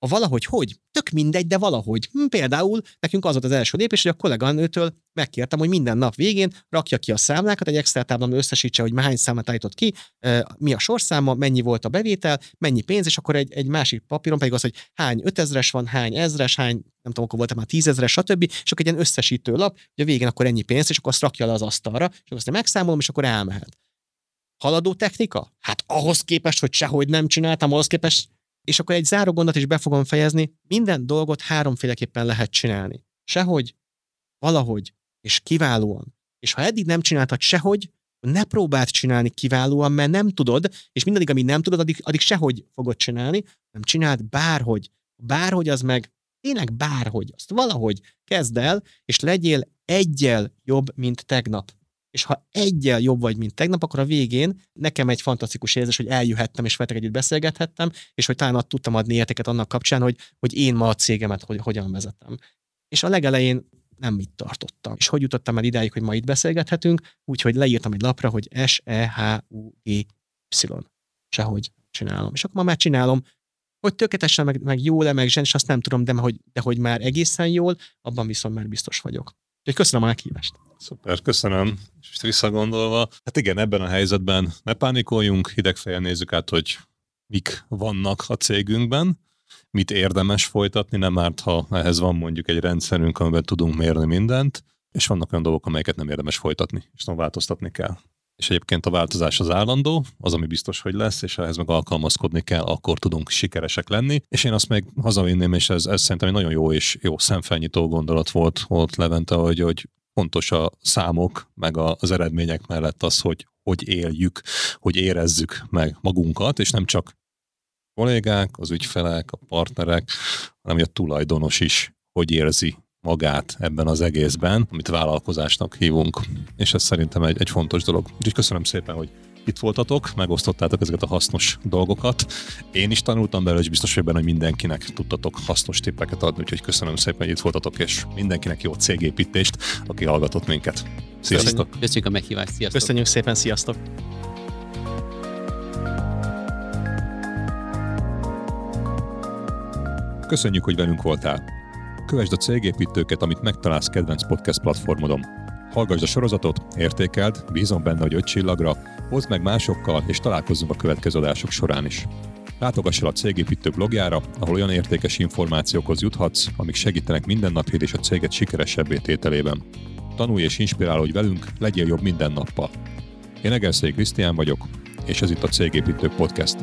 A valahogy hogy? Tök mindegy, de valahogy. Hm, például nekünk az volt az első lépés, hogy a kolléganőtől megkértem, hogy minden nap végén rakja ki a számlákat, egy Excel táblán összesítse, hogy hány számát állított ki, mi a sorszáma, mennyi volt a bevétel, mennyi pénz, és akkor egy, egy másik papíron pedig az, hogy hány ötezres van, hány ezres, hány, nem tudom, akkor volt már tízezres, stb. És akkor egy ilyen összesítő lap, hogy a végén akkor ennyi pénz, és akkor azt rakja le az asztalra, és akkor azt megszámolom, és akkor elmehet. Haladó technika? Hát ahhoz képest, hogy sehogy nem csináltam, ahhoz képest és akkor egy záró gondot is be fogom fejezni, minden dolgot háromféleképpen lehet csinálni. Sehogy, valahogy, és kiválóan. És ha eddig nem csináltad sehogy, ne próbáld csinálni kiválóan, mert nem tudod, és mindaddig, amíg nem tudod, addig, addig sehogy fogod csinálni, nem csináld bárhogy. Bárhogy az meg, tényleg bárhogy, azt valahogy kezd el, és legyél egyel jobb, mint tegnap és ha egyel jobb vagy, mint tegnap, akkor a végén nekem egy fantasztikus érzés, hogy eljöhettem, és veletek együtt beszélgethettem, és hogy talán tudtam adni értéket annak kapcsán, hogy, hogy én ma a cégemet hogy, hogyan vezetem. És a legelején nem mit tartottam. És hogy jutottam el idáig, hogy ma itt beszélgethetünk, úgyhogy leírtam egy lapra, hogy S-E-H-U-G-Y. Sehogy csinálom. És akkor ma már csinálom, hogy tökéletesen, meg, meg jól-e, meg zsen, és azt nem tudom, de hogy, de hogy már egészen jól, abban viszont már biztos vagyok. Úgyhogy köszönöm a meghívást. Szuper, köszönöm. És visszagondolva, hát igen, ebben a helyzetben ne pánikoljunk, hidegfejjel nézzük át, hogy mik vannak a cégünkben, mit érdemes folytatni, nem árt, ha ehhez van mondjuk egy rendszerünk, amiben tudunk mérni mindent, és vannak olyan dolgok, amelyeket nem érdemes folytatni, és nem változtatni kell. És egyébként a változás az állandó, az, ami biztos, hogy lesz, és ehhez meg alkalmazkodni kell, akkor tudunk sikeresek lenni. És én azt még hazavinném, és ez, ez szerintem egy nagyon jó és jó szemfelnyitó gondolat volt, volt Levente, hogy, hogy fontos a számok, meg az eredmények mellett az, hogy hogy éljük, hogy érezzük meg magunkat, és nem csak kollégák, az ügyfelek, a partnerek, hanem a tulajdonos is, hogy érzi magát ebben az egészben, amit vállalkozásnak hívunk. És ez szerintem egy, egy fontos dolog. Úgyhogy köszönöm szépen, hogy itt voltatok, megosztottátok ezeket a hasznos dolgokat. Én is tanultam belőle, és biztos, hogy benne, hogy mindenkinek tudtatok hasznos tippeket adni, úgyhogy köszönöm szépen, hogy itt voltatok, és mindenkinek jó cégépítést, aki hallgatott minket. Sziasztok! Köszönjük, köszönjük a meghívást, sziasztok! Köszönjük szépen, sziasztok! Köszönjük, hogy velünk voltál. Kövesd a cégépítőket, amit megtalálsz kedvenc podcast platformodon. Hallgassd a sorozatot, értékeld, bízom benne, hogy öt csillagra, hozd meg másokkal, és találkozzunk a következő adások során is. Látogass el a Cégépítő blogjára, ahol olyan értékes információkhoz juthatsz, amik segítenek mindennapjét és a céget sikeresebbé tételében. Tanulj és inspirálódj velünk, legyél jobb minden nappal. Én Egerszék Krisztián vagyok, és ez itt a Cégépítő Podcast.